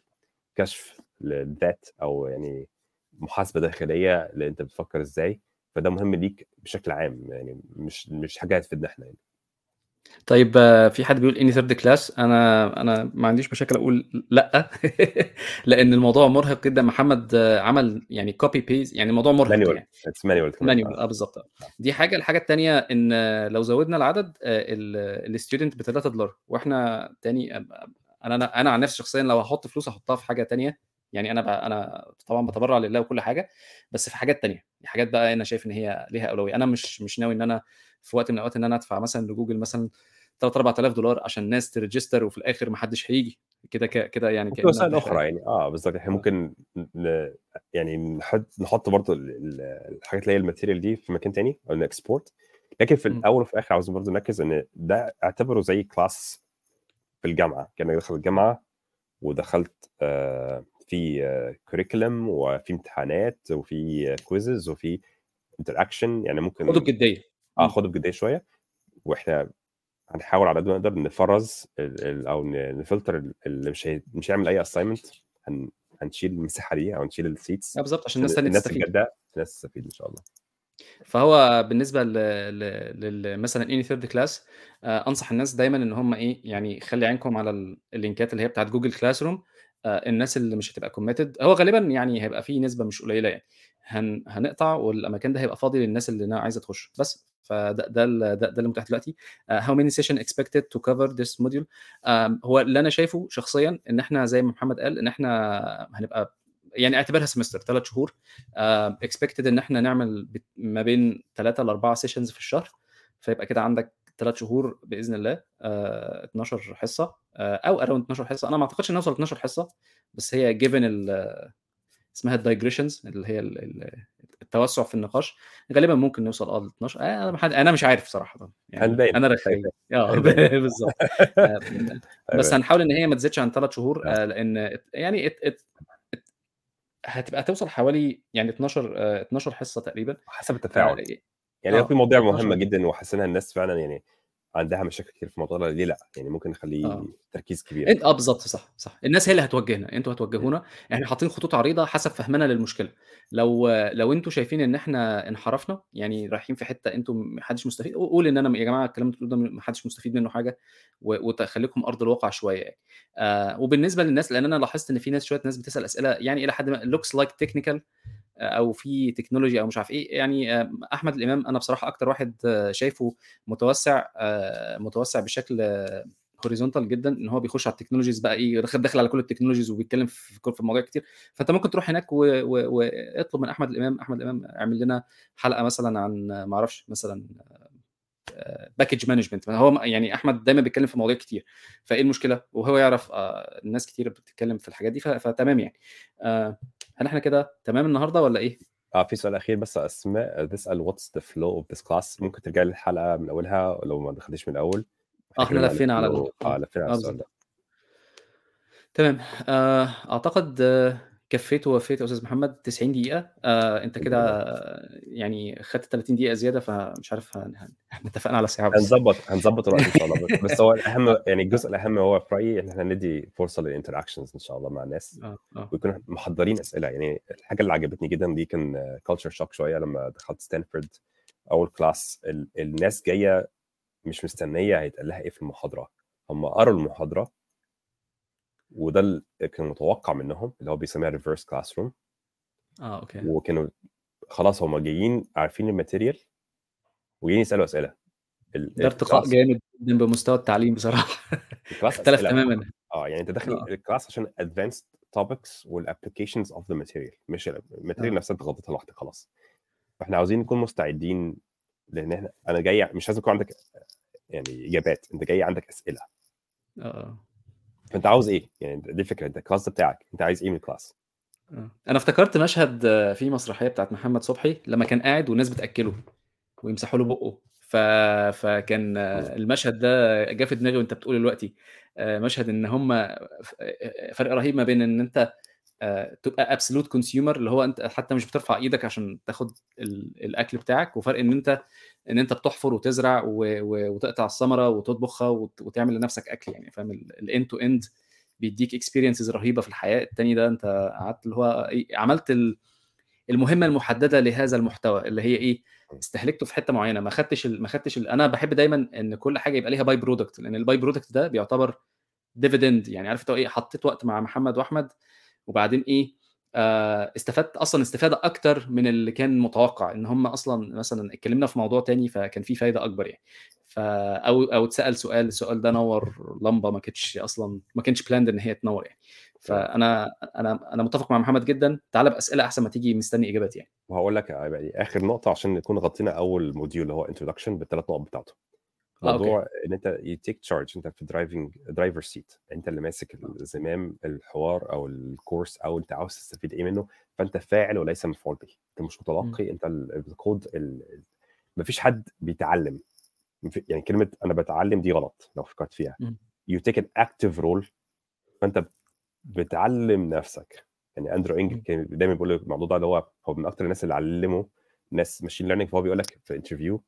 كشف للذات أو يعني محاسبة داخلية اللي انت بتفكر إزاي. فده مهم ليك بشكل عام يعني مش مش حاجة هتفيدنا إحنا يعني. طيب آه، في حد بيقول any third class أنا أنا ما عنديش مشاكل أقول لأ. لأن الموضوع مرهق جدا. محمد آه، عمل يعني copy paste يعني الموضوع مرهق manual يعني. manual manual آه بالظبط. آه. دي حاجة. الحاجة الثانية إن آه، لو زودنا العدد ال student ب 3 دولار وإحنا تاني آه، أنا أنا أنا عن نفسي شخصيا لو هحط فلوس هحطها في حاجة تانية. يعني أنا بقى أنا طبعا بتبرع لله وكل حاجة بس في حاجات تانية. حاجات بقى أنا شايف إن هي ليها أولوية. أنا مش مش ناوي إن أنا في وقت من الأوقات إن أنا أدفع مثلا لجوجل مثلا 3 4000 دولار عشان الناس ت register وفي الآخر ما حدش هيجي. كده كده يعني في كأنها وسائل أخرى يعني. آه بالظبط إحنا ممكن ن... يعني نحط نحط برضه ال- ال- الحاجات اللي هي ال material دي في مكان تاني أو ن export لكن في. الأول وفي الآخر عاوزين برضه نركز إن ده أعتبره زي class في الجامعة. كأنك دخلت الجامعة ودخلت آه، في curriculum وفي امتحانات وفي quizzes وفي interaction يعني ممكن خدوا بجدية. آه. خده بجدية شوية. وإحنا هنحاول على قد ما نقدر نفرز ال- ال- أو نفلتر اللي مش هي... مش هيعمل أي assignment هن... هنشيل المساحة دي أو نشيل ال seats آه، بالظبط عشان الناس الناس تستفيد. الناس تستفيد إن شاء الله. فهو بالنسبة ل... ل... ل... مثلا any third class أنصح الناس دايما إن هم إيه يعني خلي عينكم على ال- اللينكات اللي هي بتاعت Google Classroom الناس اللي مش هتبقى committed هو غالبا يعني هيبقى فيه نسبة مش قليلة يعني. هن... هنقطع والمكان ده هيبقى فاضي للناس اللي نا- عايزة تخش. بس فده ده ده, ده اللي متاح دلوقتي. uh, many session expected to cover this module um, هو اللي أنا شايفه شخصيا إن إحنا زي ما محمد قال إن إحنا هنبقى يعني اعتبرها سمستر ثلاث شهور. expected إن إحنا نعمل ما بين ثلاثة لأربعة sessions في الشهر. فيبقى كده عندك ثلاث شهور بإذن الله آه 12 حصة آه أو around 12 حصة. أنا ما أعتقدش ان نوصل 12 حصة بس هي given اسمها ال digressions اللي هي ال- ال- التوسع في النقاش. غالبا ممكن نوصل آه ل 12 آه، أنا. أنا مش عارف صراحة. يعني هنبين. أنا رخي آه. بالظبط. آه، بس هنحاول إن هي ما تزيدش عن ثلاث شهور آه، لأن يعني at at at هتبقى توصل حوالي يعني 12 آه، 12 حصة تقريبا. حسب التفاعل. آه، يعني آه، في مواضيع 12 مهمة جدا وحسينا الناس فعلا يعني عندها مشاكل كتير في الموضوع ده ليه لأ؟ يعني ممكن نخليه آه. تركيز كبير. انت آه بالظبط صح صح. الناس هي اللي هتوجهنا أنتوا هتوجهونا إحنا حاطين خطوط عريضة حسب فهمنا للمشكلة. لو لو أنتوا شايفين إن إحنا انحرفنا يعني رايحين في حتة أنتوا محدش مستفيد قول إن أنا يا جماعة الكلام اللي ده محدش مستفيد منه حاجة وتخليكم أرض الواقع شوية يعني. آه وبالنسبة للناس لأن أنا لاحظت إن في ناس شوية ناس بتسأل أسئلة يعني إلى حد ما looks like technical أو في تكنولوجي أو مش عارف إيه. يعني آه، أحمد الإمام أنا بصراحة أكتر واحد آه، شايفه متوسع آه، متوسع بشكل horizontal جدا إن هو بيخش على ال technologies بقى إيه داخل على كل ال technologies وبيتكلم في في مواضيع كتير. فأنت ممكن تروح هناك و- و- واطلب من أحمد الإمام أحمد الإمام اعمل لنا حلقة مثلا عن ما أعرفش مثلا package management هو يعني أحمد دايما بيتكلم في مواضيع كتير. فإيه المشكلة؟ وهو يعرف الناس كتير بتتكلم في الحاجات دي فتمام يعني. هل إحنا كده تمام النهارده ولا إيه؟ آه في سؤال أخير بس اسماء بتسال what's the flow of this class ممكن ترجع للحلقه من أولها لو ما دخلتيش من الأول آه إحنا لفينا على آه لفينا على آه، السؤال ده. تمام. آه، أعتقد آه، كفيت ووفيت يا أستاذ محمد 90 دقيقة. آه، أنت كده آه، يعني خدت 30 دقيقة زيادة فمش عارف إحنا اتفقنا على ساعه بس هنظبط هنظبط الوقت إن شاء الله. بس, هو الأهم يعني الجزء الأهم هو في رأيي إن إحنا ندي فرصة لل interactions إن شاء الله مع الناس آه آه. ويكون محضرين أسئلة. يعني الحاجة اللي عجبتني جدا دي كان culture shock شوية لما دخلت ستانفورد أول class ال- الناس جاية مش مستنية هيتقال لها إيه في المحاضرة. هم قروا المحاضرة وده اللي كان متوقع منهم اللي هو بيسميها reverse classroom آه okay. وكانوا خلاص هم جايين عارفين ال material وجايين يسألوا أسئلة. ال- ده ارتقاء جامد جدا بمستوى التعليم بصراحة. اختلف. تماما. آه يعني أنت داخل آه. ال class عشان advanced topics وال applications of the material مش ال material آه. نفسها انت غطيتها لوحدك خلاص. فإحنا عاوزين نكون مستعدين لأن إحنا أنا جاي مش لازم يكون عندك يعني إجابات أنت جاي عندك أسئلة. آه. فأنت عاوز إيه؟ يعني دي الفكرة أنت ال class بتاعك أنت عايز إيه من ال class؟ آه. أنا افتكرت مشهد في مسرحية بتاعت محمد صبحي لما كان قاعد والناس بتأكله ويمسحوا له بقه ف... فكان المشهد ده جه في دماغي وأنت بتقول دلوقتي آه، مشهد إن هم آه، فرق رهيب ما بين إن أنت تبقى absolute consumer اللي هو أنت حتى مش بترفع إيدك عشان تاخد ال- الأكل بتاعك وفرق إن أنت إن أنت بتحفر وتزرع. وتقطع الثمرة وتطبخها وت... وتعمل لنفسك أكل يعني فاهم ال end to end بيديك experiences رهيبة في الحياة التاني ده أنت قعدت اللي هو إيه، عملت ال... المهمة المحددة لهذا المحتوى اللي هي إيه استهلكته في حتة معينة ما خدتش. ما خدتش. أنا بحب دايما إن كل حاجة يبقى ليها by-product لأن ال by-product ده بيعتبر dividend يعني عارف إيه حطيت وقت مع محمد وأحمد وبعدين إيه آه استفدت أصلا استفادة أكتر من اللي كان متوقع إن هم أصلا مثلا اتكلمنا في موضوع تاني فكان في فايدة أكبر يعني. ف أو أو اتسأل سؤال السؤال ده نور لمبة ما كانتش أصلا ما كانش planned إن هي تنور يعني. فأنا أنا أنا متفق مع محمد جدا. تعالى بأسئلة أحسن ما تيجي مستني اجابات يعني. وهقول لك يعني آخر نقطة عشان نكون غطينا أول module اللي هو introduction بالثلاث نقط بتاعته. آه،. موضوع إن أنت you take charge أنت في driving driver seat أنت اللي ماسك الزمام الحوار أو الكورس أو أنت عاوز تستفيد إيه منه فأنت فاعل وليس مفعول به. أنت مش متلقي أنت ال- الكود ال- مفيش حد بيتعلم. يعني كلمة أنا بتعلم دي غلط لو فكرت فيها. you take an active role فأنت بتعلم نفسك. يعني Andrew Ng مم. كان دايما بيقول الموضوع ده اللي هو هو من أكتر الناس اللي علموا ناس machine learning فهو بيقول لك في interview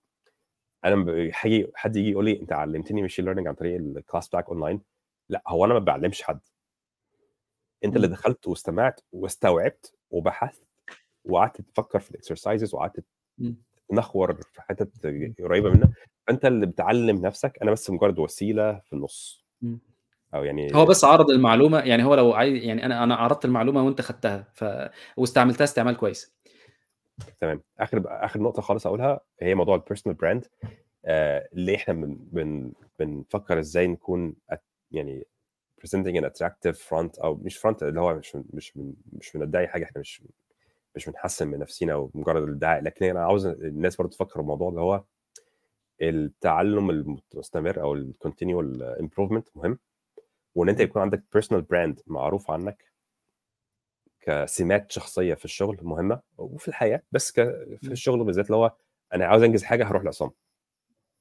أنا حاجي حد يجي يقول لي أنت علمتني machine learning عن طريق ال class بتاعك اونلاين لأ هو أنا ما بعلمش حد أنت اللي مم. دخلت واستمعت واستوعبت وبحثت وقعدت تفكر في ال exercises وقعدت مم. تنخور في حتت قريبة منها فأنت اللي بتعلم نفسك أنا بس مجرد وسيلة في النص. أو يعني هو بس عرض المعلومة يعني هو لو عايز يعني أنا أنا عرضت المعلومة وأنت خدتها ف واستعملتها استعمال كويس تمام. آخر آخر نقطة خالص أقولها هي موضوع ال personal brand آه اللي إحنا بن بن بنفكر إزاي نكون يعني presenting an attractive front أو مش front اللي هو مش مش من مش بندعي حاجة إحنا مش مش بنحسن من نفسنا ومجرد الادعاء لكن أنا عاوز الناس برضه تفكر الموضوع اللي هو التعلم المستمر أو ال continual improvement مهم. وإن أنت يكون عندك personal brand معروف عنك كسمات شخصية في الشغل مهمة وفي الحياة بس ك... في الشغل بالذات اللي هو أنا عاوز أنجز حاجة هروح لعصام.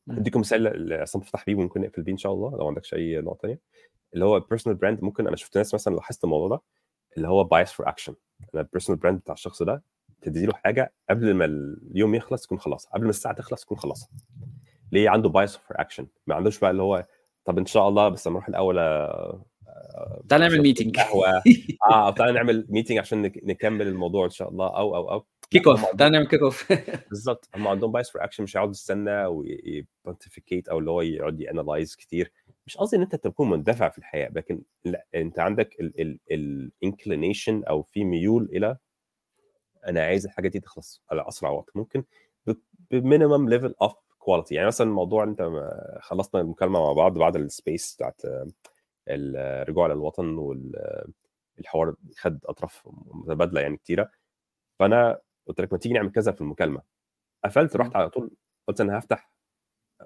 اديكم مثال لعصام تفتح بيه وممكن نقفل بيه إن شاء الله لو عندكش أي نقطة ثانية اللي هو personal brand ممكن أنا شفت ناس مثلا لاحظت الموضوع ده اللي هو bias for action أنا ال personal brand بتاع الشخص ده تدي له حاجة قبل ما اليوم يخلص تكون خلاص قبل ما الساعة تخلص تكون خلاص. ليه؟ عنده bias for action ما عندوش بقى اللي هو طب إن شاء الله بس نروح الأول تعال نعمل meeting قهوه آه تعال نعمل meeting عشان نكمل الموضوع إن شاء الله. أو أو أو. kick off تعال نعمل kick off بالظبط هم عندهم bias for action مش هيقعد يستنى وي pontificate أو اللي هو يقعد ي analyze كتير. مش قصدي إن أنت تكون مندفع في الحياة لكن لا أنت عندك ال inclination أو في ميول إلى أنا عايز الحاجة دي تخلص على أسرع وقت ممكن ب minimum level of quality يعني مثلا الموضوع أنت خلصنا المكالمة مع بعض بعد ال space بتاعت الرجوع للوطن والحوار خد أطراف متبادلة يعني كتيرة. فأنا قلت لك ما تيجي نعمل كذا في المكالمة. قفلت رحت على طول قلت أنا هفتح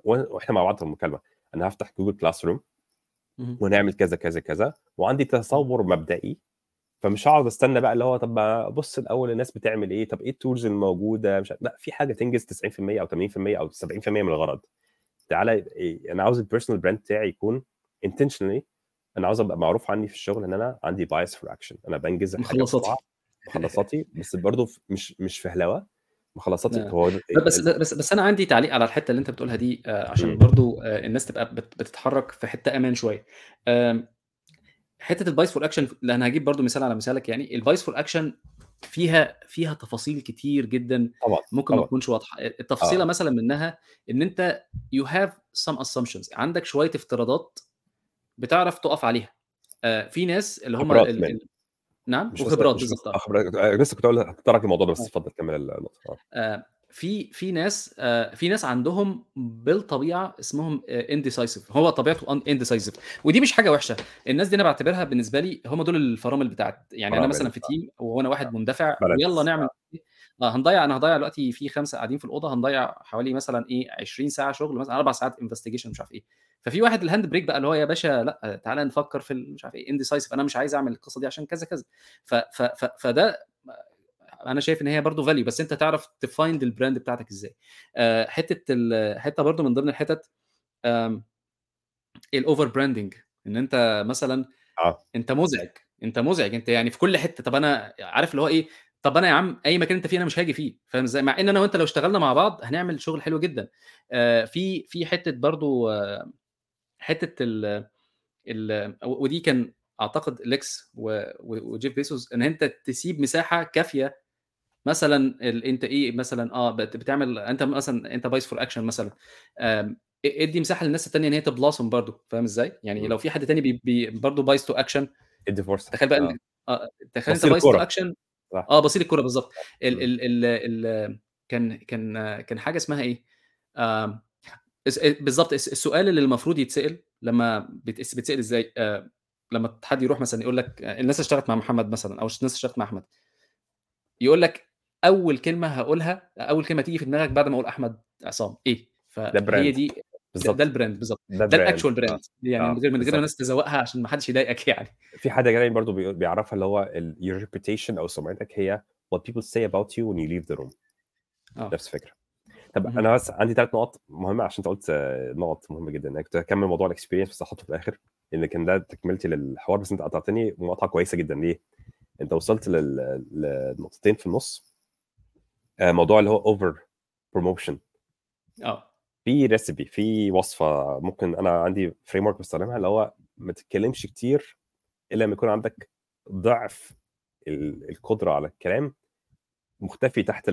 وإحنا مع بعض في المكالمة أنا هفتح Google Classroom ونعمل كذا كذا كذا وعندي تصور مبدئي. فمش هقعد أستنى بقى اللي هو طب ابص الأول الناس بتعمل إيه طب إيه ال tools الموجودة؟ مش لا في حاجة تنجز 90% أو 80% أو 70% من الغرض. تعالى إيه؟ أنا عاوز ال personal brand بتاعي يكون intentionally أنا عاوز أبقى معروف عني في الشغل إن أنا عندي bias for action أنا بنجز مخلصاتي. مخلصاتي بس برضه مش مش فهلوه مخلصاتي. هو بس بس بس أنا عندي تعليق على الحتة اللي أنت بتقولها دي آه، عشان برضو آه، الناس تبقى بت- بتتحرك في حتة أمان شوية. حتة ال bias for action لأن هجيب برضو مثال على مثالك. يعني ال bias for action فيها فيها تفاصيل كتير جدا طبعا ممكن ما تكونش واضحة. التفصيلة آه. مثلا منها إن أنت you have some assumptions. عندك شوية افتراضات بتعرف تقف عليها. آه، في ناس اللي هم ال... نعم وخبرات بالظبط. آه، لسه كنت أقول هتطرق الموضوع ده بس آه. اتفضل كمل النقطة. آه. في في ناس آه، في ناس عندهم بالطبيعة اسمهم indecisive هو طبيعته indecisive ودي مش حاجة وحشة. الناس دي أنا بعتبرها بالنسبة لي هم دول الفرامل بتاعت يعني أنا مثلا في team وأنا واحد مندفع. ويلا نعمل آه. هنضيع أنا هضيع دلوقتي في خمسة قاعدين في الأوضة هنضيع حوالي مثلا إيه 20 ساعة شغل مثلا أربع ساعات investigation مش عارف إيه. ففي واحد ال hand brake بقى اللي هو يا باشا لأ تعالى نفكر في مش عارف إيه indecisive أنا مش عايز أعمل القصة دي عشان كذا كذا. ف ف ف فده أنا شايف إن هي برضو value بس أنت تعرف ت find ال brand بتاعتك إزاي. آه، حتة حتة برضو من ضمن الحتت ال over branding إن أنت مثلا آه. أنت مزعج أنت مزعج أنت يعني في كل حتة. طب أنا عارف اللي هو إيه طب أنا يا عم أي مكان أنت فيه أنا مش هاجي فيه فاهم إزاي مع إن أنا وأنت لو اشتغلنا مع بعض هنعمل شغل حلو جدا آه، في في حتة برضو آه، حتة ال ال ودي كان أعتقد ليكس وجيف بيسوس إن أنت تسيب مساحة كافية مثلا ال- أنت إيه مثلا آه بت- بتعمل أنت مثلا أنت بايس فور اكشن مثلا آم، إدي مساحة للناس الثانية إن هي تبلاسم برضو فاهم إزاي؟ يعني. لو في حد تاني بي بي برضه بايس تو اكشن ادي فرصة تخيل بقى آه. آه تخيل أنت bias to. action صح. آه بصير الكورة بالظبط ال مم. ال ال ال كان كان كان حاجة اسمها إيه؟ آم، اس- بالظبط الس- السؤال اللي المفروض يتسأل لما بيتس- بيتسأل إزاي؟ آه، لما حد يروح مثلا يقول لك آه، الناس اشتغلت مع محمد مثلا أو الناس اشتغلت مع أحمد يقول لك أول كلمة هقولها أول كلمة تيجي في دماغك بعد ما أقول أحمد عصام إيه؟ فهي. دي بالظبط ده ال brand بالظبط ده ده. ال actual brand يعني آه، من غير من غير الناس تزوقها عشان ما حدش يضايقك يعني. في حاجة جاي برضو بي- بيعرفها اللي هو your reputation أو سمعتك هي what people say about you when you leave the room. آه. نفس الفكرة. طب مهم. أنا بس عندي ثلاث نقط مهمه عشان أنت قلت آه، نقط مهمة جدا. أنا كنت هكمل موضوع ال experience بس هحطه في الآخر لأن كان ده تكملتي للحوار بس أنت قطعتني مقاطعة كويسة جدا. ليه؟ أنت وصلت للنقطتين في النص. آه، موضوع اللي هو over promotion آه. في recipe في وصفة ممكن أنا عندي framework بستخدمها اللي هو ما تتكلمش كتير إلا لما يكون عندك ضعف ال- القدرة على الكلام مختفي تحت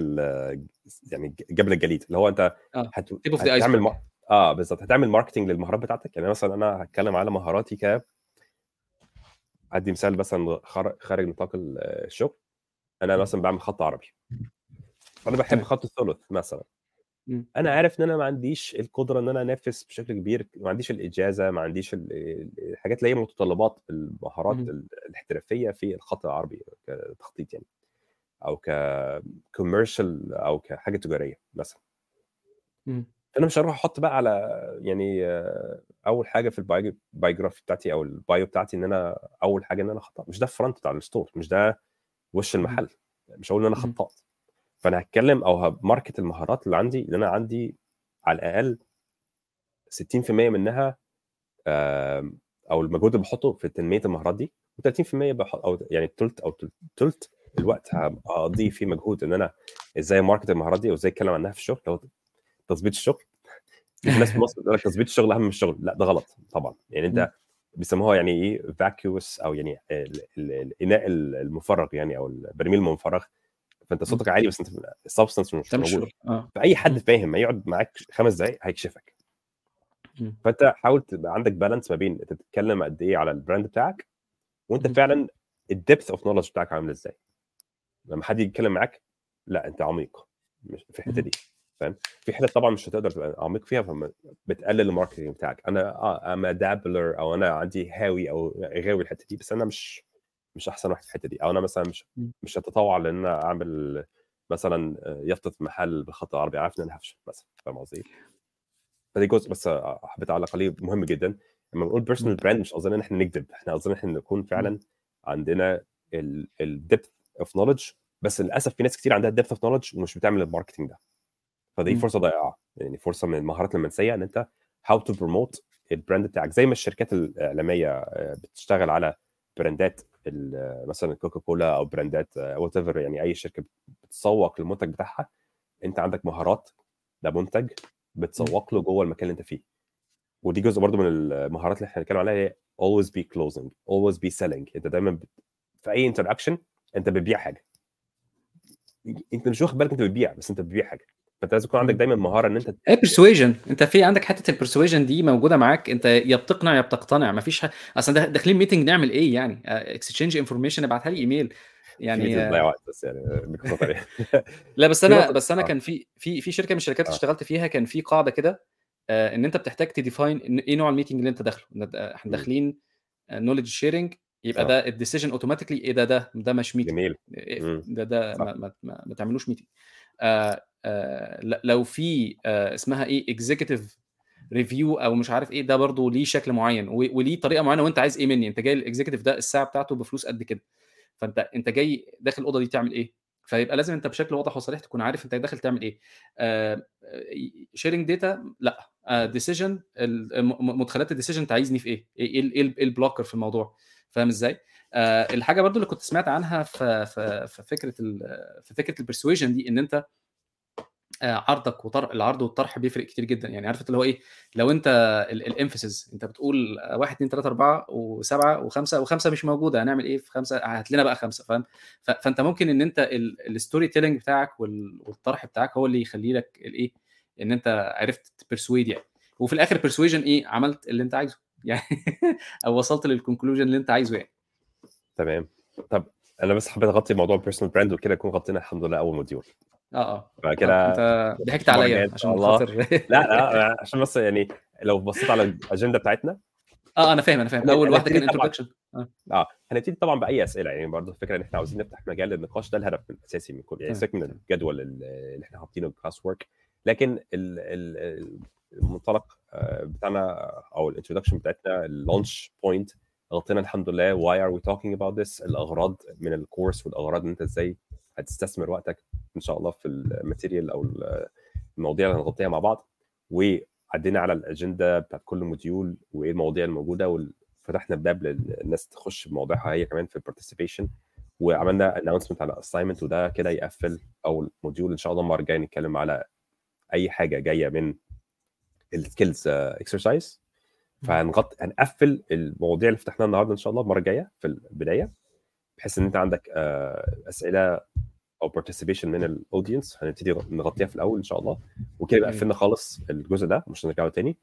يعني جبل الجليد. اللي هو أنت آه هت... هتعمل. ما... آه بالظبط. هتعمل ماركتنج للمهارات بتاعتك. يعني مثلا أنا هتكلم على مهاراتي ك ادي مثال مثلا خار- خارج نطاق ال- الشغل. أنا مثلا بعمل خط عربي. أنا بحب. خط الثلث مثلا. مم. أنا عارف إن أنا ما عنديش القدرة إن أنا أنافس بشكل كبير ما عنديش الإجازة ما عنديش ال- الحاجات اللي هي متطلبات المهارات. ال- الاحترافية في الخط العربي كتخطيط يعني أو ك commercial أو كحاجة تجارية مثلا مم. فأنا مش هروح أحط بقى على يعني أول حاجة في ال biography بتاعتي أو ال bio بتاعتي إن أنا أول حاجة إن أنا خطاط مش ده ال front بتاع ال store مش ده وش المحل مش هقول إن أنا. خطاط فأنا هتكلم أو ه market المهارات اللي عندي اللي أنا عندي على الأقل 60% منها أو المجهود اللي بحطه في تنمية المهارات دي و30% بحط أو يعني تلت أو تلت الوقت هقضيه في مجهود إن أنا إزاي market المهارات دي وازاي أتكلم عنها في الشغل لو تظبيط الشغل. في ناس في مصر بتقول لك تظبيط الشغل أهم من الشغل. لأ ده غلط طبعا. يعني. أنت بيسموها يعني إيه vacuous أو يعني ال- ال- الاناء المفرغ يعني أو البرميل المنفرغ. فأنت صوتك عالي بس أنت ال substance مش موجود. آه. فأي حد فاهم ما يقعد معاك خمس دقائق هيكشفك. فأنت حاول تبقى عندك balance ما بين أنت بتتكلم قد إيه على ال brand بتاعك وأنت. فعلا ال depth of knowledge بتاعك عامل إزاي. لما حد يتكلم معاك لأ أنت عميق. مش في الحتة. دي. فاهم؟ في حتت طبعا مش هتقدر تبقى عميق فيها فبتقلل ال marketing بتاعك. أنا آه أنا dabbler أو أنا عندي هاوي أو غاوي الحتة دي بس أنا مش مش أحسن واحد في الحتة دي أو أنا مثلا مش مم. مش هتطوع لأن أنا أعمل مثلا يافطه محل بالخط العربي عارف إن أنا هفشل مثلا فاهم قصدي؟ فدي جزء بس حبيت اعلق عليه مهم جدا لما بنقول personal brand مش قصدنا إن إحنا نكذب إحنا قصدنا إن إحنا نكون فعلا عندنا ال depth of knowledge بس للأسف في ناس كتير عندها ال depth of knowledge ومش بتعمل ال marketing ده فدي. فرصة ضائعه يعني فرصة من المهارات المنسية إن أنت how to promote ال brand بتاعك زي ما الشركات الإعلامية آه، بتشتغل على brand ات مثلا كوكا كولا أو brand ات whatever يعني أي شركة بتسوق للمنتج بتاعها أنت عندك مهارات ده منتج بتسوق له جوه المكان اللي أنت فيه. ودي جزء برضو من المهارات اللي إحنا بنتكلم عليها هي always be closing always be selling. أنت دايما. في أي interaction أنت بتبيع حاجة. أنت مش واخد بالك أنت بتبيع بس أنت بتبيع حاجة. فانت لازم يكون عندك دايما مهارة إن أنت إيه persuasion أنت في عندك حتة ال persuasion دي موجودة معاك أنت يا بتقنع يا بتقتنع مفيش ح... أصلا داخلين meeting نعمل إيه يعني exchange information ابعتها لي ايميل يعني وقت بس يعني عليه لا بس أنا بس أنا آه. كان في في في شركة من الشركات اللي آه. اشتغلت فيها كان في قاعدة كده آه، إن أنت بتحتاج ت define إيه نوع ال meeting اللي أنت داخله إحنا. داخلين knowledge sharing يبقى آه. ده ال decision automatically إيه ده ده ده مش meeting جميل إيه. ده ده. ما, ما, ما, ما تعملوش meeting آه آه لو في آه اسمها إيه executive review أو مش عارف إيه ده برضو ليه شكل معين وليه طريقة معينة وأنت عايز إيه مني أنت جاي ال executive ده الساعة بتاعته بفلوس قد كده فأنت أنت جاي داخل الأوضة دي تعمل إيه؟ فيبقى لازم أنت بشكل واضح وصريح تكون عارف أنت داخل تعمل إيه. sharing data لأ decision مدخلات ال decision انت عايزني في إيه؟ إيه ال- إيه ال- إيه ال blocker في الموضوع فاهم إزاي؟ آه، الحاجة برضو اللي كنت سمعت عنها في في في فكرة في فكرة ال persuasion دي إن أنت آه، عرضك وطرح العرض والطرح بيفرق كتير جدا. يعني عارف اللي هو إيه؟ لو أنت ال emphasis أنت بتقول 1 2 3 4 و7 و5 و5 مش موجودة هنعمل إيه؟ في خمسة هات لنا بقى خمسة فاهم؟ فأنت ممكن إن أنت ال storytelling بتاعك وال- والطرح بتاعك هو اللي يخلي لك الايه إن أنت عرفت ت persuade يعني. وفي الآخر persuasion إيه؟ عملت اللي أنت عايزه. يعني أو وصلت لل conclusion اللي أنت عايزه يعني. تمام. طب أنا بس حبيت أغطي موضوع ال personal brand وكده نكون غطينا الحمد لله أول module آه آه. فكده أنت ضحكت عليا عشان. خاطر لا لا عشان بس يعني لو بصيت على الاجنده بتاعتنا. آه أنا فاهم أنا فاهم. أول واحدة كان ابتدي طبعاً. introduction آه هنبتدي طبعا بأي أسئلة. يعني برضه الفكرة إن إحنا عاوزين نفتح مجال للنقاش ده الهدف الأساسي من كل يعني سيبك من. الجدول اللي إحنا حاطينه ال classwork لكن ال- ال- المنطلق آه، بتاعنا أو ال introduction بتاعتنا ال launch point غطينا الحمد لله. Why are we talking about this? الأغراض من ال course والأغراض إن أنت إزاي هتستثمر وقتك إن شاء الله في ال material أو المواضيع اللي هنغطيها مع بعض. وعدينا على الأجندة بتاعت كل module وإيه المواضيع الموجودة وفتحنا الباب للناس تخش بمواضيعها هي كمان في ال participation وعملنا announcement على assignment وده كده يقفل أول module. إن شاء الله المرة الجاية نتكلم على أي حاجة جاية من ال skills exercise فهنغطي هنقفل المواضيع اللي فتحناها النهارده إن شاء الله المرة الجاية في البداية بحيث إن أنت عندك آه، أسئلة أو participation من ال audience هنبتدي نغطيها في الأول إن شاء الله وكده يبقى. قفلنا خالص الجزء ده مش هنرجعه تاني.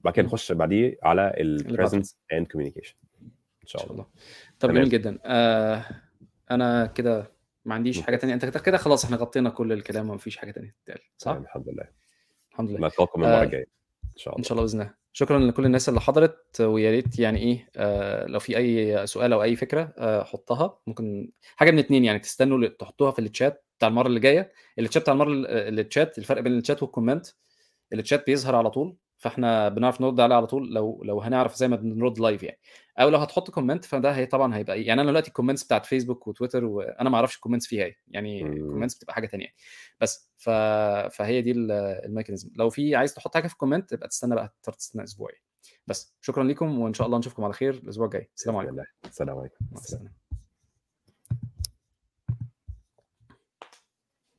بعد كده. نخش بعديه على. ال presence and communication إن إن شاء الله. طب. جميل جدا. آه أنا كده ما عنديش حاجة تانية. أنت كده خلاص إحنا غطينا كل الكلام وما فيش حاجة تانية تتقال صح؟ الحمد لله. الحمد لله. نلقاكم المرة آه، الجاية إن شاء إن الله. شاء الله بإذن الله. شكرا لكل الناس اللي حضرت ويا ريت يعني إيه آه لو في أي سؤال أو أي فكرة آه حطها. ممكن حاجة من اتنين يعني تستنوا تحطوها في الشات بتاع المرة اللي جاية. الشات بتاع المرة ال- الشات الفرق بين الشات وال comment ال chat بيظهر على طول، فإحنا بنعرف نرد عليه على طول لو لو هنعرف زي ما بنرد live يعني، أو لو هتحط comment فده هي طبعًا هيبقى إيه، يعني أنا دلوقتي الcomments بتاعة فيسبوك وتويتر وأنا ما أعرفش الcomments فيها إيه، يعني. الcomments بتبقى حاجة تانية. يعني، بس ف فهي دي ال الmechanism لو في عايز تحط حاجة في الcomment ابقى تستنى بقى تستنى أسبوع يعني، بس شكرًا ليكم وإن شاء الله نشوفكم على خير الأسبوع الجاي، السلام عليكم. السلام عليكم،.